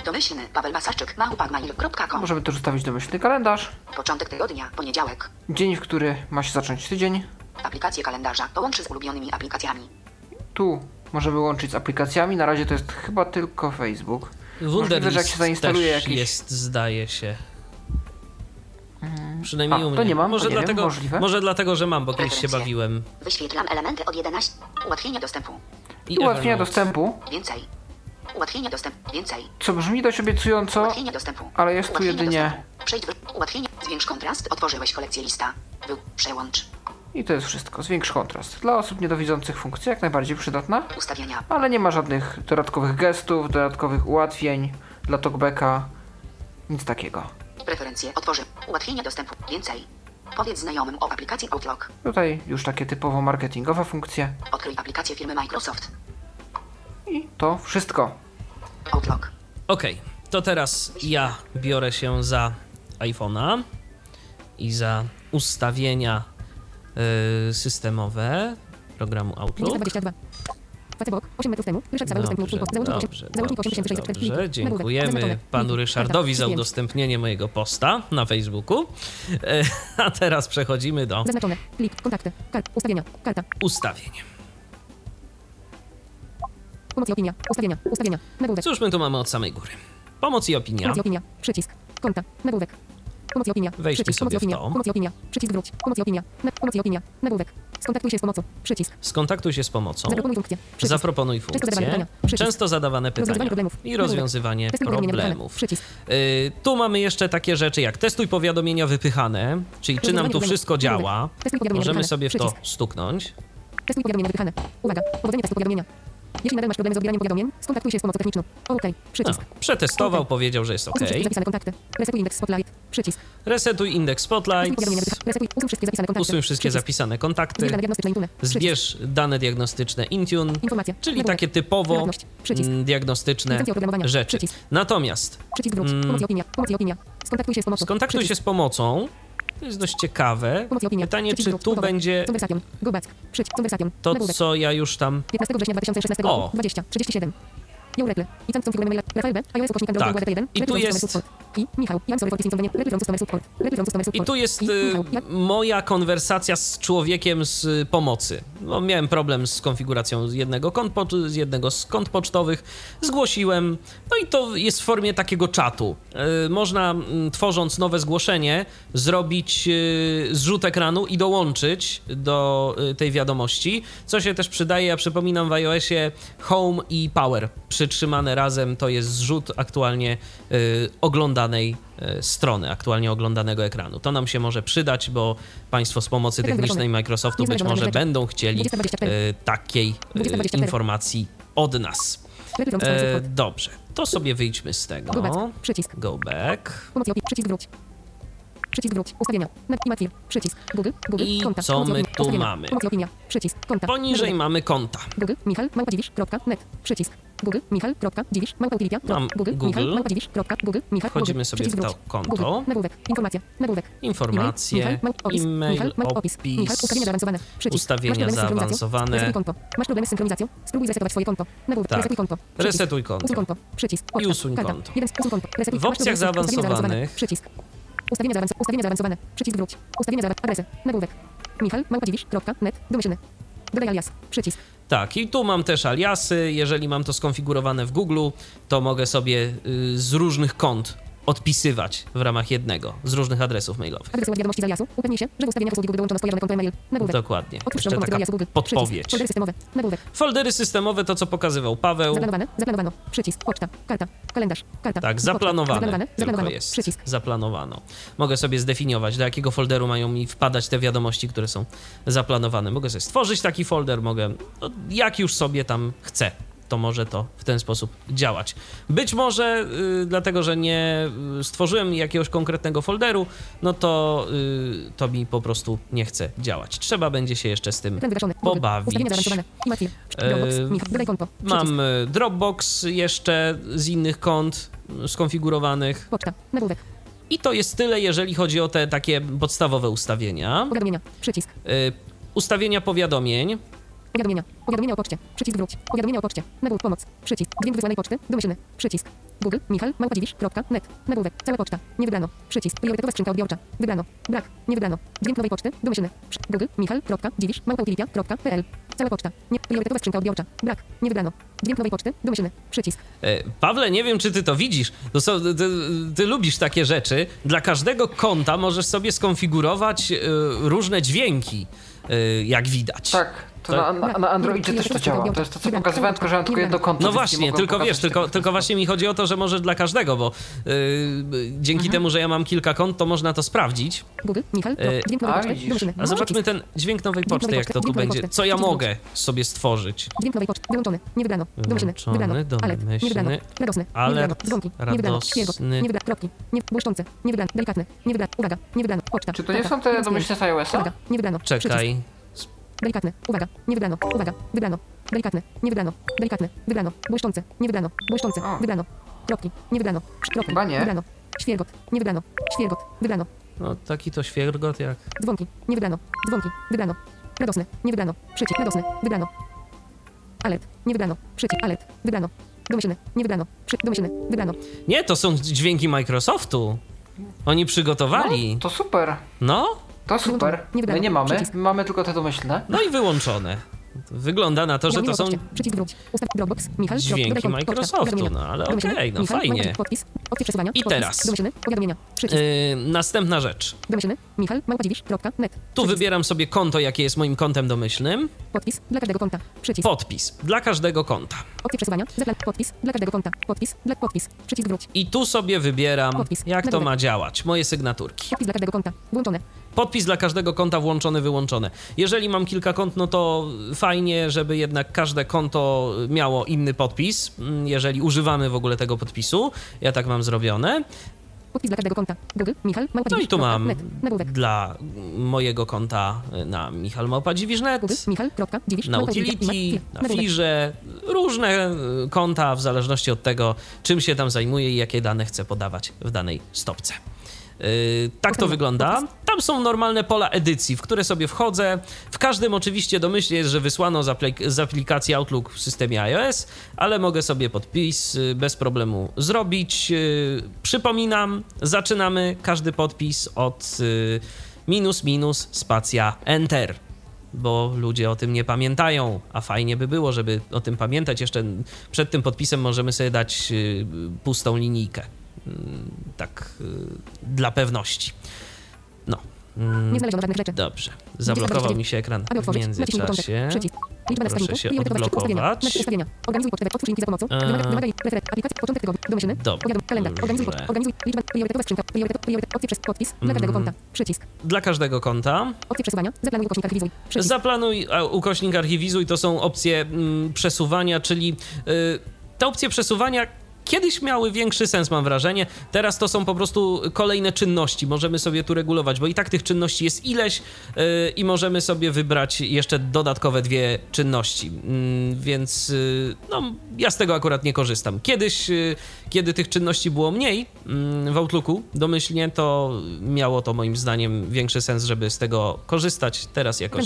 Domyślny Paweł Masarczyk małpa.mail.com Możemy też ustawić domyślny kalendarz. Początek tygodnia, poniedziałek. Dzień, w który ma się zacząć tydzień. Aplikację kalendarza połączy z ulubionymi aplikacjami. Tu możemy łączyć z aplikacjami. Na razie to jest chyba tylko Facebook. Możliwe, że jak Wunderlist się zainstaluje też jakiś... jest, zdaje się. Przynajmniej A, u to mnie. nie mam, może, to nie wiem, dlatego, możliwe. może dlatego, że mam, bo kiedyś się bawiłem. Wyświetlam elementy od 11. Ułatwienie dostępu. I ułatwienia Evernote. dostępu, Więcej. Ułatwienie dostępu. Więcej. co brzmi dość obiecująco, Ułatwienie dostępu. ale jest tu Ułatwienie jedynie dostępu. Przejdź w... Ułatwienie. Zwiększ kontrast. Otworzyłeś kolekcję lista. Był przełącz. I to jest wszystko. Zwiększ kontrast. Dla osób niedowidzących funkcja jak najbardziej przydatna, Ustawienia. ale nie ma żadnych dodatkowych gestów, dodatkowych ułatwień dla talkbacka. Nic takiego. Preferencje. Otworzy. Ułatwienie dostępu. Więcej. Powiedz znajomym o aplikacji Outlook. Tutaj już takie typowo marketingowe funkcje. Odkryj aplikację firmy Microsoft. I to wszystko. Outlook. Okej, to teraz ja biorę się za iPhone'a i za ustawienia systemowe programu Outlook. 22. Facebook, 8 metrów temu. Ryszard Saweł udostępnił twój post. Załącznik 8 dobrze, Załącznik dobrze, 8640. dobrze. Dziękujemy panu Link. Ryszardowi za Karta. udostępnienie mojego posta na Facebooku. A teraz przechodzimy do Zaznaczone. Plik. Kontakty. Kart. Ustawienia. Karta. ustawień. Pomoc i opinia. Ustawienia. Ustawienia. Nagłówek. Cóż my tu mamy od samej góry? Pomoc i opinia. Pomoc i opinia. Przycisk. Konta. Nagłówek. Pomoc i opinia. Wejdźmy Przycisk. sobie Pomoc i w opinia. to. Pomoc i opinia. Przycisk wróć. Pomoc i opinia. Na... Pomoc i opinia. Nagłówek. Skontaktuj się z pomocą. Przycisk. Skontaktuj się z pomocą. Zaproponuj funkcję. Przycisk. Zaproponuj Często zadawane funkcję. pytania. Przycisk. Często zadawane pytania. Problemów. I rozwiązywanie problemów. Przycisk. Y, tu mamy jeszcze takie rzeczy jak testuj powiadomienia wypychane, czyli czy nam tu wszystko działa. Możemy sobie w to stuknąć. Testuj powiadomienia wypychane. Uwaga. Powodzenie testu powiadomienia. Jeśli nadal masz problemy z odbieraniem powiadomień, skontaktuj się z pomocą techniczną. OK. No, Przycisk. przetestował, OK. powiedział, że jest OK. Wszystkie zapisane kontakty. Resetuj indeks Spotlight. Przycisk. Resetuj indeks Spotlight. Resetuj. Usuń wszystkie zapisane kontakty. Usuń wszystkie Przycisk. zapisane kontakty. Zbierz dane diagnostyczne Intune. Zbierz dane diagnostyczne Intune, Informacje. czyli takie typowo diagnostyczne rzeczy. Natomiast Przycisk wróć. Mm. Pomoc i opinia. Pomoc i opinia. Skontaktuj się z pomocą. skontaktuj się z pomocą. To jest dość ciekawe. Pytanie, czy tu będzie to, co ja już tam 15 września 2016 O. roku. 20. 37. Jourekle. I tam configurujemy maila. Rafael B. iOS ukośnik Android Tak. 1. I tu jest- I tu jest y, moja konwersacja z człowiekiem z y, pomocy. No, miałem problem z konfiguracją z jednego, kont z jednego z kont pocztowych, zgłosiłem, no i to jest w formie takiego czatu. Y, można mm, tworząc nowe zgłoszenie zrobić zrzut ekranu i dołączyć do tej wiadomości, co się też przydaje, ja przypominam w iOSie Home i Power przytrzymane razem, to jest zrzut aktualnie y, oglądanej y, strony, aktualnie oglądanego ekranu. To nam się może przydać, bo Państwo z pomocy technicznej. Microsoftu być może będą chcieli 224. y, takiej 224. informacji od nas. E, dobrze, to sobie wyjdźmy z tego. Go back. Go back. Przycisk wróć. Przycisk wróć. Ustawienia. Nag i Matwir. Przycisk. Google. Google. I Konta. co i my tu Ustawienia. mamy? I opinia. Przycisk. Konta. Poniżej Nagłówek. mamy konta. Google. Michal. Małpadziwisz.net. Przycisk. Google. Michal. Dziwisz. Małpa utility. Mam Google. Google. Michal. Małpadziwisz. Google. Michal. Wchodzimy Google. sobie w to konto. Google. Nagłówek. Informacja. Nagłówek. Informacje, Mał- opis. e-mail, Michal, opis. Michal, ustawienia zaawansowane. Przycisk. ustawienia zaawansowane. Resetuj konto. Masz problemy z synchronizacją? Spróbuj zresetować swoje konto. Nagłówek. Tak. Resetuj konto. Przycisk. Resetuj Usuń konto. konto. Przycisk. Poczta. usuń konto. Konto. W opcjach zaawansowanych- Przycisk. Ustawienia zaawansowane. Ustawienia zaawansowane. Przycisk wróć. Ustawienia zaawansowane. Adresy. Nagłówek. Michal. Małpadziwisz.net. Domyślny. Dodaj alias. Przycisk. Tak, i tu mam też aliasy. Jeżeli mam to skonfigurowane w Google, to mogę sobie y, z różnych kont odpisywać w ramach jednego, z różnych adresów mailowych. Adres wiadomości z aliasu. Upewnij się, że w ustawieniach usługi Google dołączono skojarzone konto e-mail. Nagłówek. Dokładnie. Otwórz Jeszcze taka Google. podpowiedź. Przycisk. Foldery systemowe. Nagłówek. Foldery systemowe to, co pokazywał Paweł. Zaplanowane. Zaplanowano. Przycisk. Poczta. Karta. Kalendarz. Karta. Tak, Poczta. zaplanowane. Zaplanowane. Zaplanowano. jest. Przycisk. Zaplanowano. Mogę sobie zdefiniować, do jakiego folderu mają mi wpadać te wiadomości, które są zaplanowane. Mogę sobie stworzyć taki folder, mogę, no, jak już sobie tam chcę. To może to w ten sposób działać. Być może y, dlatego, że nie y, stworzyłem jakiegoś konkretnego folderu, no to y, to mi po prostu nie chce działać. Trzeba będzie się jeszcze z tym pobawić. Przycisk. Mam y, Dropbox jeszcze z innych kont y, skonfigurowanych. Poczta. Nagłówek. I to jest tyle, jeżeli chodzi o te takie podstawowe ustawienia. Powiadomienia. Przycisk. Y, ustawienia powiadomień. Powiadomienia. Powiadomienia o poczcie. Przycisk wróć. Powiadomienia o poczcie. Nagłówek. Pomoc. Przycisk. Dźwięk wysłanej poczty. Domyślny. Przycisk. Google. Michal. Małpadziwisz.net. Nagłówek. Cała poczta. Nie wybrano. Przycisk. Priorytetowa skrzynka odbiorcza. Wybrano. Brak. Nie wybrano. Dźwięk nowej poczty. Domyślny. Google. Michal.dziwisz. Małpautilitia.pl. Cała poczta. Nie. Priorytetowa skrzynka odbiorcza. Brak. Nie wybrano. Dźwięk nowej poczty. Domyślny. Przycisk. E, Pawle, nie wiem, czy ty to widzisz. To są, ty, ty lubisz takie rzeczy. Dla każdego konta możesz sobie skonfigurować e, różne dźwięki, e, jak widać. Tak, To na, na, na Androidzie też to działa. To jest to, co pokazywałem, tylko że mam tylko jedno konto. No właśnie, tylko wiesz, tylko, tylko właśnie mi chodzi o to, że może dla każdego, bo yy, dzięki Mhm. temu, że ja mam kilka kont, to można to sprawdzić. Google, Michal, E, dźwięk a, nowej poczty. A zobaczmy ten dźwięk nowej poczty, jak to tu będzie. Co ja mogę sobie stworzyć? Dźwięk nowej poczty, wyłączony, nie wybrano, domyślny, Wyłączony, wybrano, alert, nie wybrano, radosny, nie wybrano, dzwonki, nie wybrano, świergot, nie wybrano, kropki, nie, błyszczące, nie wybrano, delikatny, nie wybrano, uwaga, nie wybrano, poczta, Czy to nie są te domyślne z iOS-a? Uwaga, nie wybrano, przycisk, Czekaj. Delikatny, uwaga, nie wybrano, uwaga, wybrano, delikatny, nie wybrano, delikatny, wybrano, błyszczące, nie wybrano, błyszczące, O. wybrano, kropki, nie wybrano, kropki, Chyba nie. wybrano, świergot, nie wybrano, świergot, wybrano, No taki to świergot jak... Dzwonki. Nie wybrano. Dzwonki. Wybrano. Radosny. Nie wybrano. Przycisk. Radosny. Wybrano. Alert. Nie wybrano. Przycisk. Alert. Wybrano. Domyślny. Nie wybrano. Przy... Domyślny. Wybrano. Nie, to są dźwięki Microsoftu. Oni przygotowali. To super. No, To super. Nie. My nie mamy. My mamy tylko te domyślne. no i wyłączone. Wygląda na to, że to są Przycisk wróć. Ustaw Dropbox. Michal. dźwięki. Microsoftu, no ale okej, no Michal. fajnie. Małpa- Podpis. Opcje przesuwania. I teraz. Powiadomienia. Yy, następna rzecz. Domyślny. Michal. Małpadziwisz.net. Tu wybieram sobie konto, jakie jest moim kontem domyślnym. Podpis. Dla każdego konta. Przycisk. Podpis dla każdego konta. Opcje przesuwania. Zaplan. Podpis. Dla każdego konta. Podpis. Dla podpis. Przycisk wróć. I tu sobie wybieram, Podpis. jak to ma działać. Moje sygnaturki. Podpis dla każdego konta. Włączone. Podpis dla każdego konta włączony, wyłączony. Jeżeli mam kilka kont, no to fajnie, żeby jednak każde konto miało inny podpis, mm, jeżeli używamy w ogóle tego podpisu. Ja tak mam zrobione. Podpis dla każdego konta. Google. Michal. No i tu mam dla mojego konta na Michal. Małpa-Dziwisz.net, Michal.dziwisz. na Utility, na Firze, różne y, konta w zależności od tego, czym się tam zajmuję i jakie dane chcę podawać w danej stopce. Yy, tak to wygląda. Tam są normalne pola edycji, w które sobie wchodzę. W każdym oczywiście domyślnie jest, że wysłano z, aplik- z aplikacji Outlook w systemie iOS, ale mogę sobie podpis y, bez problemu zrobić. Yy, Przypominam, zaczynamy każdy podpis od y, minus minus spacja enter bo ludzie o tym nie pamiętają, a fajnie by było, żeby o tym pamiętać. Jeszcze przed tym podpisem możemy sobie dać y, pustą linijkę. Mm, Tak, y, dla pewności. No. Mm, Nie znaleziono żadnych rzeczy. Dobrze. Zablokował mi się ekran w międzyczasie. Liczba na Proszę się odblokować. Ustawienia. Organizuj pocztę. Otwórz linki za pomocą. Eee. Wymaga, wymaga referat. Aplikacja. Początek tygodnia. Domyślny. Powiadom. Kalendarz. Organizuj pocztę. Organizuj. Liczba. Priorytetowa skrzynka. Priorytet. Priorytet. Opcje przez podpis. Dla każdego Mm. konta. Przycisk. Dla każdego konta. Opcje przesuwania. Zaplanuj ukośnik archiwizuj. Przycisk. Zaplanuj ukośnik archiwizuj to są opcje przesuwania, czyli y, te opcje przesuwania kiedyś miały większy sens, mam wrażenie. Teraz to są po prostu kolejne czynności. Możemy sobie tu regulować, bo i tak tych czynności jest ileś y, i możemy sobie wybrać jeszcze dodatkowe dwie czynności. Mm, więc y, no, ja z tego akurat nie korzystam. Kiedyś, y, kiedy tych czynności było mniej mm, w Outlooku domyślnie, to miało to moim zdaniem większy sens, żeby z tego korzystać. Teraz jakoś.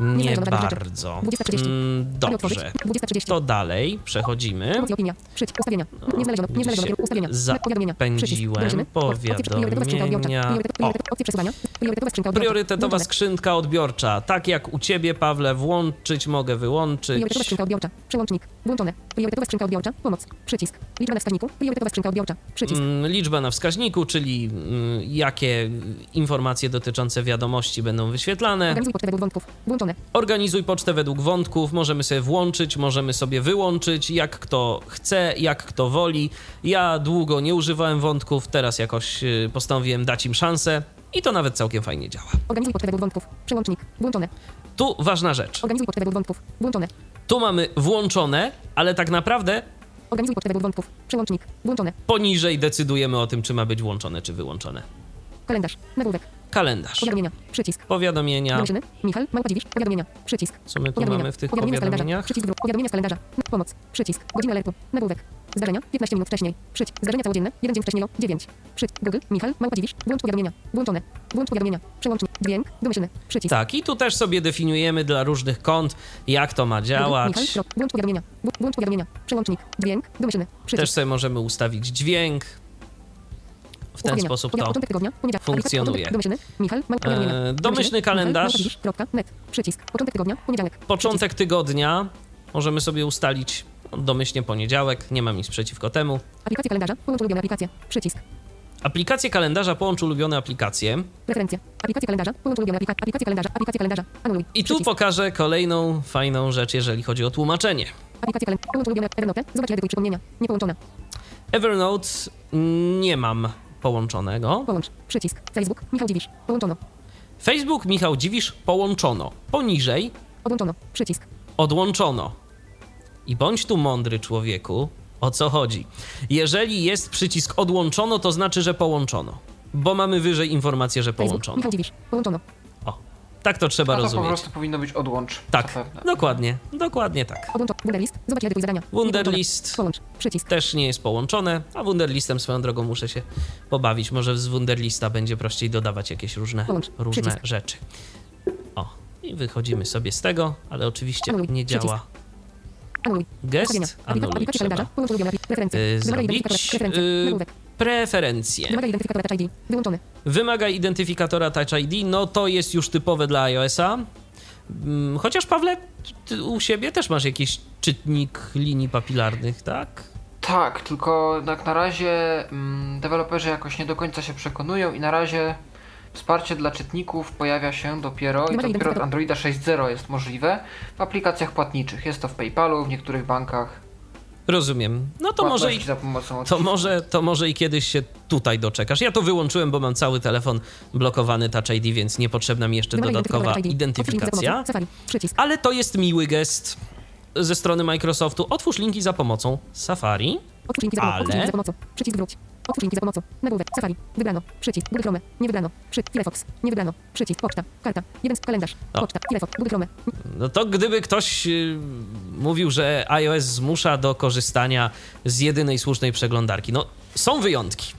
Nie bardzo. 20.30. Mm. Dobrze. 20.30. To dalej przechodzimy. Przycisk. zapędziłem. Wdrożymy. Opcje priorytetowa skrzynka odbiorcza. Powiadomienia. Przesuwania. Priorytetowa skrzynka odbiorcza. Tak jak u ciebie, Pawle, włączyć mogę wyłączyć. Priorytetowa skrzynka odbiorcza. Przełącznik. Włączone. Priorytetowa skrzynka odbiorcza. Pomoc. Przycisk. Liczba na wskaźniku. Priorytetowa skrzynka odbiorcza. Przycisk. Mm, Liczba na wskaźniku, czyli mm, jakie informacje dotyczące wiadomości będą wyświetlane. Organizuj pocztę według wątków. Włączone. Organizuj pocztę według wątków, możemy sobie włączyć, możemy sobie wyłączyć, jak kto chce, jak kto woli. Ja długo nie używałem wątków, teraz jakoś y, postanowiłem dać im szansę i to nawet całkiem fajnie działa. Organizuj pocztę według wątków. Przełącznik. Włączone. Tu ważna rzecz. Organizuj pocztę według wątków. Włączone. Tu mamy włączone, ale tak naprawdę Organizuj pocztę według wątków. Przełącznik. Włączone. poniżej decydujemy o tym, czy ma być włączone, czy wyłączone. Kalendarz. Nagłówek. Kalendarz. Powiadomienia. Przycisk. Powiadomienia. Domyślny. Michal. Małpadziwisz. Powiadomienia. Przycisk. Co my tu mamy w tych Powiadomienia z kalendarza. powiadomieniach? Przycisk. Powiadomienia z kalendarza. Pomoc. Przycisk. Godzina alertu. Nagłówek. Zdarzenia. 15 minut wcześniej. Przycisk. Zdarzenia całodzienne. Jeden dzień wcześniej o 9. Przycisk. Google. Michal. Małpadziwisz. Włącz powiadomienia. Włączone. Włącz powiadomienia. Przełącznik. Dźwięk. Domyślny. Przycisk. Tak, i tu też sobie definiujemy dla różnych kont, jak to ma Google. działać. Michal. Krop. Włącz powiadomienia. Wł- Włącz powiadomienia. Przełącznik. Dźwięk. Domyślny. Przycisk. Też sobie możemy ustawić dźwięk. W ten sposób to funkcjonuje. Domyślny. Domyślny kalendarz. Początek tygodnia. Poniedziałek. Początek tygodnia możemy sobie ustalić domyślnie poniedziałek, nie mam nic przeciwko temu. Aplikacja kalendarza. Połącz ulubione aplikacje. Przycisk. Aplikacje kalendarza połącz ulubione aplikacje. Preferencje. Aplikacja kalendarza. Połącz ulubione aplika- aplikacje kalendarza. Aplikacja kalendarza. Anuluj. I tu pokażę kolejną fajną rzecz, jeżeli chodzi o tłumaczenie. Aplikacja kalendarza. Połącz ulubione Evernote. Zobacz edytuj przypomnienia. Nie połączone. Evernote nie mam połączonego. Połącz. Przycisk. Facebook. Michał Dziwisz. Połączono. Facebook Michał Dziwisz połączono. Poniżej Odłączono. Przycisk. odłączono. I bądź tu mądry człowieku, o co chodzi. Jeżeli jest przycisk odłączono, to znaczy, że połączono. Bo mamy wyżej informację, że Facebook. połączono. Michał Dziwisz. Połączono. Tak to trzeba A to po rozumieć. prostu powinno być odłącz. Tak, Zapewne. dokładnie, dokładnie tak. Wunderlist. Zobacz edytuj zadania. Wunderlist połączone. Połącz. Przycisk. też nie jest połączone, a Wunderlistem swoją drogą muszę się pobawić. Może z Wunderlista będzie prościej dodawać jakieś różne, Połącz. różne Przycisk. rzeczy. O, i wychodzimy sobie z tego, ale oczywiście Anuluj. nie Przycisk. działa Anuluj. Gest. Anuluj trzeba y, Wymaga zrobić. identyfikatora. Preferencje. Wymaga identyfikatora Touch ID. Wyłączony. Wymaga identyfikatora Touch ID, no to jest już typowe dla iOS-a. Mm, Chociaż Pawle, ty u siebie też masz jakiś czytnik linii papilarnych, tak? Tak, tylko jak na razie mm, deweloperzy jakoś nie do końca się przekonują i na razie wsparcie dla czytników pojawia się dopiero i dopiero od. Androida 6.0 jest możliwe w aplikacjach płatniczych. Jest to w PayPalu, w niektórych bankach. Rozumiem. No to może i Płatności za pomocą To może, to może i kiedyś się tutaj doczekasz. Ja to wyłączyłem, bo mam cały telefon blokowany Touch ID, więc niepotrzebna mi jeszcze dodatkowa identyfikacja. Ale to jest miły gest ze strony Microsoftu. Otwórz linki za pomocą Safari. Otwórz linki za pomocą. Ale- Otwórz linki za pomocą. Przycisk wróć. Otwórz za pomocą. Nagłówek. Safari. Wybrano. Przycisk. Google Chrome. Nie wybrano. Przy. Firefox. Nie wybrano. Przycisk. Poczta. Karta. Jeden z kalendarz. Poczta. Firefox. Google Chrome. No to gdyby ktoś yy, mówił, że iOS zmusza do korzystania z jedynej słusznej przeglądarki. No, są wyjątki.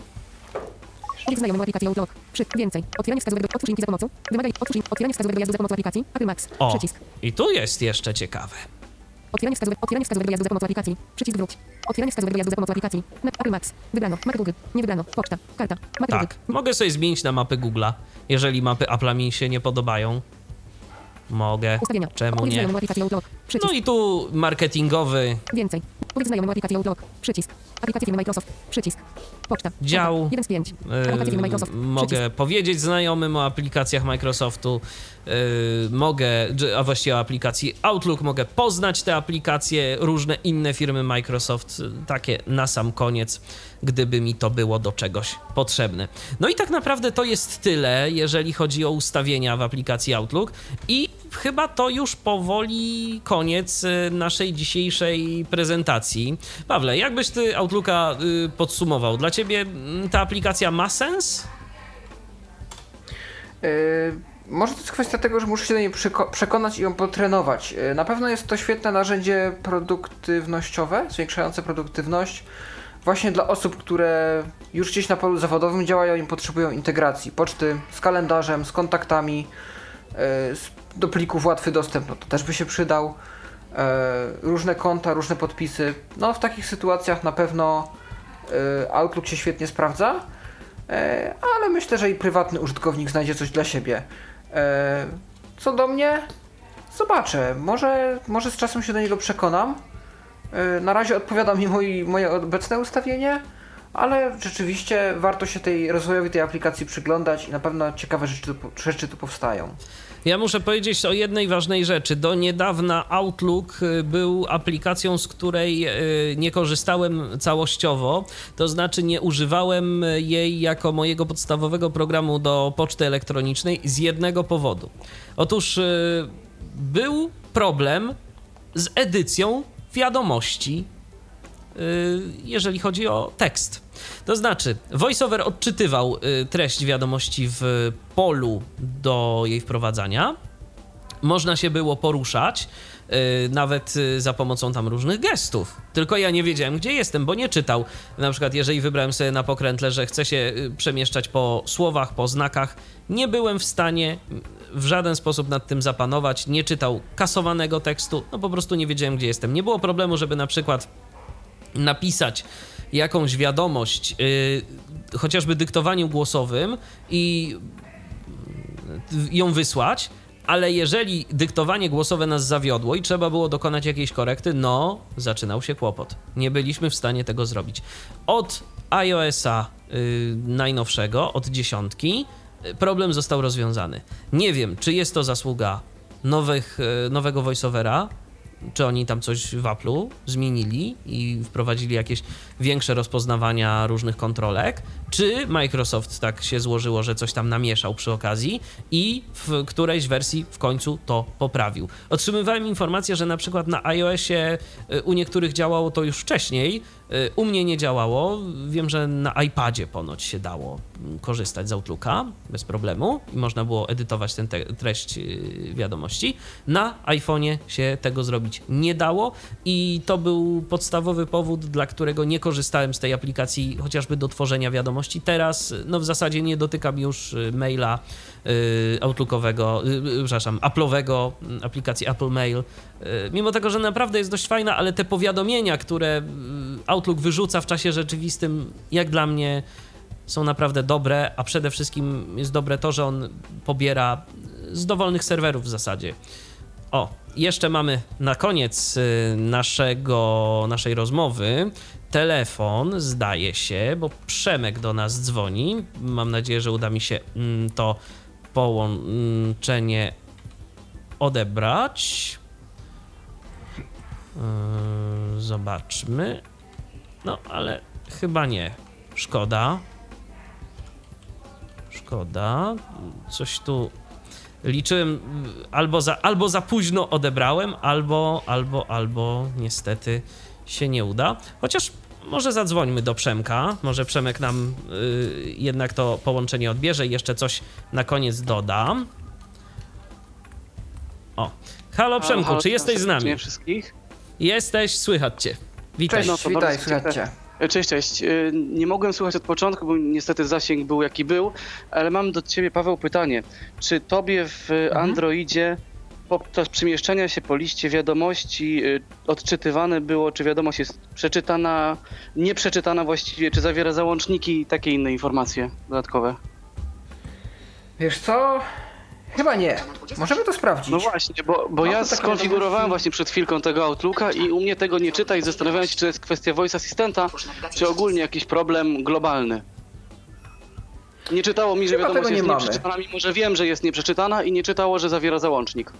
Użyć znajomą aplikację Outlook. Przy. Więcej. Otwieranie wskazówek do... Otwórz linki za pomocą. Wymaga... Otwórz link. Otwieranie wskazówek do jazdu za pomocą aplikacji. Apple Max. O, Przycisk. i tu jest jeszcze ciekawe. Otwieranie wskazówek, otwieranie wskazówek do jazdu za pomocą aplikacji. Przycisk wróć. Otwieranie wskazówek do jazdu za pomocą aplikacji. Na Apple Max. Wybrano. Mac Google. Nie wybrano. Poczta. Karta. Mac Tak, Google. mogę sobie zmienić na mapy Google'a, jeżeli mapy Apple'a mi się nie podobają. Mogę. Ustawienia. Czemu nie? No i tu marketingowy Więcej. Powiedz znajomą aplikację Outlook. Przycisk. Aplikacje firmy Microsoft. Przycisk. Poczta. Dział. 1 z 5. Yy, Aplikacje Microsoft. mogę powiedzieć znajomym o aplikacjach Microsoftu, yy, mogę, a właściwie o aplikacji Outlook, mogę poznać te aplikacje, różne inne firmy Microsoft, yy, takie na sam koniec, gdyby mi to było do czegoś potrzebne. No i tak naprawdę to jest tyle, jeżeli chodzi o ustawienia w aplikacji Outlook i chyba to już powoli koniec yy, naszej dzisiejszej prezentacji. Pawle, jakbyś ty Outlooka yy, podsumował? Dla ciebie mm, ta aplikacja ma sens? Yy, może to jest kwestia tego, że muszę się do niej przekonać i ją potrenować. Yy, na pewno jest to świetne narzędzie produktywnościowe, zwiększające produktywność. Właśnie dla osób, które już gdzieś na polu zawodowym działają i potrzebują integracji. Poczty z kalendarzem, z kontaktami, do plików łatwy dostęp, no to też by się przydał. Yy, różne konta, różne podpisy. No w takich sytuacjach na pewno yy, Outlook się świetnie sprawdza. E, ale myślę, że i prywatny użytkownik znajdzie coś dla siebie. E, Co do mnie, zobaczę. Może, może z czasem się do niego przekonam. E, Na razie odpowiada mi moje obecne ustawienie, ale rzeczywiście warto się tej rozwojowi tej aplikacji przyglądać i na pewno ciekawe rzeczy tu, rzeczy tu powstają. Ja muszę powiedzieć o jednej ważnej rzeczy. Do niedawna Outlook y, był aplikacją, z której y, nie korzystałem całościowo, to znaczy nie używałem jej jako mojego podstawowego programu do poczty elektronicznej z jednego powodu. Otóż y, był problem z edycją wiadomości jeżeli chodzi o tekst. To znaczy, VoiceOver odczytywał y, treść wiadomości w polu do jej wprowadzania. Można się było poruszać, y, nawet y, za pomocą tam różnych gestów. Tylko ja nie wiedziałem, gdzie jestem, bo nie czytał. Na przykład, jeżeli wybrałem sobie na pokrętle, że chcę się y, przemieszczać po słowach, po znakach, nie byłem w stanie w żaden sposób nad tym zapanować. Nie czytał kasowanego tekstu, no po prostu nie wiedziałem, gdzie jestem. Nie było problemu, żeby na przykład napisać jakąś wiadomość, yy, chociażby dyktowaniu głosowym i y, ją wysłać, ale jeżeli dyktowanie głosowe nas zawiodło i trzeba było dokonać jakiejś korekty, no zaczynał się kłopot. Nie byliśmy w stanie tego zrobić. Od iOS-a y, najnowszego, od dziesiątki, y, problem został rozwiązany. Nie wiem, czy jest to zasługa nowych, y, nowego voiceovera, czy oni tam coś w Apple'u zmienili i wprowadzili jakieś większe rozpoznawania różnych kontrolek, czy Microsoft tak się złożyło, że coś tam namieszał przy okazji i w którejś wersji w końcu to poprawił. Otrzymywałem informację, że na przykład na iOSie y, u niektórych działało to już wcześniej, u mnie nie działało. Wiem, że na iPadzie ponoć się dało mm, korzystać z Outlooka bez problemu i można było edytować tę treść y, wiadomości. Na iPhone'ie się tego zrobić nie dało i to był podstawowy powód, dla którego nie korzystałem z tej aplikacji chociażby do tworzenia wiadomości Teraz, no w zasadzie nie dotykam już y, maila y, Outlookowego, y, przepraszam, Apple'owego, aplikacji Apple Mail. Mimo tego, że naprawdę jest dość fajna, ale te powiadomienia, które Outlook wyrzuca w czasie rzeczywistym, jak dla mnie są naprawdę dobre, a przede wszystkim jest dobre to, że on pobiera z dowolnych serwerów w zasadzie. O, jeszcze mamy na koniec naszego, naszej rozmowy telefon, zdaje się, bo Przemek do nas dzwoni. Mam nadzieję, że uda mi się mm, to połączenie odebrać. Yy, zobaczmy. No, ale chyba nie. Szkoda. Szkoda. Coś tu liczyłem albo za, albo za późno odebrałem, albo, albo, albo niestety się nie uda. Chociaż może zadzwońmy do Przemka. Może Przemek nam y, jednak to połączenie odbierze i jeszcze coś na koniec dodam. O. Halo Przemku, halo, czy jesteś z nami? wszystkich. Jesteś, słychać cię. Witaj. Cześć, no, witaj, słychać cię. E, cześć, cześć. E, nie mogłem słuchać od początku, bo niestety zasięg był jaki był, ale mam do ciebie, Paweł, pytanie. Czy tobie w mhm. Androidzie podczas przemieszczania się po liście wiadomości y, odczytywane było, czy wiadomość jest przeczytana, nieprzeczytana właściwie, czy zawiera załączniki i takie inne informacje dodatkowe? Wiesz co? Chyba nie. Możemy to sprawdzić. No właśnie, bo, bo ja skonfigurowałem właśnie przed chwilką tego Outlooka i u mnie tego nie czyta i zastanawiałem się, czy to jest kwestia voice assistanta, czy ogólnie jakiś problem globalny. Nie czytało mi, że Chyba wiadomość jest nie nieprzeczytana, mimo że wiem, że jest nieprzeczytana i nie czytało, że zawiera załącznik.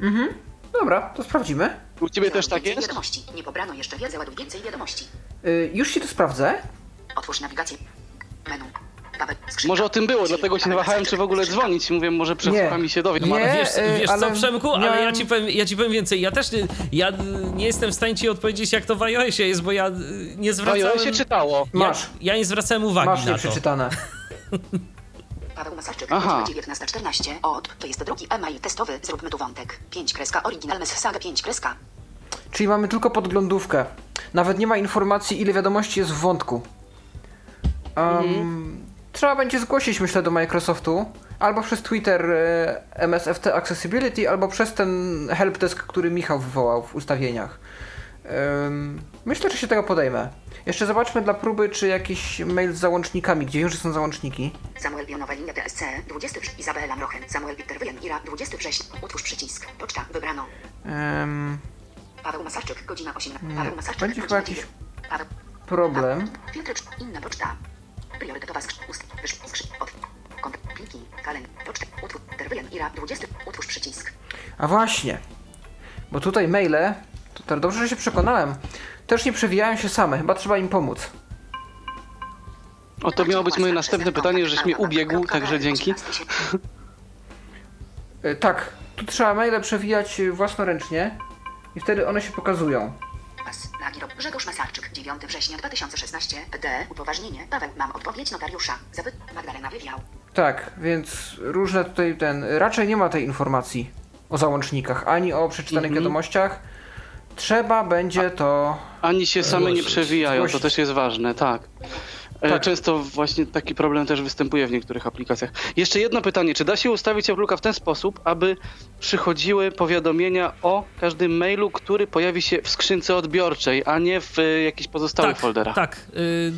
Mhm. Dobra, to sprawdzimy. U ciebie też tak jest? Wiadomości. Nie pobrano jeszcze wiedzy, ładuj więcej wiadomości. Y, już ci to sprawdzę. Otwórz nawigację. Menu. Może o tym było, dlatego się wahałem, czy w ogóle dzwonić. Mówię, może przesłucham i się dowiem. Nie, ale wiesz, wiesz ale co, Przemku, ale ja ci, powiem, ja ci powiem więcej. Ja też nie, ja nie jestem w stanie ci odpowiedzieć, jak to w iOSie jest, bo ja nie zwracałem... W iOSie czytało. Masz. Ja, ja nie zwracałem uwagi Masz na to. przeczytane. Paweł Masarczyk, Aha. 1914. Od, to jest drugi e-mail testowy, zróbmy tu wątek. 5 kreska, original mess saga 5 kreska. Czyli mamy tylko podglądówkę. Nawet nie ma informacji, ile wiadomości jest w wątku. Um, mhm. Trzeba będzie zgłosić, myślę, do Microsoftu. Albo przez Twitter e, MSFT Accessibility, albo przez ten helpdesk, który Michał wywołał w ustawieniach. Um, myślę, że się tego podejmę. Jeszcze zobaczmy dla próby, czy jakiś mail z załącznikami, gdzie wiem, że są załączniki. Samuel Pionowa linia DSC, 20 Izabela Mrochen, Samuel Wyjan Ira, 20 września, utwórz przycisk, poczta, wybrano. Um, Paweł Masarczyk, godzina 8. Paweł Masarczyk, Będzie chyba jakiś Paweł. problem. Filtr, inna poczta. Priorytetowa ust, wysz, od, kont, pliki, poczta, utwórz, Ira, 20, utwórz przycisk. A właśnie, bo tutaj maile, to dobrze, że się przekonałem, też nie przewijają się same, chyba trzeba im pomóc. O, to miało być moje następne pytanie, żeś mnie ubiegł, także dzięki. E, tak, tu trzeba maile przewijać własnoręcznie i wtedy one się pokazują. Grzegorz Masarczyk, 9 września 2016, D. Upoważnienie. Paweł, mam odpowiedź notariusza. Zapyt Magdalena Wywiał. Tak, więc różne tutaj ten. Raczej nie ma tej informacji o załącznikach, ani o przeczytanych mm -hmm. wiadomościach. Trzeba będzie to. Ani się same nie przewijają, to też jest ważne, tak. E, tak. Często właśnie taki problem też występuje w niektórych aplikacjach. Jeszcze jedno pytanie, czy da się ustawić Outlooka w ten sposób, aby przychodziły powiadomienia o każdym mailu, który pojawi się w skrzynce odbiorczej, a nie w e, jakichś pozostałych tak, folderach? Tak, y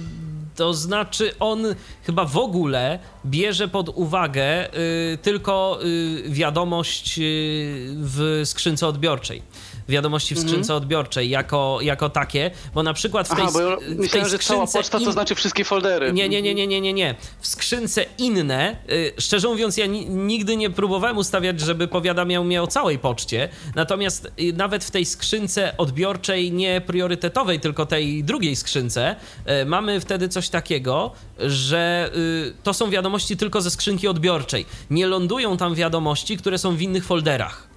to znaczy on chyba w ogóle bierze pod uwagę y, tylko y, wiadomość y, w skrzynce odbiorczej. Wiadomości w skrzynce Mhm. odbiorczej jako, jako takie, bo na przykład w tej, Aha, bo ja sk- w tej myślałem, że cała poczta to in- znaczy wszystkie foldery. nie, nie, nie, nie, nie, nie, nie. W skrzynce inne, y, szczerze mówiąc, ja ni- nigdy nie próbowałem ustawiać, żeby powiadamiał mnie o całej poczcie. Natomiast y, nawet w tej skrzynce odbiorczej, nie priorytetowej, tylko tej drugiej skrzynce, y, mamy wtedy coś takiego, że y, to są wiadomości tylko ze skrzynki odbiorczej. Nie lądują tam wiadomości, które są w innych folderach.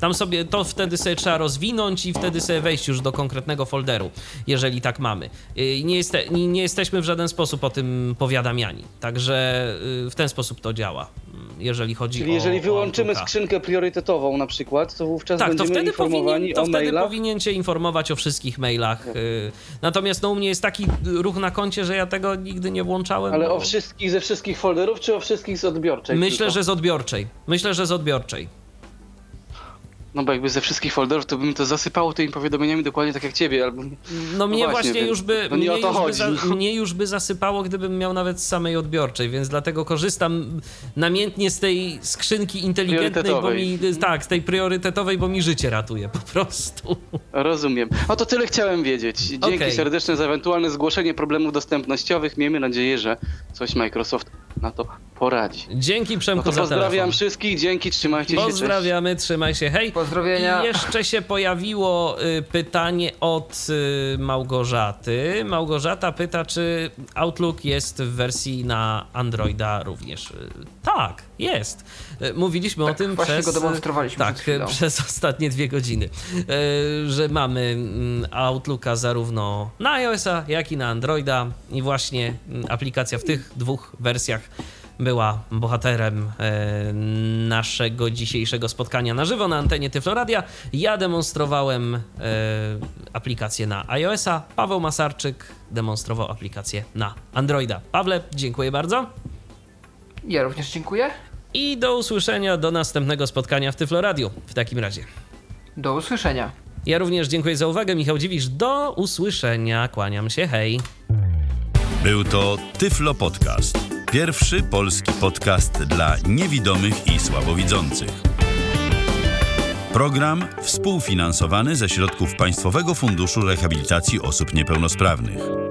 Tam sobie to wtedy sobie trzeba rozwinąć i wtedy sobie wejść już do konkretnego folderu, jeżeli tak mamy. Y, Nie, jeste, nie jesteśmy w żaden sposób o tym powiadamiani. Także y, w ten sposób to działa, mm, jeżeli chodzi Czyli o. jeżeli o wyłączymy Outlooka. skrzynkę priorytetową na przykład, to wówczas Tak, to będziemy wtedy, informowani powinien, to o wtedy mailach. powinien cię informować o wszystkich mailach. y, Natomiast no, u mnie jest taki ruch na koncie, że ja tego nigdy nie włączałem. Ale bo o wszystkich ze wszystkich folderów, czy o wszystkich z odbiorczej? Myślę, tylko? że z odbiorczej. Myślę, że z odbiorczej. No bo jakby ze wszystkich folderów, to bym to zasypało tymi powiadomieniami dokładnie tak jak ciebie, albo... No mnie właśnie, już by nie mnie o to już, by chodzi. za, mnie już by zasypało, gdybym miał nawet z samej odbiorczej, więc dlatego korzystam namiętnie z tej skrzynki inteligentnej, bo mi tak, z tej priorytetowej, bo mi życie ratuje po prostu. Rozumiem. No to tyle chciałem wiedzieć. Dzięki Okej. serdeczne za ewentualne zgłoszenie problemów dostępnościowych. Miejmy nadzieję, że coś Microsoft na to poradzi. Dzięki No Przemku za pozdrawiam telefon. wszystkich, dzięki, trzymajcie się. cześć. Pozdrawiamy, trzymaj się, hej. Pozdrowienia. I jeszcze się pojawiło y, pytanie od y, Małgorzaty. Małgorzata pyta, czy Outlook jest w wersji na Androida również. Y, Tak, jest. Y, Mówiliśmy Tak, o tym właśnie przez... go demonstrowaliśmy Tak, przez ostatnie dwie godziny, y, że mamy mm, Outlooka zarówno na iOS-a, jak i na Androida i właśnie mm, aplikacja w tych dwóch wersjach była bohaterem e, naszego dzisiejszego spotkania na żywo na antenie Tyfloradia. Ja demonstrowałem e, aplikację na iOS-a, Paweł Masarczyk demonstrował aplikację na Androida. Pawle, dziękuję bardzo Ja również dziękuję. I do usłyszenia do następnego spotkania w Tyfloradiu w takim razie. Do usłyszenia. Ja również dziękuję za uwagę, Michał Dziwisz, do usłyszenia, kłaniam się, hej. Był to Tyflo Podcast. Pierwszy polski podcast dla niewidomych i słabowidzących. Program współfinansowany ze środków Państwowego Funduszu Rehabilitacji Osób Niepełnosprawnych.